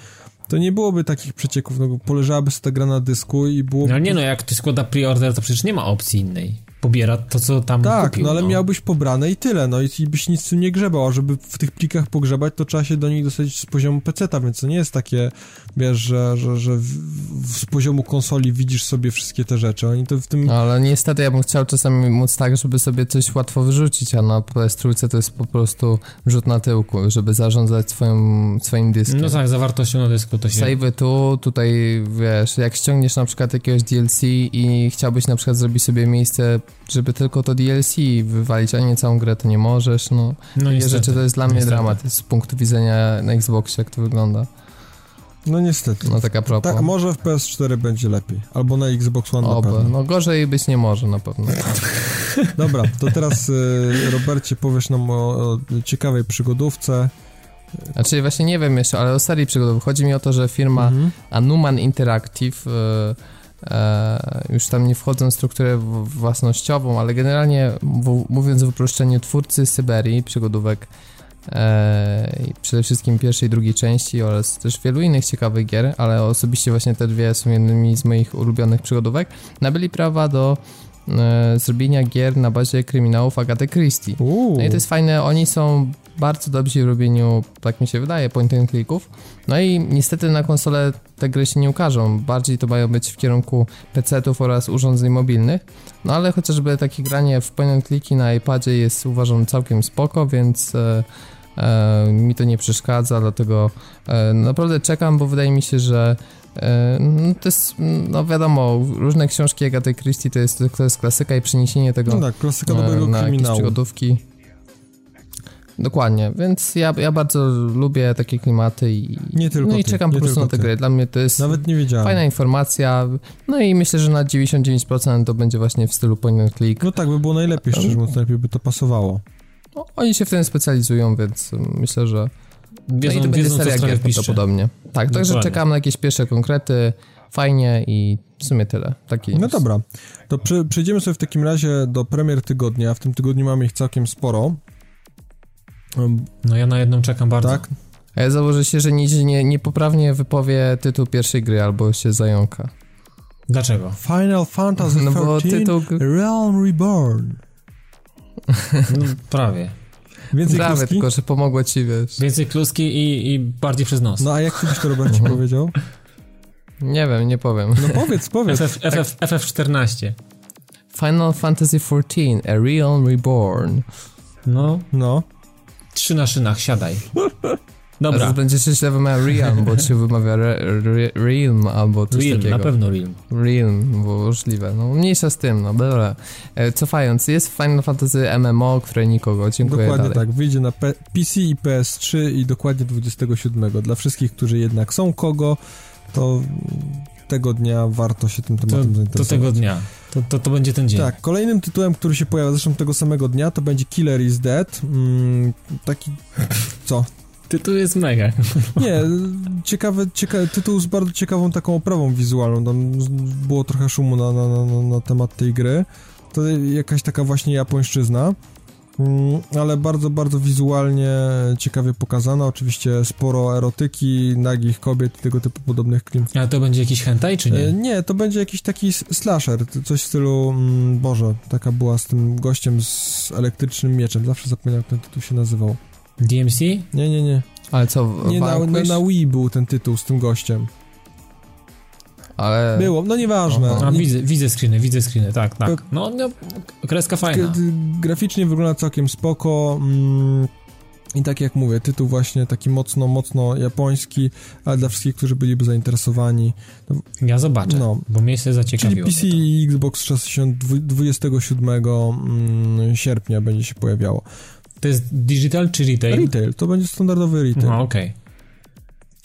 to nie byłoby takich przecieków, no poleżałaby sobie ta gra na dysku i było... No nie no, jak ty składa preorder, to przecież nie ma opcji innej pobiera to, co tam Tak, kupił, no ale no. miałbyś pobrane i tyle, no i, i byś nic z tym nie grzebał, a żeby w tych plikach pogrzebać, to trzeba się do nich dostać z poziomu PC-ta, więc to nie jest takie, wiesz, że, że, że w, w, z poziomu konsoli widzisz sobie wszystkie te rzeczy, oni to w tym... No, ale niestety ja bym chciał czasami móc tak, żeby sobie coś łatwo wyrzucić, a na PS3 to jest po prostu rzut na tyłku, żeby zarządzać swoim, swoim dyskiem. No tak, zawartością na dysku to się... Save tu, tutaj, wiesz, jak ściągniesz na przykład jakiegoś DLC i chciałbyś na przykład zrobić sobie miejsce żeby tylko to DLC wywalić, a nie całą grę, to nie możesz, no. no Takie rzeczy to jest dla mnie niestety. dramat z punktu widzenia na Xboxie, jak to wygląda. No niestety. No taka propos. Tak, może w PS4 będzie lepiej. Albo na Xbox One Oby. na pewno. No gorzej być nie może na pewno. Dobra, to teraz y, Robercie powiesz nam o, o ciekawej przygodówce. Znaczy właśnie nie wiem jeszcze, ale o serii przygodowej. Chodzi mi o to, że firma mhm. Anuman Interactive y, już tam nie wchodzą w strukturę własnościową, ale generalnie mówiąc w uproszczeniu, twórcy Syberii, przygodówek e, przede wszystkim pierwszej i drugiej części oraz też wielu innych ciekawych gier, ale osobiście właśnie te dwie są jednymi z moich ulubionych przygodówek, nabyli prawa do e, zrobienia gier na bazie kryminałów Agaty Christie. No i to jest fajne, oni są bardzo dobrzy w robieniu, tak mi się wydaje, point and clicków. No i niestety na konsolę te gry się nie ukażą, bardziej to mają być w kierunku PC-ów oraz urządzeń mobilnych. No ale chociażby takie granie w point and clicki na iPadzie jest uważam całkiem spoko, więc e, e, mi to nie przeszkadza, dlatego e, naprawdę czekam, bo wydaje mi się, że e, no to jest, no wiadomo, różne książki Agaty Christie to jest, to jest klasyka i przeniesienie tego no tak, klasyka dobrego na kryminału. przygodówki Dokładnie, więc ja, ja bardzo lubię takie klimaty i, nie tylko no i czekam po prostu na te gry. Dla mnie to jest Nawet nie wiedziałem. fajna informacja, no i myślę, że na 99% to będzie właśnie w stylu point and click. No tak, by było najlepiej, szczerze mówiąc, najlepiej by to pasowało. No, oni się w tym specjalizują, więc myślę, że wiedzą, no i to będzie seria gier prawdopodobnie. Tak, także czekam na jakieś pierwsze konkrety, fajnie i w sumie tyle. Taki no dobra, to przejdziemy sobie w takim razie do premier tygodnia. W tym tygodniu mamy ich całkiem sporo. No ja na jedną czekam bardzo. Tak? A ja założę się, że nie, nie, niepoprawnie wypowie tytuł pierwszej gry albo się zająka. Dlaczego? Final Fantasy no tytuł... Realm Reborn. No, prawie. Więcej Prawie, kluski? tylko że pomogło ci, wiesz. Więcej kluski i, i bardziej przez nos. No a jak ty byś to Robercie powiedział? Nie wiem, nie powiem. No powiedz, powiedz. FF, FF, FF14. Final Fantasy XIV, A Realm Reborn. No. No. Trzy na szynach, siadaj. Dobra. A będzie się źle wymawiał Realm, bo się wymawia re, re, Realm albo coś Realm, takiego. na pewno Realm. Realm, bo możliwe. No mniejsza z tym, no dobra. E, cofając, jest Final Fantasy MMO, które nikogo, dziękuję Dokładnie dalej. tak, wyjdzie na P PC i PS3 i dokładnie 27. Dla wszystkich, którzy jednak są kogo, to tego dnia warto się tym tematem to, zainteresować. To tego dnia. To, to, to będzie ten dzień. Tak, kolejnym tytułem, który się pojawia zresztą tego samego dnia, to będzie Killer is Dead. Mm, taki... co? Tytuł jest mega. Nie, ciekawy, ciekawy, tytuł z bardzo ciekawą taką oprawą wizualną. Tam było trochę szumu na, na, na, na temat tej gry. To jakaś taka właśnie japońszczyzna. Mm, ale bardzo, bardzo wizualnie ciekawie pokazana. Oczywiście sporo erotyki, nagich kobiet i tego typu podobnych klim. Ale to będzie jakiś hentai, czy nie? E, nie, to będzie jakiś taki slasher, coś w stylu, mm, Boże, taka była z tym gościem z elektrycznym mieczem. Zawsze zapominam, jak ten tytuł się nazywał. DMC? Nie, nie, nie. Ale co, Nie, na, na, na Wii był ten tytuł z tym gościem ale... Było, no nieważne. A, widzę, widzę screeny, widzę screeny, tak, tak. No, no kreska fajna. Graficznie wygląda całkiem spoko. Mm, I tak jak mówię, tytuł właśnie taki mocno, mocno japoński, ale dla wszystkich, którzy byliby zainteresowani. No, ja zobaczę, no, bo mnie się zaciekawiło. Czyli PC i Xbox 360 27 mm, sierpnia będzie się pojawiało. To jest digital czy retail? Retail, to będzie standardowy retail. No, okej. Okay.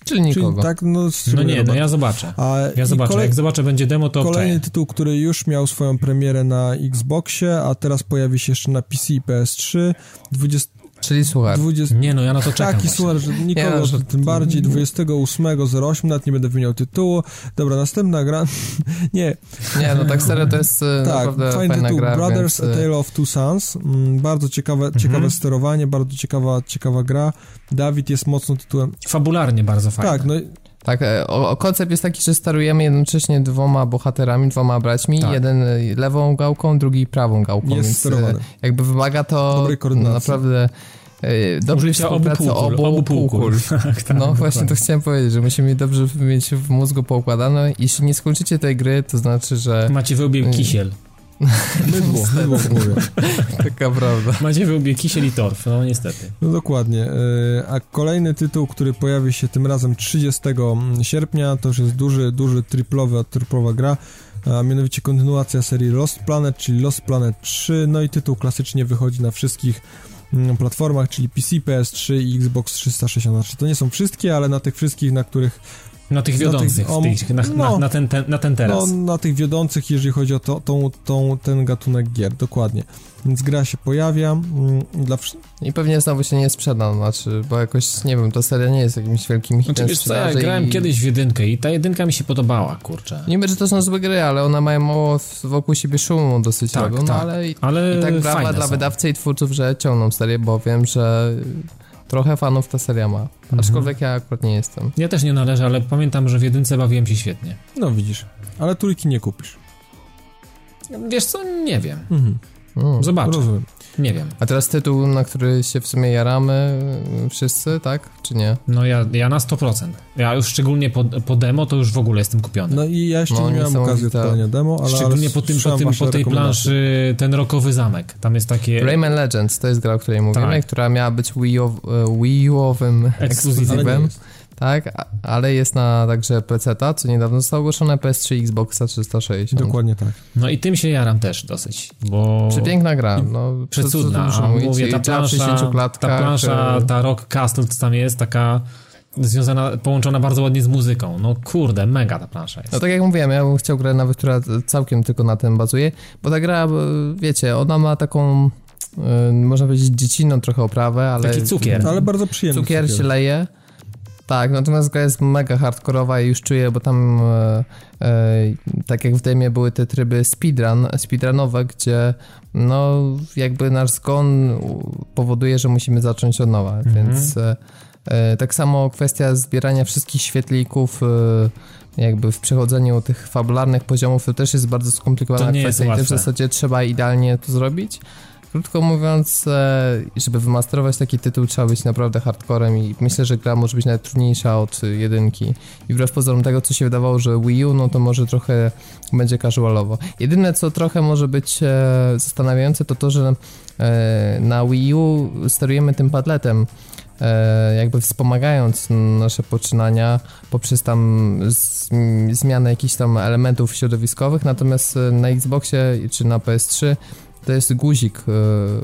Czyli nikogo. Czyli tak, no, no nie, no ja zobaczę. A ja zobaczę. Kolej... Jak zobaczę, będzie demo, to Kolejny obczaję. tytuł, który już miał swoją premierę na Xboxie, a teraz pojawi się jeszcze na PC i PS3. 20... Czyli słuchaj. 20... Nie no, ja na to czekam Taki słuchaj, że nikogo, nie, no, że... tym bardziej 28.08, nawet nie będę wymieniał tytułu. Dobra, następna gra. nie. Nie, no tak serio to jest e, tak, naprawdę fajny tytuł. gra, Brothers więc... A Tale of Two Sons. Mm, bardzo ciekawe, mhm. ciekawe sterowanie, bardzo ciekawa, ciekawa gra. Dawid jest mocno tytułem... Fabularnie bardzo fajny. Tak, no tak, e, o, koncept jest taki, że starujemy jednocześnie dwoma bohaterami, dwoma braćmi, tak. jeden e, lewą gałką, drugi prawą gałką, jest więc sterowany. jakby wymaga to no, naprawdę dobrze współpracy obu, obu półkul. Tak, tak, no właśnie to chciałem powiedzieć, że musimy dobrze mieć w mózgu poukładane. Jeśli nie skończycie tej gry, to znaczy, że... Macie wybieg kisiel. Mydło, mydło mówię. Taka prawda. Macie wyłbie kisiel i torf, no niestety. No dokładnie. E, a kolejny tytuł, który pojawi się tym razem 30 sierpnia, to już jest duży, duży triplowy, triplowa gra, a mianowicie kontynuacja serii Lost Planet, czyli Lost Planet 3, no i tytuł klasycznie wychodzi na wszystkich mm, platformach, czyli PC, PS3 i Xbox 360. To nie są wszystkie, ale na tych wszystkich, na których na tych wiodących, na, tych, na, no, na, na, ten, ten, na ten teraz. No, na tych wiodących, jeżeli chodzi o to, tą, tą, ten gatunek gier, dokładnie. Więc gra się pojawia. Mm, dla... I pewnie znowu się nie sprzeda, znaczy, bo jakoś, nie wiem, ta seria nie jest jakimś wielkim hitem znaczy, co, ja grałem i... kiedyś w jedynkę i ta jedynka mi się podobała, kurczę. Niby, że to są złe gry, ale one mają mało wokół siebie szumu dosyć tak, robią, no, tak. ale, ale i tak brawa dla są. wydawcy i twórców, że ciągną serię, bo wiem, że trochę fanów ta seria ma. Mhm. Aczkolwiek ja akurat nie jestem. Ja też nie należę, ale pamiętam, że w jedynce bawiłem się świetnie. No widzisz, ale trójki nie kupisz. Wiesz co, nie wiem. Mhm. Mm, Zobaczę. Rozumiem. Nie wiem. A teraz tytuł, na który się w sumie jaramy wszyscy, tak? Czy nie? No ja, ja na 100%. Ja już szczególnie po, po demo to już w ogóle jestem kupiony. No i ja jeszcze no, nie miałem okazji odpalenia demo, ale Szczególnie po, tym, po, tym, po tej planszy ten rokowy zamek. Tam jest takie... Rayman Legends to jest gra, o której mówimy, tak. która miała być Wii, U, Wii U-owym ekskluzywem tak? Ale jest na także PC, co niedawno zostało ogłoszone, PS3, Xboxa 360. Dokładnie tak. No i tym się jaram też dosyć, bo... Przepiękna gra, no. Przecudna, a mówię, ta plansza, ta plansza, ta Rock Castle, co tam jest, taka związana, połączona bardzo ładnie z muzyką. No kurde, mega ta plansza jest. No tak jak mówiłem, ja bym chciał grę nawet, która całkiem tylko na tym bazuje, bo ta gra, wiecie, ona ma taką, y, można powiedzieć, dziecinną trochę oprawę, ale... Taki cukier. Ale bardzo przyjemny cukier. Cukier się leje. Tak, natomiast gra jest mega hardkorowa i już czuję, bo tam e, e, tak jak w demie były te tryby speedrun, speedrunowe, gdzie no jakby nasz zgon powoduje, że musimy zacząć od nowa, mhm. więc e, e, tak samo kwestia zbierania wszystkich świetlików e, jakby w przechodzeniu tych fabularnych poziomów to też jest bardzo skomplikowana kwestia i też w zasadzie trzeba idealnie to zrobić. Krótko mówiąc, e, żeby wymasterować taki tytuł trzeba być naprawdę hardcorem i myślę, że gra może być nawet trudniejsza od jedynki. I wbrew pozorom tego, co się wydawało, że Wii U, no to może trochę będzie casualowo. Jedyne, co trochę może być e, zastanawiające, to to, że e, na Wii U sterujemy tym padletem, jakby wspomagając nasze poczynania poprzez tam zmianę jakichś tam elementów środowiskowych, natomiast na Xboxie czy na PS3 to jest guzik y,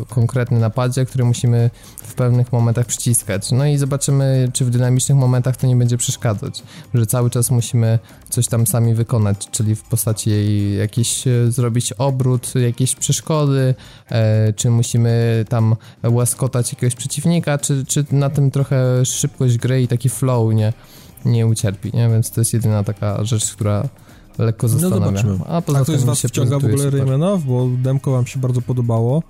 konkretny na padzie, który musimy w pewnych momentach przyciskać. No i zobaczymy, czy w dynamicznych momentach to nie będzie przeszkadzać, że cały czas musimy coś tam sami wykonać, czyli w postaci jakiś e, zrobić obrót, jakieś przeszkody, e, czy musimy tam łaskotać jakiegoś przeciwnika, czy, czy na tym trochę szybkość gry i taki flow nie, nie ucierpi, nie? Więc to jest jedyna taka rzecz, która lekko no zastanawia. No zobaczymy. A, poza A ktoś z was wciąga w ogóle Raymana, bo demko wam się bardzo podobało.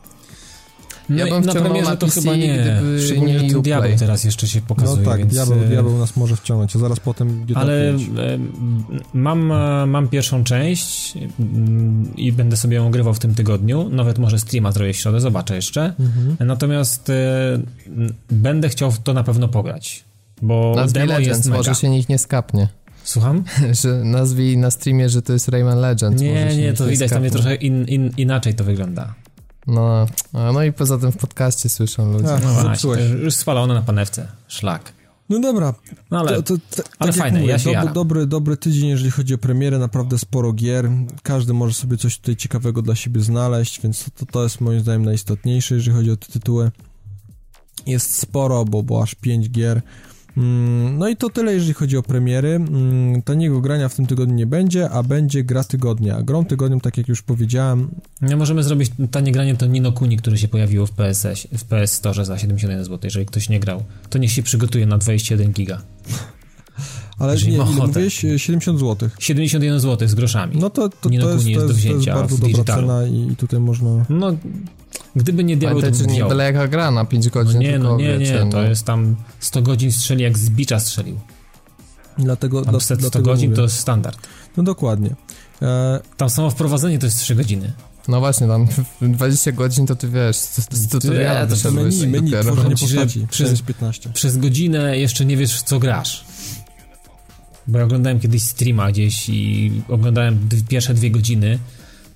No ja bym na premierze to chyba nie. Szczególnie, że ten diabeł teraz jeszcze się pokazuje. No tak, więc... diabeł, e, diabeł nas może wciągnąć, a zaraz potem GTA Ale e, mam, e, mam pierwszą część mm, i będę sobie ją ogrywał w tym tygodniu. Nawet może streama zrobię w środę, zobaczę jeszcze. Mhm. Natomiast będę chciał w to na pewno pograć. Bo Nazwij demo Legends, jest mega. może się nikt nie skapnie. Słucham? że nazwij na streamie, że to jest Rayman Legends. Nie, nie, to widać, tam trochę in, in, inaczej to wygląda. No, no i poza tym w podcaście słyszą ludzie. Ach, no właśnie, już spalone na panewce. Szlak. No dobra. No ale, to, to, to, ale tak fajne, mówię, ja się dobry, dobry, dobry tydzień, jeżeli chodzi o premierę, naprawdę sporo gier. Każdy może sobie coś tutaj ciekawego dla siebie znaleźć, więc to, to jest moim zdaniem najistotniejsze, jeżeli chodzi o te tytuły. Jest sporo, bo, bo aż 5 gier. Mm, no i to tyle, jeżeli chodzi o premiery. Mm, taniego grania w tym tygodniu nie będzie, a będzie gra tygodnia. Grą tygodniu, tak jak już powiedziałem... Nie możemy zrobić tanie granie to Nino Kuni, które się pojawiło w PS, w PS Store za 71 zł. Jeżeli ktoś nie grał, to niech się przygotuje na 21 giga. Ale nie, mówiłeś? 70 zł. 71 zł z groszami. No to, to, Nino to, jest, jest, do wzięcia to jest bardzo dobra cena i, tutaj można... No, Gdyby nie diabeł, to nie byle jaka gra na 5 godzin. No nie, no nie, nie, to no. jest tam 100 godzin strzeli jak z bicza strzelił. Dlatego, tam 100, 100 godzin mówię. to jest standard. No dokładnie. E... Tam samo wprowadzenie to jest 3 godziny. No właśnie, tam 20 godzin to ty wiesz, to, to, to, ja, to, to menu, menu tworzenie postaci, przez, 15. Przez godzinę jeszcze nie wiesz w co grasz. Bo ja oglądałem kiedyś streama gdzieś i oglądałem pierwsze dwie godziny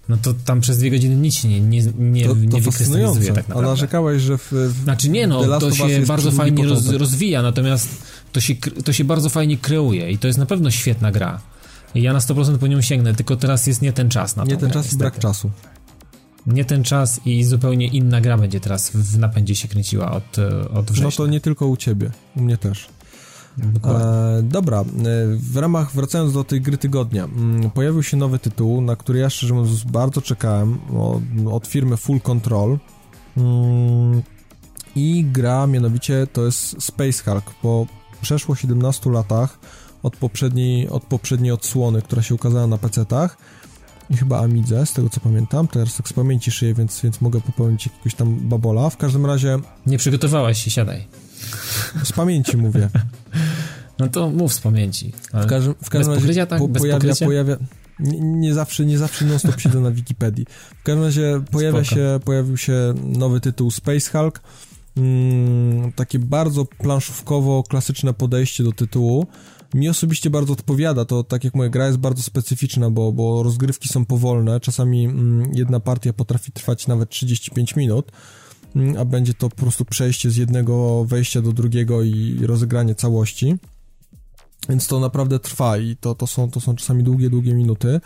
no to tam przez dwie godziny nic się nie, nie, nie, to, to nie wykrystalizuje tak naprawdę. A narzekałeś, że w, w Znaczy nie no, to się bardzo fajnie roz, rozwija, natomiast to się, to się bardzo fajnie kreuje i to jest na pewno świetna gra. I ja na 100% po nią sięgnę, tylko teraz jest nie ten czas na to. Nie ten czas i brak czasu. Nie ten czas i zupełnie inna gra będzie teraz w napędzie się kręciła od, od września. No to nie tylko u ciebie, u mnie też. E, dobra, e, w ramach, wracając do tej gry tygodnia, mm, pojawił się nowy tytuł, na który ja szczerze mówiąc bardzo czekałem, od, od firmy Full Control mm, i gra mianowicie to jest Space Hulk. Po przeszło 17 latach od poprzedniej, od poprzedniej odsłony, która się ukazała na PC-tach i chyba Amidze, z tego co pamiętam, teraz tak z pamięci szyję, więc, więc mogę popełnić jakiegoś tam babola. W każdym razie... Nie przygotowałeś się, siadaj. Z pamięci mówię. No to mów z pamięci. W każdym, w każdym razie tak? po, pojawia, pojawia nie, nie, zawsze, nie zawsze non stop siedzę na Wikipedii. W każdym razie pojawia się, pojawił się nowy tytuł Space Hulk. Mm, takie bardzo planszówkowo klasyczne podejście do tytułu. Mi osobiście bardzo odpowiada, to tak jak moja gra jest bardzo specyficzna, bo, bo rozgrywki są powolne, czasami mm, jedna partia potrafi trwać nawet 35 minut, a będzie to po prostu przejście z jednego wejścia do drugiego i rozegranie całości. Więc to naprawdę trwa i to, to, są, to są czasami długie, długie minuty.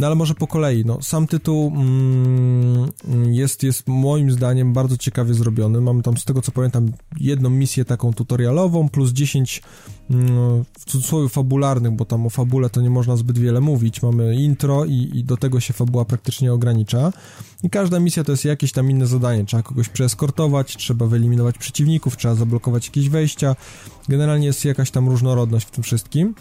No ale może po kolei. No, sam tytuł mm, jest, jest moim zdaniem bardzo ciekawie zrobiony. Mamy tam, z tego co pamiętam, jedną misję taką tutorialową, plus 10 mm, w cudzysłowie fabularnych, bo tam o fabule to nie można zbyt wiele mówić. Mamy intro i, i do tego się fabuła praktycznie ogranicza. I każda misja to jest jakieś tam inne zadanie. Trzeba kogoś przeeskortować, trzeba wyeliminować przeciwników, trzeba zablokować jakieś wejścia. Generalnie jest jakaś tam różnorodność w tym wszystkim.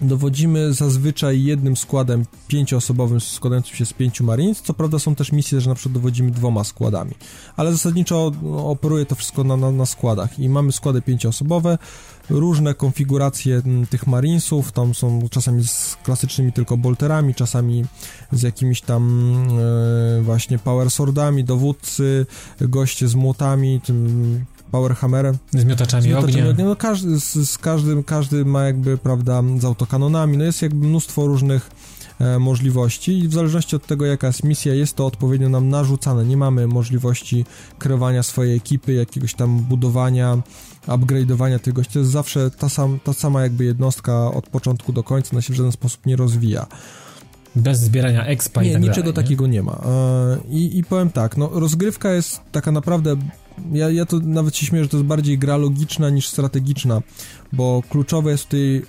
Dowodzimy zazwyczaj jednym składem pięcioosobowym składającym się z pięciu Marines. Co prawda są też misje, że na przykład dowodzimy dwoma składami, ale zasadniczo operuje to wszystko na, na, na składach i mamy składy pięcioosobowe, różne konfiguracje tych Marinesów, tam są czasami z klasycznymi tylko bolterami, czasami z jakimiś tam e, właśnie power swordami, dowódcy, goście z młotami, tym Powerhammerem. Z miotaczami, z miotaczami ognia. No każdy, z, z, każdym, każdy ma jakby, prawda, z autokanonami, no jest jakby mnóstwo różnych e, możliwości i w zależności od tego, jaka jest misja, jest to odpowiednio nam narzucane. Nie mamy możliwości kreowania swojej ekipy, jakiegoś tam budowania, upgrade'owania tych gości. To jest zawsze ta, sam, ta sama jakby jednostka od początku do końca, ona się w żaden sposób nie rozwija. Bez zbierania expa nie, i tak niczego dalej, takiego nie, nie ma. E, I, I powiem tak, no rozgrywka jest taka naprawdę ja, ja to nawet się śmieję, że to jest bardziej gra logiczna niż strategiczna, bo kluczowe jest tutaj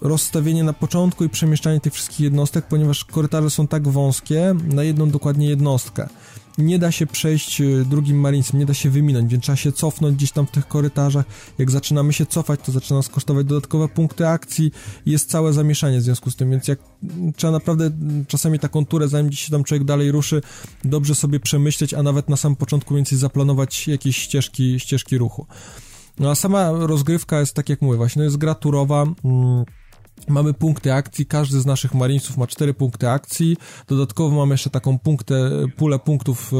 rozstawienie na początku i przemieszczanie tych wszystkich jednostek, ponieważ korytarze są tak wąskie na jedną dokładnie jednostkę nie da się przejść e, drugim marinesem, nie da się wyminąć, więc trzeba się cofnąć gdzieś tam w tych korytarzach. Jak zaczynamy się cofać, to zaczyna nas kosztować dodatkowe punkty akcji jest całe zamieszanie w związku z tym, więc jak trzeba naprawdę czasami taką turę, zanim gdzieś się tam człowiek dalej ruszy, dobrze sobie przemyśleć, a nawet na samym początku więcej zaplanować jakieś ścieżki, ścieżki ruchu. No a sama rozgrywka jest, tak jak mówię, właśnie jest gra turowa, mm, Mamy punkty akcji, każdy z naszych marinesów ma 4 punkty akcji. Dodatkowo mamy jeszcze taką punktę, pulę punktów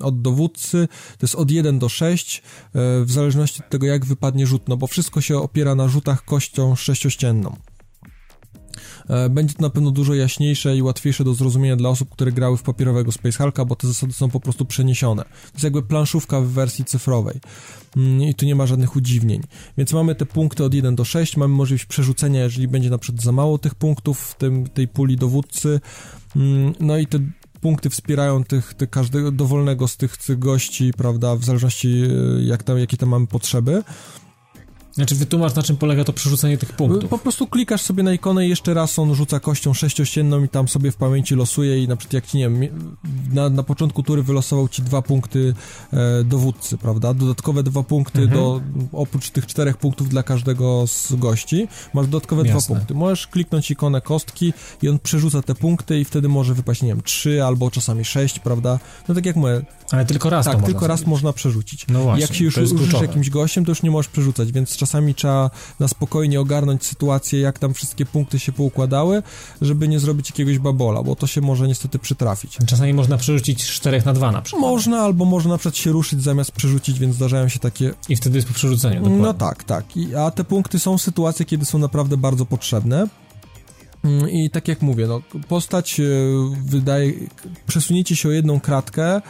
od dowódcy. To jest od 1 do 6, e, w zależności od tego, jak wypadnie rzut, no bo wszystko się opiera na rzutach kością sześciościenną. E, będzie to na pewno dużo jaśniejsze i łatwiejsze do zrozumienia dla osób, które grały w papierowego Space Hulka, bo te zasady są po prostu przeniesione. To jest jakby planszówka w wersji cyfrowej mm, i tu nie ma żadnych udziwnień. Więc mamy te punkty od 1 do 6, mamy możliwość przerzucenia, jeżeli będzie na przykład za mało tych punktów w tym, tej puli dowódcy, mm, no i te punkty wspierają tych, tych każdego dowolnego z tych, gości, prawda, w zależności e, jak tam, jakie tam mamy potrzeby. Znaczy wytłumacz, na czym polega to przerzucenie tych punktów. Po prostu klikasz sobie na ikonę i jeszcze raz on rzuca kością sześciościenną i tam sobie w pamięci losuje i na przykład jak ci, nie wiem, na, na początku tury wylosował ci dwa punkty e, dowódcy, prawda? Dodatkowe dwa punkty mhm. do, oprócz tych czterech punktów dla każdego z gości, masz dodatkowe Jasne. dwa punkty. Możesz kliknąć ikonę kostki i on przerzuca te punkty i wtedy może wypaść, nie wiem, trzy albo czasami sześć, prawda? No tak jak mówię. Ale tylko raz Tak, tylko raz można przerzucić. No właśnie, jak się już użysz jakimś gościem, to już nie możesz przerzucać, więc czasami czasami trzeba na spokojnie ogarnąć sytuację, jak tam wszystkie punkty się poukładały, żeby nie zrobić jakiegoś babola, bo to się może niestety przytrafić. Czasami można przerzucić 4 na 2 na przykład. Można, albo można na przykład się ruszyć zamiast przerzucić, więc zdarzają się takie... I wtedy jest po przerzuceniu, dokładnie. No tak, tak. I, a te punkty są sytuacje, kiedy są naprawdę bardzo potrzebne. Mm, I tak jak mówię, no, postać e, wydaje, przesunięcie się o jedną kratkę e,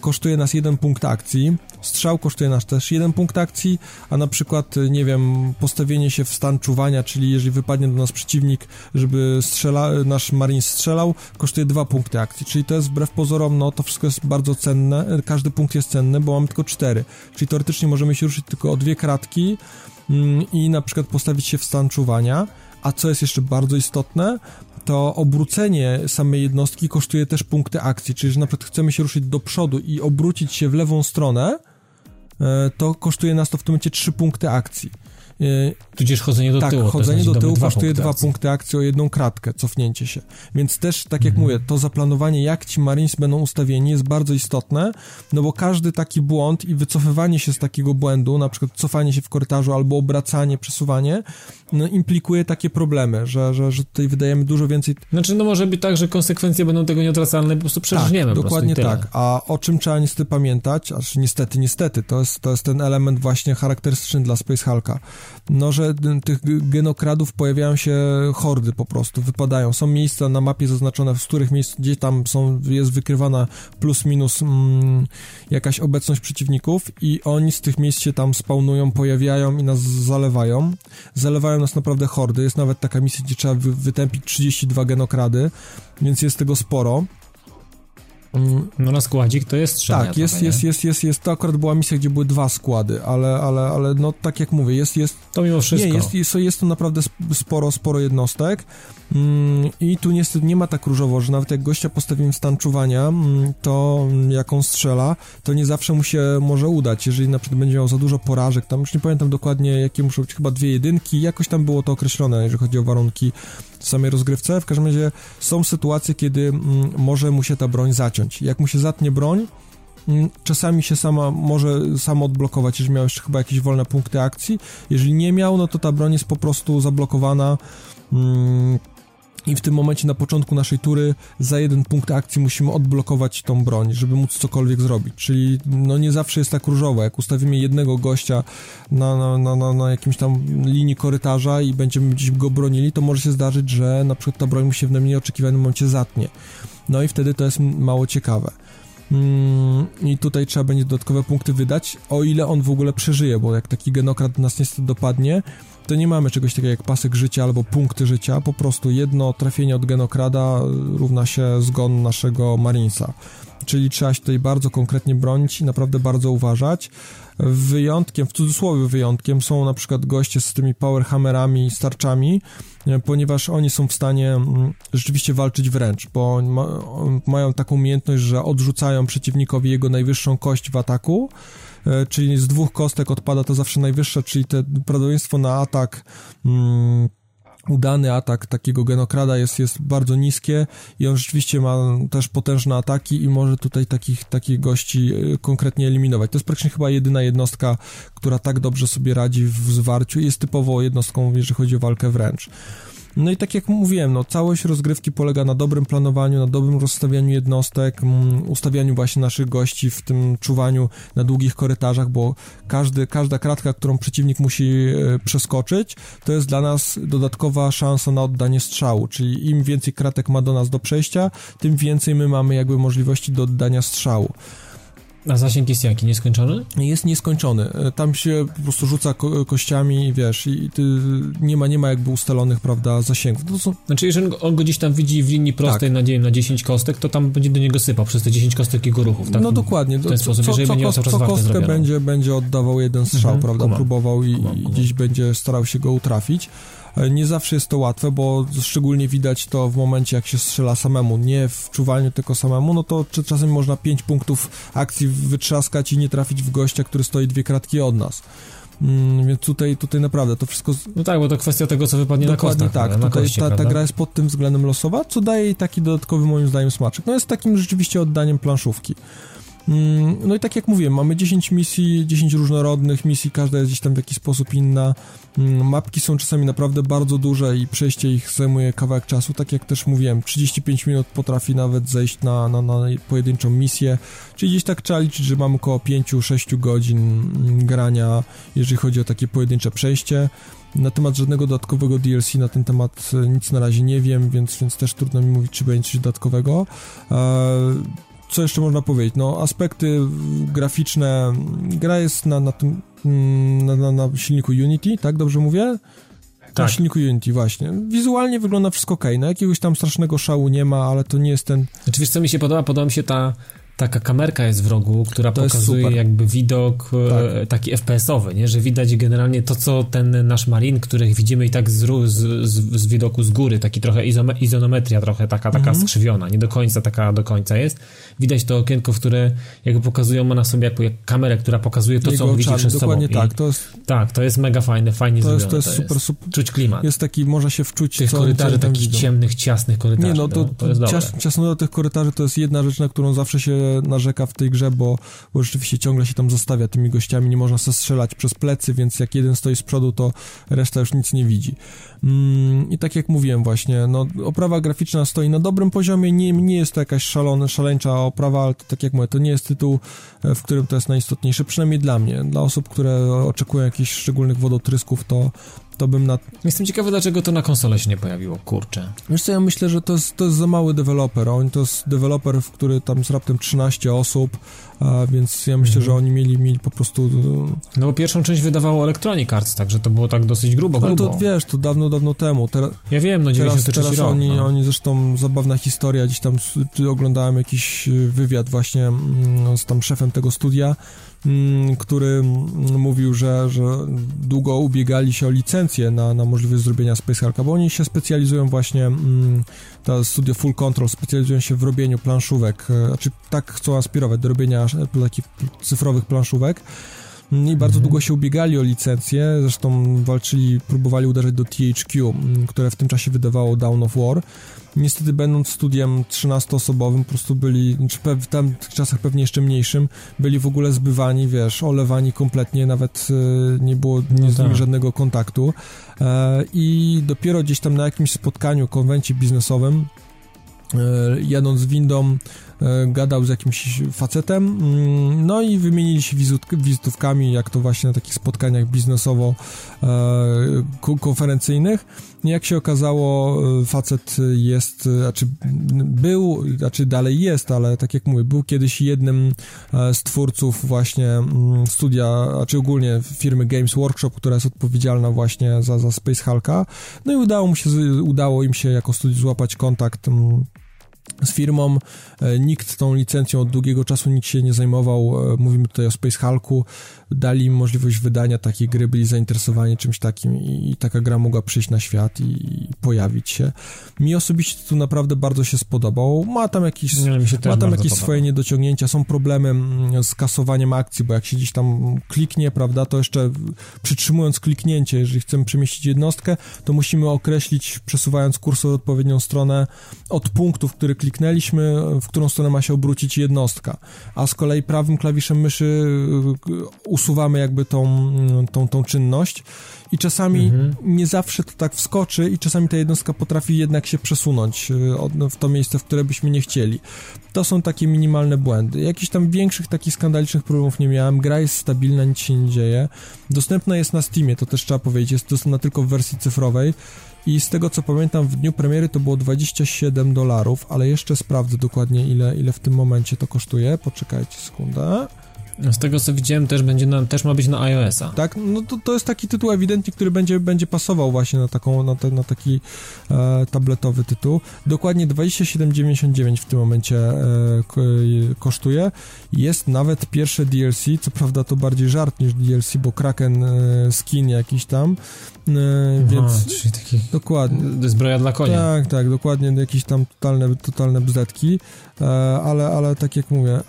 kosztuje nas jeden punkt akcji, strzał kosztuje nas też jeden punkt akcji, a na przykład, e, nie wiem, postawienie się w stan czuwania, czyli jeżeli wypadnie do nas przeciwnik, żeby strzela, nasz marine strzelał, kosztuje dwa punkty akcji, czyli to jest wbrew pozorom, no to wszystko jest bardzo cenne, każdy punkt jest cenny, bo mamy tylko cztery, czyli teoretycznie możemy się ruszyć tylko o dwie kratki mm, i na przykład postawić się w stan czuwania, a co jest jeszcze bardzo istotne, to obrócenie samej jednostki kosztuje też punkty akcji, czyli że na przykład chcemy się ruszyć do przodu i obrócić się w lewą stronę, e, to kosztuje nas to w tym momencie 3 punkty akcji. Y, Tudzież chodzenie do tak, tyłu. Tak, chodzenie do tyłu kosztuje dwa punkty akcji o jedną kratkę, cofnięcie się. Więc też, tak jak mhm. mówię, to zaplanowanie, jak ci Marines będą ustawieni, jest bardzo istotne, no bo każdy taki błąd i wycofywanie się z takiego błędu, na przykład cofanie się w korytarzu albo obracanie, przesuwanie, no implikuje takie problemy, że, że, że tutaj wydajemy dużo więcej... Znaczy, no może być tak, że konsekwencje będą tego nieodwracalne, po prostu przeżniemy. Tak, dokładnie tak. A o czym trzeba niestety pamiętać, aż niestety, niestety, to jest, to jest ten element właśnie charakterystyczny dla Space Hulka no, że tych genokradów pojawiają się hordy po prostu, wypadają. Są miejsca na mapie zaznaczone, z których miejsc, gdzie tam są, jest wykrywana plus minus mm, jakaś obecność przeciwników i oni z tych miejsc się tam spawnują, pojawiają i nas zalewają. Zalewają nas naprawdę hordy. Jest nawet taka misja, gdzie trzeba wy wytępić 32 genokrady, więc jest tego sporo. No na składzik to jest trzeba. Tak, jest, jest, jest, jest, jest, to akurat była misja, gdzie były dwa składy, ale, ale, ale no tak jak mówię, jest, jest... To mimo wszystko. Nie, jest, jest, jest to naprawdę sporo, sporo jednostek mm, i tu niestety nie ma tak różowo, że nawet jak gościa postawimy w stan czuwania, mm, to jak on strzela, to nie zawsze mu się może udać, jeżeli na przykład będzie miał za dużo porażek, tam już nie pamiętam dokładnie, jakie muszą być, chyba dwie jedynki, jakoś tam było to określone, jeżeli chodzi o warunki samej rozgrywce, w każdym razie są sytuacje, kiedy mm, może mu się ta broń zaciąć. Jak mu się zatnie broń, mm, czasami się sama może samo odblokować, jeżeli miał jeszcze chyba jakieś wolne punkty akcji. Jeżeli nie miał, no to ta broń jest po prostu zablokowana. Mm, i w tym momencie na początku naszej tury za jeden punkt akcji musimy odblokować tą broń, żeby móc cokolwiek zrobić. Czyli no nie zawsze jest tak różowo. Jak ustawimy jednego gościa na, na, na, na, na jakimś tam linii korytarza i będziemy gdzieś go bronili, to może się zdarzyć, że na przykład ta broń mu się w nieoczekiwanym momencie zatnie. No i wtedy to jest mało ciekawe. Mm, I tutaj trzeba będzie dodatkowe punkty wydać, o ile on w ogóle przeżyje, bo jak taki genokrat nas niestety dopadnie, to nie mamy czegoś takiego jak pasek życia albo punkty życia, po prostu jedno trafienie od genokrada równa się zgon naszego marinesa. Czyli trzeba się tutaj bardzo konkretnie bronić i naprawdę bardzo uważać. Wyjątkiem, w cudzysłowie wyjątkiem, są na przykład goście z tymi powerhammerami starczami, ponieważ oni są w stanie mm, rzeczywiście walczyć wręcz, bo ma, mają taką umiejętność, że odrzucają przeciwnikowi jego najwyższą kość w ataku, czyli z dwóch kostek odpada to zawsze najwyższa, czyli te prawdopodobieństwo na atak mm, udany atak takiego genokrada jest, jest bardzo niskie i on rzeczywiście ma też potężne ataki i może tutaj takich, takich gości e, konkretnie eliminować. To jest praktycznie chyba jedyna jednostka, która tak dobrze sobie radzi w zwarciu i jest typowo jednostką, jeżeli chodzi o walkę wręcz. No i tak jak mówiłem, no całość rozgrywki polega na dobrym planowaniu, na dobrym rozstawianiu jednostek, mm, ustawianiu właśnie naszych gości w tym czuwaniu na długich korytarzach, bo każdy, każda kratka, którą przeciwnik musi e, przeskoczyć, to jest dla nas dodatkowa szansa na oddanie strzału, czyli im więcej kratek ma do nas do przejścia, tym więcej my mamy jakby możliwości do oddania strzału. A zasięg jest jaki? Nieskończony? Jest nieskończony. E, tam się po prostu rzuca ko kościami i wiesz, i nie, ma, nie ma jakby ustalonych, prawda, zasięgów. To są... Znaczy, jeżeli on go gdzieś tam widzi w linii prostej tak. na, na 10 kostek, to tam będzie do niego sypał przez te 10 kostek jego ruchów, tak? No dokładnie. W ten co, sposób, jeżeli co, będzie co, co kostkę będzie, będzie oddawał jeden strzał, mhm, prawda, próbował i, i gdzieś będzie starał się go utrafić. E, nie zawsze jest to łatwe, bo szczególnie widać to w momencie, jak się strzela samemu, nie w czuwalniu tylko samemu, no to czasem można 5 punktów akcji wytrzaskać i nie trafić w gościa, który stoi dwie kratki od nas. Mm, więc tutaj, tutaj naprawdę to wszystko. No tak, bo to kwestia tego, co wypadnie Dokładnie na kostach. tak. Tutaj kości, ta, ta, gra jest pod tym względem losowa, co daje jej taki dodatkowy, moim zdaniem, smaczek. No jest takim rzeczywiście oddaniem planszówki. Mm, no i tak jak mówiłem, mamy 10 misji, 10 różnorodnych misji, każda jest gdzieś tam w jakiś sposób inna. Mm, mapki są czasami naprawdę bardzo duże i przejście ich zajmuje kawałek czasu. Tak jak też mówiłem, 35 minut potrafi nawet zejść na, na, na pojedynczą misję, czyli gdzieś tak trzeba liczyć, że mamy około 5-6 godzin mm, grania, jeżeli chodzi o takie pojedyncze przejście. Na temat żadnego dodatkowego DLC na ten temat e, nic na razie nie wiem, więc, więc też trudno mi mówić, czy będzie coś dodatkowego. Eee, co jeszcze można powiedzieć? No, aspekty graficzne. Gra jest na, na tym. Mm, na, na, na silniku Unity, tak? Dobrze mówię? Tak. Na silniku Unity, właśnie. Wizualnie wygląda wszystko ok. No, jakiegoś tam strasznego szału nie ma, ale to nie jest ten. Znaczy, wiesz, co mi się podoba? Podoba mi się ta taka kamerka jest w rogu, która to pokazuje jakby widok e, tak. taki FPS-owy, nie? że widać generalnie to, co ten nasz marin, których widzimy i tak z, z, z, widoku z góry, taki trochę izome, izonometria trochę taka, taka mhm. skrzywiona, nie do końca taka do końca jest. Widać to okienko, w które jakby pokazują ma na sobie jakby jak kamerę, która pokazuje to, Jego co on widzi przed dokładnie sobą. tak. To jest, tak, to jest mega fajne, fajnie to zrobione. Jest, to jest to super, jest. super. Czuć klimat. Jest taki, może się wczuć Tych co, korytarzy takich widzą. ciemnych, ciasnych korytarzy. Nie, no to, no, to jest cias, ciasno tych korytarzy to jest jedna rzecz, na którą zawsze się narzeka w tej grze, bo, bo rzeczywiście ciągle się tam zostawia tymi gościami, nie można se strzelać przez plecy, więc jak jeden stoi z przodu, to reszta już nic nie widzi. Mm, I tak jak mówiłem właśnie, no, oprawa graficzna stoi na dobrym poziomie, nie, nie jest to jakaś szalona, szaleńcza oprawa, ale to, tak jak mówię, to nie jest tytuł, e, w którym to jest najistotniejsze, przynajmniej dla mnie. Dla osób, które oczekują jakichś szczególnych wodotrysków, to, to bym na... Jestem ciekawy, dlaczego to na konsolę się nie pojawiło, kurczę. Wiesz co, ja myślę, że to jest, to jest za mały deweloper, on to jest deweloper, w który tam jest raptem 13 osób, a więc ja myślę, mhm. że oni mieli, mieli po prostu... No bo pierwszą część wydawało Electronic Arts, także to było tak dosyć grubo, grubo. Ale to wiesz, to dawno, dawno temu. Teraz, ja wiem, no 93 teraz, teraz rok, oni, no. oni zresztą, zabawna historia, gdzieś tam oglądałem jakiś wywiad właśnie mm, z tam szefem tego studia, który mm, mówił, że, że długo ubiegali się o licencję na, na możliwość zrobienia Space Hulka, bo oni się specjalizują właśnie, mm, ta studio Full Control specjalizują się w robieniu planszówek, e, znaczy tak chcą aspirować do robienia takich cyfrowych planszówek, i bardzo mhm. długo się ubiegali o licencję, zresztą walczyli, próbowali uderzać do THQ, które w tym czasie wydawało Down of War. Niestety będąc studiem 13-osobowym, po prostu byli, czy w tamtych czasach pewnie jeszcze mniejszym, byli w ogóle zbywani, wiesz, olewani kompletnie, nawet e, nie było no z nimi tak. żadnego kontaktu. E, I dopiero gdzieś tam na jakimś spotkaniu, konwencie biznesowym, e, jadąc windą, gadał z jakimś facetem, mm, no i wymienili się wizytówkami, jak to właśnie na takich spotkaniach biznesowo-konferencyjnych. Jak się okazało, e, facet jest, znaczy był, znaczy dalej jest, ale tak jak mówię, był kiedyś jednym e, z twórców właśnie mm, studia, znaczy ogólnie firmy Games Workshop, która jest odpowiedzialna właśnie za, za Space Hulka. No i udało mu się, udało im się jako studiu złapać kontakt mm, z firmą. E, nikt tą licencją od długiego czasu nikt się nie zajmował. E, mówimy tutaj o Space Hulku. Dali im możliwość wydania takiej gry, byli zainteresowani czymś takim i taka gra mogła przyjść na świat i pojawić się. Mi osobiście tu naprawdę bardzo się spodobał. Ma tam jakieś, ma tam jakieś swoje niedociągnięcia, są problemy mm, z kasowaniem akcji, bo jak się gdzieś tam kliknie, prawda, to jeszcze przytrzymując kliknięcie, jeżeli chcemy przemieścić jednostkę, to musimy określić, przesuwając kursor w odpowiednią stronę od punktów, który klikniemy kliknęliśmy, w którą stronę ma się obrócić jednostka, a z kolei prawym klawiszem myszy usuwamy jakby tą, tą, tą czynność i czasami mhm. nie zawsze to tak wskoczy i czasami ta jednostka potrafi jednak się przesunąć w to miejsce, w które byśmy nie chcieli. To są takie minimalne błędy. Jakichś tam większych takich skandalicznych problemów nie miałem. Gra jest stabilna, nic się nie dzieje. Dostępna jest na Steamie, to też trzeba powiedzieć. Jest dostępna tylko w wersji cyfrowej. I z tego co pamiętam, w dniu premiery to było 27 dolarów, ale jeszcze sprawdzę dokładnie, ile, ile w tym momencie to kosztuje. Poczekajcie sekundę. Z tego co widziałem, też, będzie na, też ma być na iOS-a. Tak, no to, to jest taki tytuł ewidentnie, który będzie, będzie pasował właśnie na, taką, na, te, na taki e, tabletowy tytuł. Dokładnie 27,99 w tym momencie e, kosztuje. Jest nawet pierwsze DLC, co prawda to bardziej żart niż DLC, bo Kraken e, skin jakiś tam, e, więc... czyli taki dokładnie. zbroja dla konia. Tak, tak, dokładnie, jakieś tam totalne, totalne bzdetki, e, ale, ale tak jak mówię,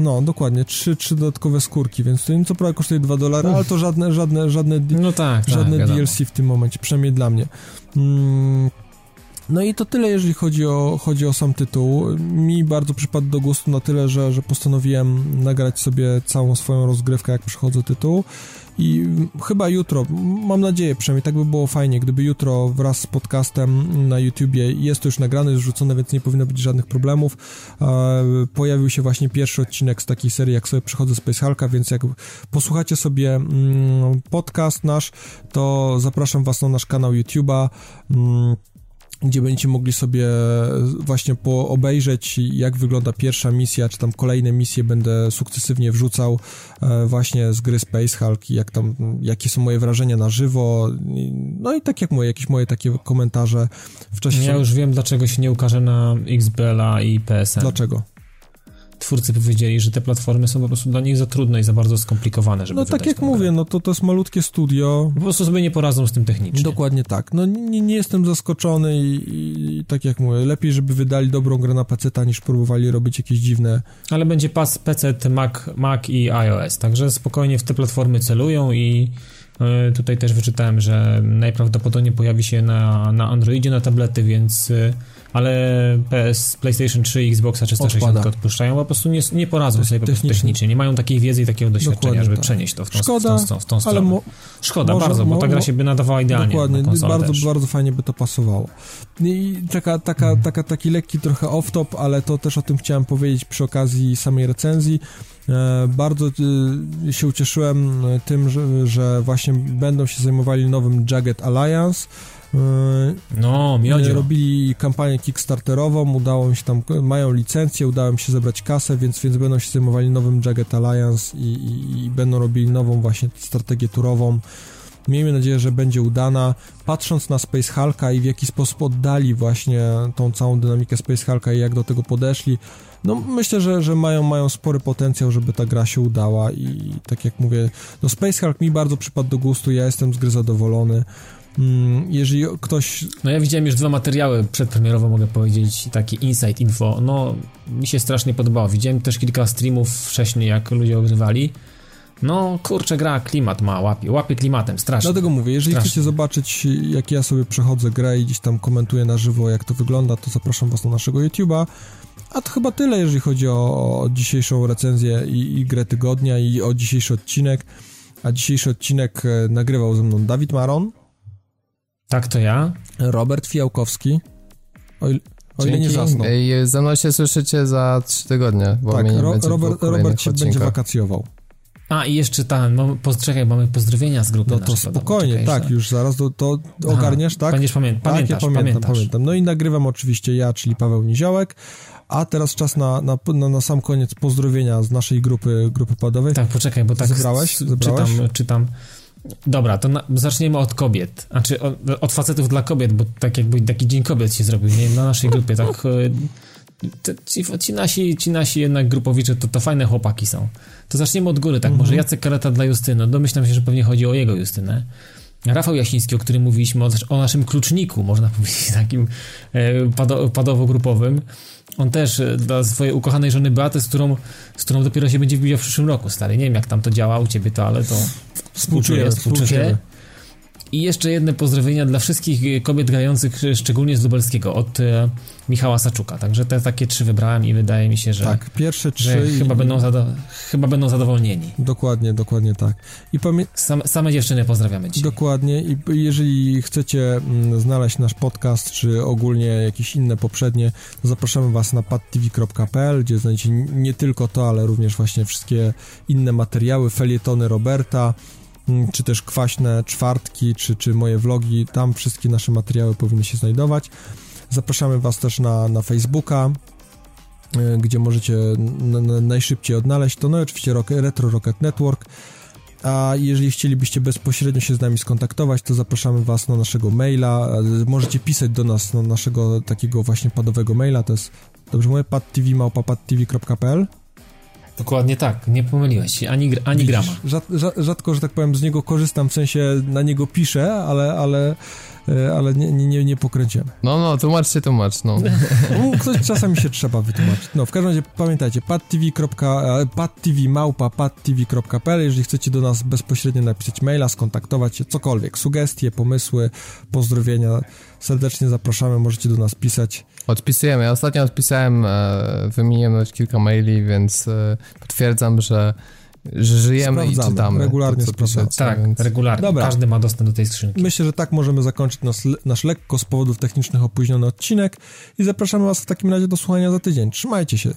no, dokładnie, trzy, trzy dodatkowe skórki, więc to co prawda kosztuje 2 dolary, ale to żadne, żadne, żadne, no tak, żadne tak, DLC w tym momencie, przynajmniej dla mnie. Mm, no i to tyle, jeżeli chodzi o, chodzi o sam tytuł. Mi bardzo przypadł do gustu na tyle, że, że postanowiłem nagrać sobie całą swoją rozgrywkę, jak przychodzę tytuł. I chyba jutro, mam nadzieję przynajmniej, tak by było fajnie, gdyby jutro wraz z podcastem na YouTubie jest to już nagrane, już rzucone, więc nie powinno być żadnych problemów. Pojawił się właśnie pierwszy odcinek z takiej serii, jak sobie przychodzę Space Hulka, więc jak posłuchacie sobie mm, podcast nasz, to zapraszam was na nasz kanał YouTube'a mm, gdzie będziecie mogli sobie właśnie po obejrzeć, jak wygląda pierwsza misja, czy tam kolejne misje będę sukcesywnie wrzucał e, właśnie z gry Space Hulk, jak tam, jakie są moje wrażenia na żywo, no i tak jak moje, jakieś moje takie komentarze w czasie... Ja już wiem, dlaczego się nie ukaże na XBLA i PSN. Dlaczego? Twórcy powiedzieli, że te platformy są po prostu dla nich za trudne i za bardzo skomplikowane, żeby No tak jak mówię, grę. no to to jest malutkie studio. Po prostu sobie nie poradzą z tym technicznie. Dokładnie tak. No nie, nie jestem zaskoczony i, i, tak jak mówię, lepiej, żeby wydali dobrą grę na PC, niż próbowali robić jakieś dziwne... Ale będzie pas PC, Mac, Mac i iOS, także spokojnie w te platformy celują i e, Tutaj też wyczytałem, że najprawdopodobniej pojawi się na, na Androidzie na tablety, więc e, ale PS, PlayStation 3 i Xboxa 360 odpuszczają, po prostu nie, nie poradzą sobie technicznie. technicznie, nie mają takiej wiedzy i takiego doświadczenia, Dokładnie żeby tak. przenieść to w tą, Szkoda, w tą, w tą stronę. Mo, Szkoda może, bardzo, bo ta gra się by nadawała idealnie Dokładnie, na bardzo, też. bardzo fajnie by to pasowało. I taka, taka, hmm. taka, taki lekki trochę off-top, ale to też o tym chciałem powiedzieć przy okazji samej recenzji. E, bardzo e, się ucieszyłem e, tym, że, że właśnie będą się zajmowali nowym Jagged Alliance, no, miodzie. Robili kampanię kickstarterową, udało mi się tam, mają licencję, udało mi się zebrać kasę, więc, więc będą się zajmowali nowym Jagged Alliance i, i, i będą robili nową właśnie strategię turową. Miejmy nadzieję, że będzie udana. Patrząc na Space Hulka i w jaki sposób oddali właśnie tą całą dynamikę Space Hulka i jak do tego podeszli, no myślę, że, że mają, mają spory potencjał, żeby ta gra się udała i tak jak mówię, no Space Hulk mi bardzo przypadł do gustu, ja jestem z gry zadowolony. Mm, jeżeli ktoś... No ja widziałem już dwa materiały przedpremierowo, mogę powiedzieć, taki insight info, no mi się strasznie podobało. Widziałem też kilka streamów wcześniej, jak ludzie ogrywali. No, kurczę, gra, klimat ma, łapie, łapie klimatem, strasznie. Dlatego mówię, jeżeli strasznie. chcecie zobaczyć, jak ja sobie przechodzę grę i gdzieś tam komentuję na żywo, jak to wygląda, to zapraszam was na naszego YouTube'a. A to chyba tyle, jeżeli chodzi o, o dzisiejszą recenzję i, i grę tygodnia i o dzisiejszy odcinek. A dzisiejszy odcinek e, nagrywał ze mną Dawid Maron. Tak, to ja. Robert Fiałkowski. O, il, o ile nie zasnął. Ej, ze mną się słyszycie za trzy tygodnie, bo tak, ro, Robert, Robert się będzie wakacjował. A, i jeszcze tam, mamy, czekaj, mamy pozdrowienia z grupy No to spokojnie, czekaj, tak, już zaraz to, to ogarniesz, tak? Będziesz pamię tak, pamiętasz, ja pamiętam, pamiętasz. pamiętam. No i nagrywam oczywiście ja, czyli Paweł Niziołek, a teraz czas na, na, na, na sam koniec pozdrowienia z naszej grupy, grupy padowej. Tak, poczekaj, bo tak Zebrałeś? Zebrałeś? Czytam, czytam Dobra, to na, zaczniemy od kobiet. Znaczy od, od, facetów dla kobiet, bo tak jakby taki dzień kobiet się zrobił, nie? Na naszej grupie, tak. E, ci, ci, nasi, ci nasi jednak grupowicze to, to fajne chłopaki są. To zaczniemy od góry, tak? Mhm. Może Jacek Kareta dla Justyny. Domyślam się, że pewnie chodzi o jego Justynę. Rafał Jasiński, o którym mówiliśmy, o, o naszym kluczniku, można powiedzieć, takim e, pado, padowo-grupowym. On też e, dla swojej ukochanej żony Beaty, z którą, z którą dopiero się będzie wbijał w przyszłym roku, stary. Nie wiem, jak tam to działa u ciebie to, ale to współczuję, współczuję. I jeszcze jedne pozdrowienia dla wszystkich kobiet grających, szczególnie z lubelskiego, od e, Michała Saczuka. Także te takie trzy wybrałem i wydaje mi się, że. Tak, pierwsze trzy. I... Chyba, będą chyba będą zadowolnieni. Dokładnie, dokładnie tak. I pamię... same, same dziewczyny pozdrawiamy dzisiaj. Dokładnie. I jeżeli chcecie mm, znaleźć nasz podcast, czy ogólnie jakieś inne poprzednie, to zapraszamy Was na padtv.pl, gdzie znajdziecie nie tylko to, ale również właśnie wszystkie inne materiały, felietony Roberta czy też kwaśne czwartki, czy, czy moje vlogi, tam wszystkie nasze materiały powinny się znajdować. Zapraszamy Was też na, na Facebooka, y, gdzie możecie najszybciej odnaleźć to, no i oczywiście Rock, Retro Rocket Network. A jeżeli chcielibyście bezpośrednio się z nami skontaktować, to zapraszamy Was na naszego maila. Możecie pisać do nas na naszego takiego właśnie padowego maila. To jest, dobrze mówię, padtv.pl Dokładnie tak, nie pomyliłeś się, ani, ani grama. Rzad, rzadko, że tak powiem, z niego korzystam, w sensie na niego piszę, ale, ale, e, ale nie, nie, nie pokręciłem. No, no, tłumacz się, tłumacz, no. ktoś czasami się trzeba wytłumaczyć. No, w każdym razie pamiętajcie, padtv, e, padtv małpa padtv.pl, jeżeli chcecie do nas bezpośrednio napisać maila, skontaktować się, cokolwiek, sugestie, pomysły, pozdrowienia, serdecznie zapraszamy, możecie do nas pisać. Odpisujemy. Ja ostatnio odpisałem, e, wymieniłem kilka maili, więc e, potwierdzam, że że żyjemy Sprawdzamy, i czytamy. Regularnie to, sprawdzamy. Tak, więc... regularnie. Dobra. Każdy ma dostęp do tej skrzynki. Myślę, że tak możemy zakończyć nas, nasz lekko z powodów technicznych opóźniony odcinek i zapraszamy Was w takim razie do słuchania za tydzień. Trzymajcie się.